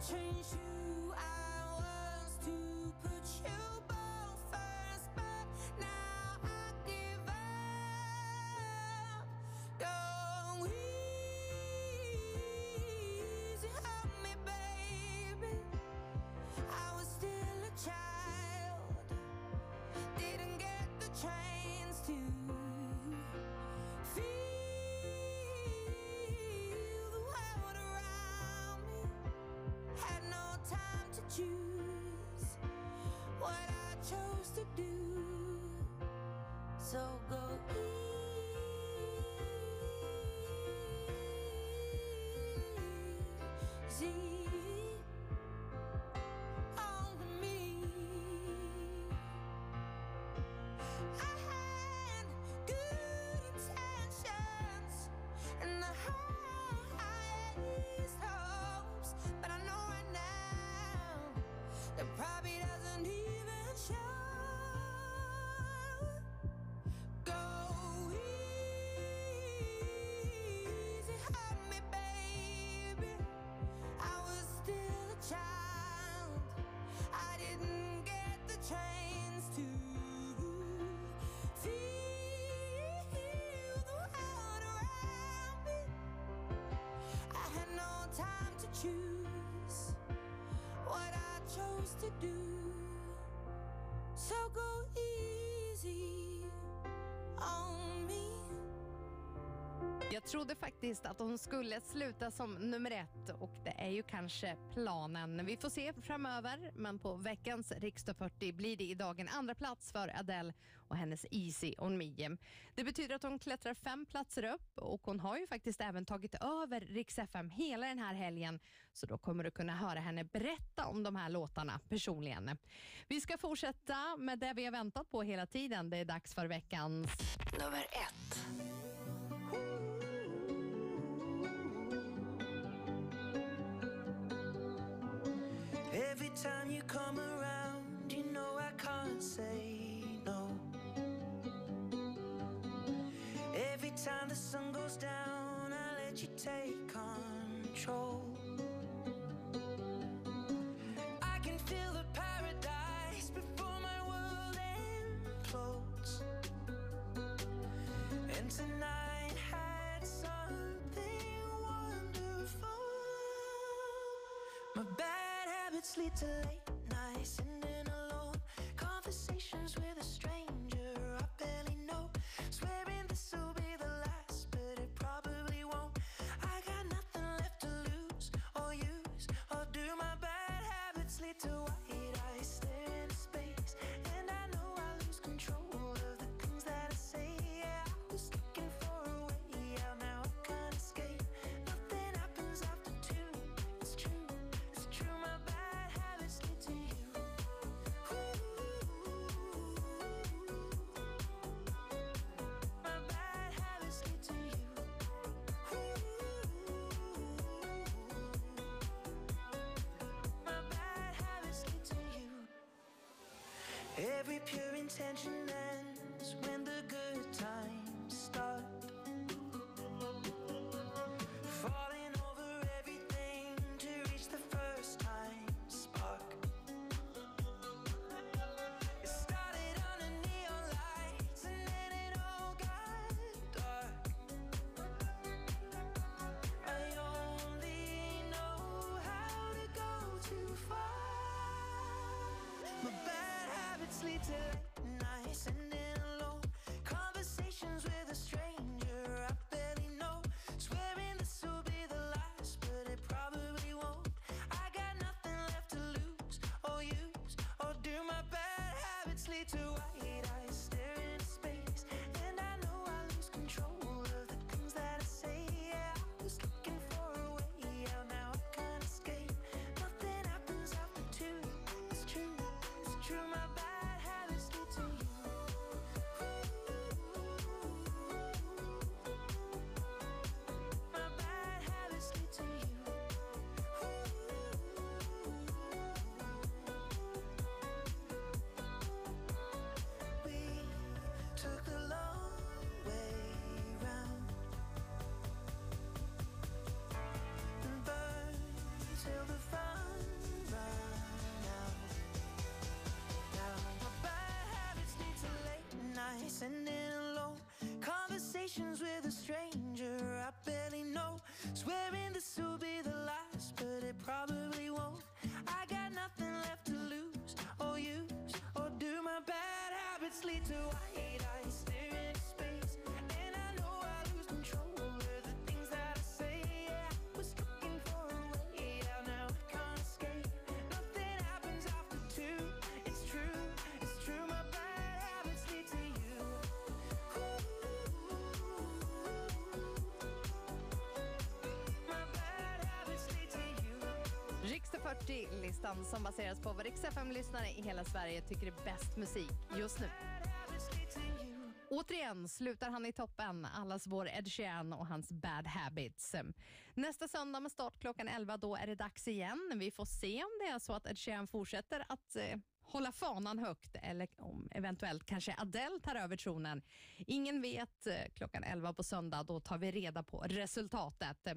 情绪。I to do. So go easy to choose what I chose to do. So go easy on me. Jag trodde faktiskt att hon skulle sluta som nummer ett och är ju kanske planen. Vi får se framöver, men på veckans Riksdag 40 blir det idag en andra plats för Adele och hennes Easy on me. Det betyder att hon klättrar fem platser upp och hon har ju faktiskt även tagit över Rix FM hela den här helgen, så då kommer du kunna höra henne berätta om de här låtarna personligen. Vi ska fortsätta med det vi har väntat på hela tiden. Det är dags för veckans Nummer ett. Time you come around, you know I can't say no. Every time the sun goes down, I let you take control. Lead to late nights, sitting alone. Conversations with a stranger I barely know. Swearing this will be the last, but it probably won't. I got nothing left to lose or use or do. My bad habits lead to Every pure intention ends to late conversations with a stranger I barely know. Swearing this will be the last, but it probably won't. I got nothing left to lose or use or do. My bad habits lead to conversations with a stranger I barely know. Swearing this will be the last, but it probably won't. I got nothing left to lose or use, or do my bad habits lead to 40-listan som baseras på vad Rix FM-lyssnare i hela Sverige tycker är bäst musik just nu. Återigen slutar han i toppen, allas vår Ed Sheeran och hans Bad Habits. Nästa söndag med start klockan 11, då är det dags igen. Vi får se om det är så att Ed Sheeran fortsätter att eh, hålla fanan högt eller om eventuellt kanske Adele tar över tronen. Ingen vet. Eh, klockan 11 på söndag, då tar vi reda på resultatet. Eh,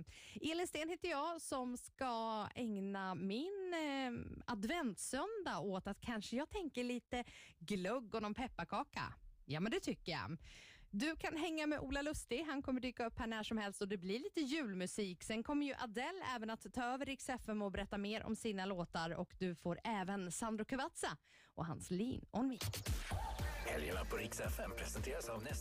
Elin Sten heter jag som ska ägna min eh, adventssöndag åt att kanske jag tänker lite glögg och någon pepparkaka. Ja, men det tycker jag. Du kan hänga med Ola Lustig. Han kommer dyka upp här när som helst och det blir lite julmusik. Sen kommer ju Adele även att ta över Rix FM och berätta mer om sina låtar och du får även Sandro Cavazza och hans Lean on me. Helgerna på Rix FM presenteras av Nestlé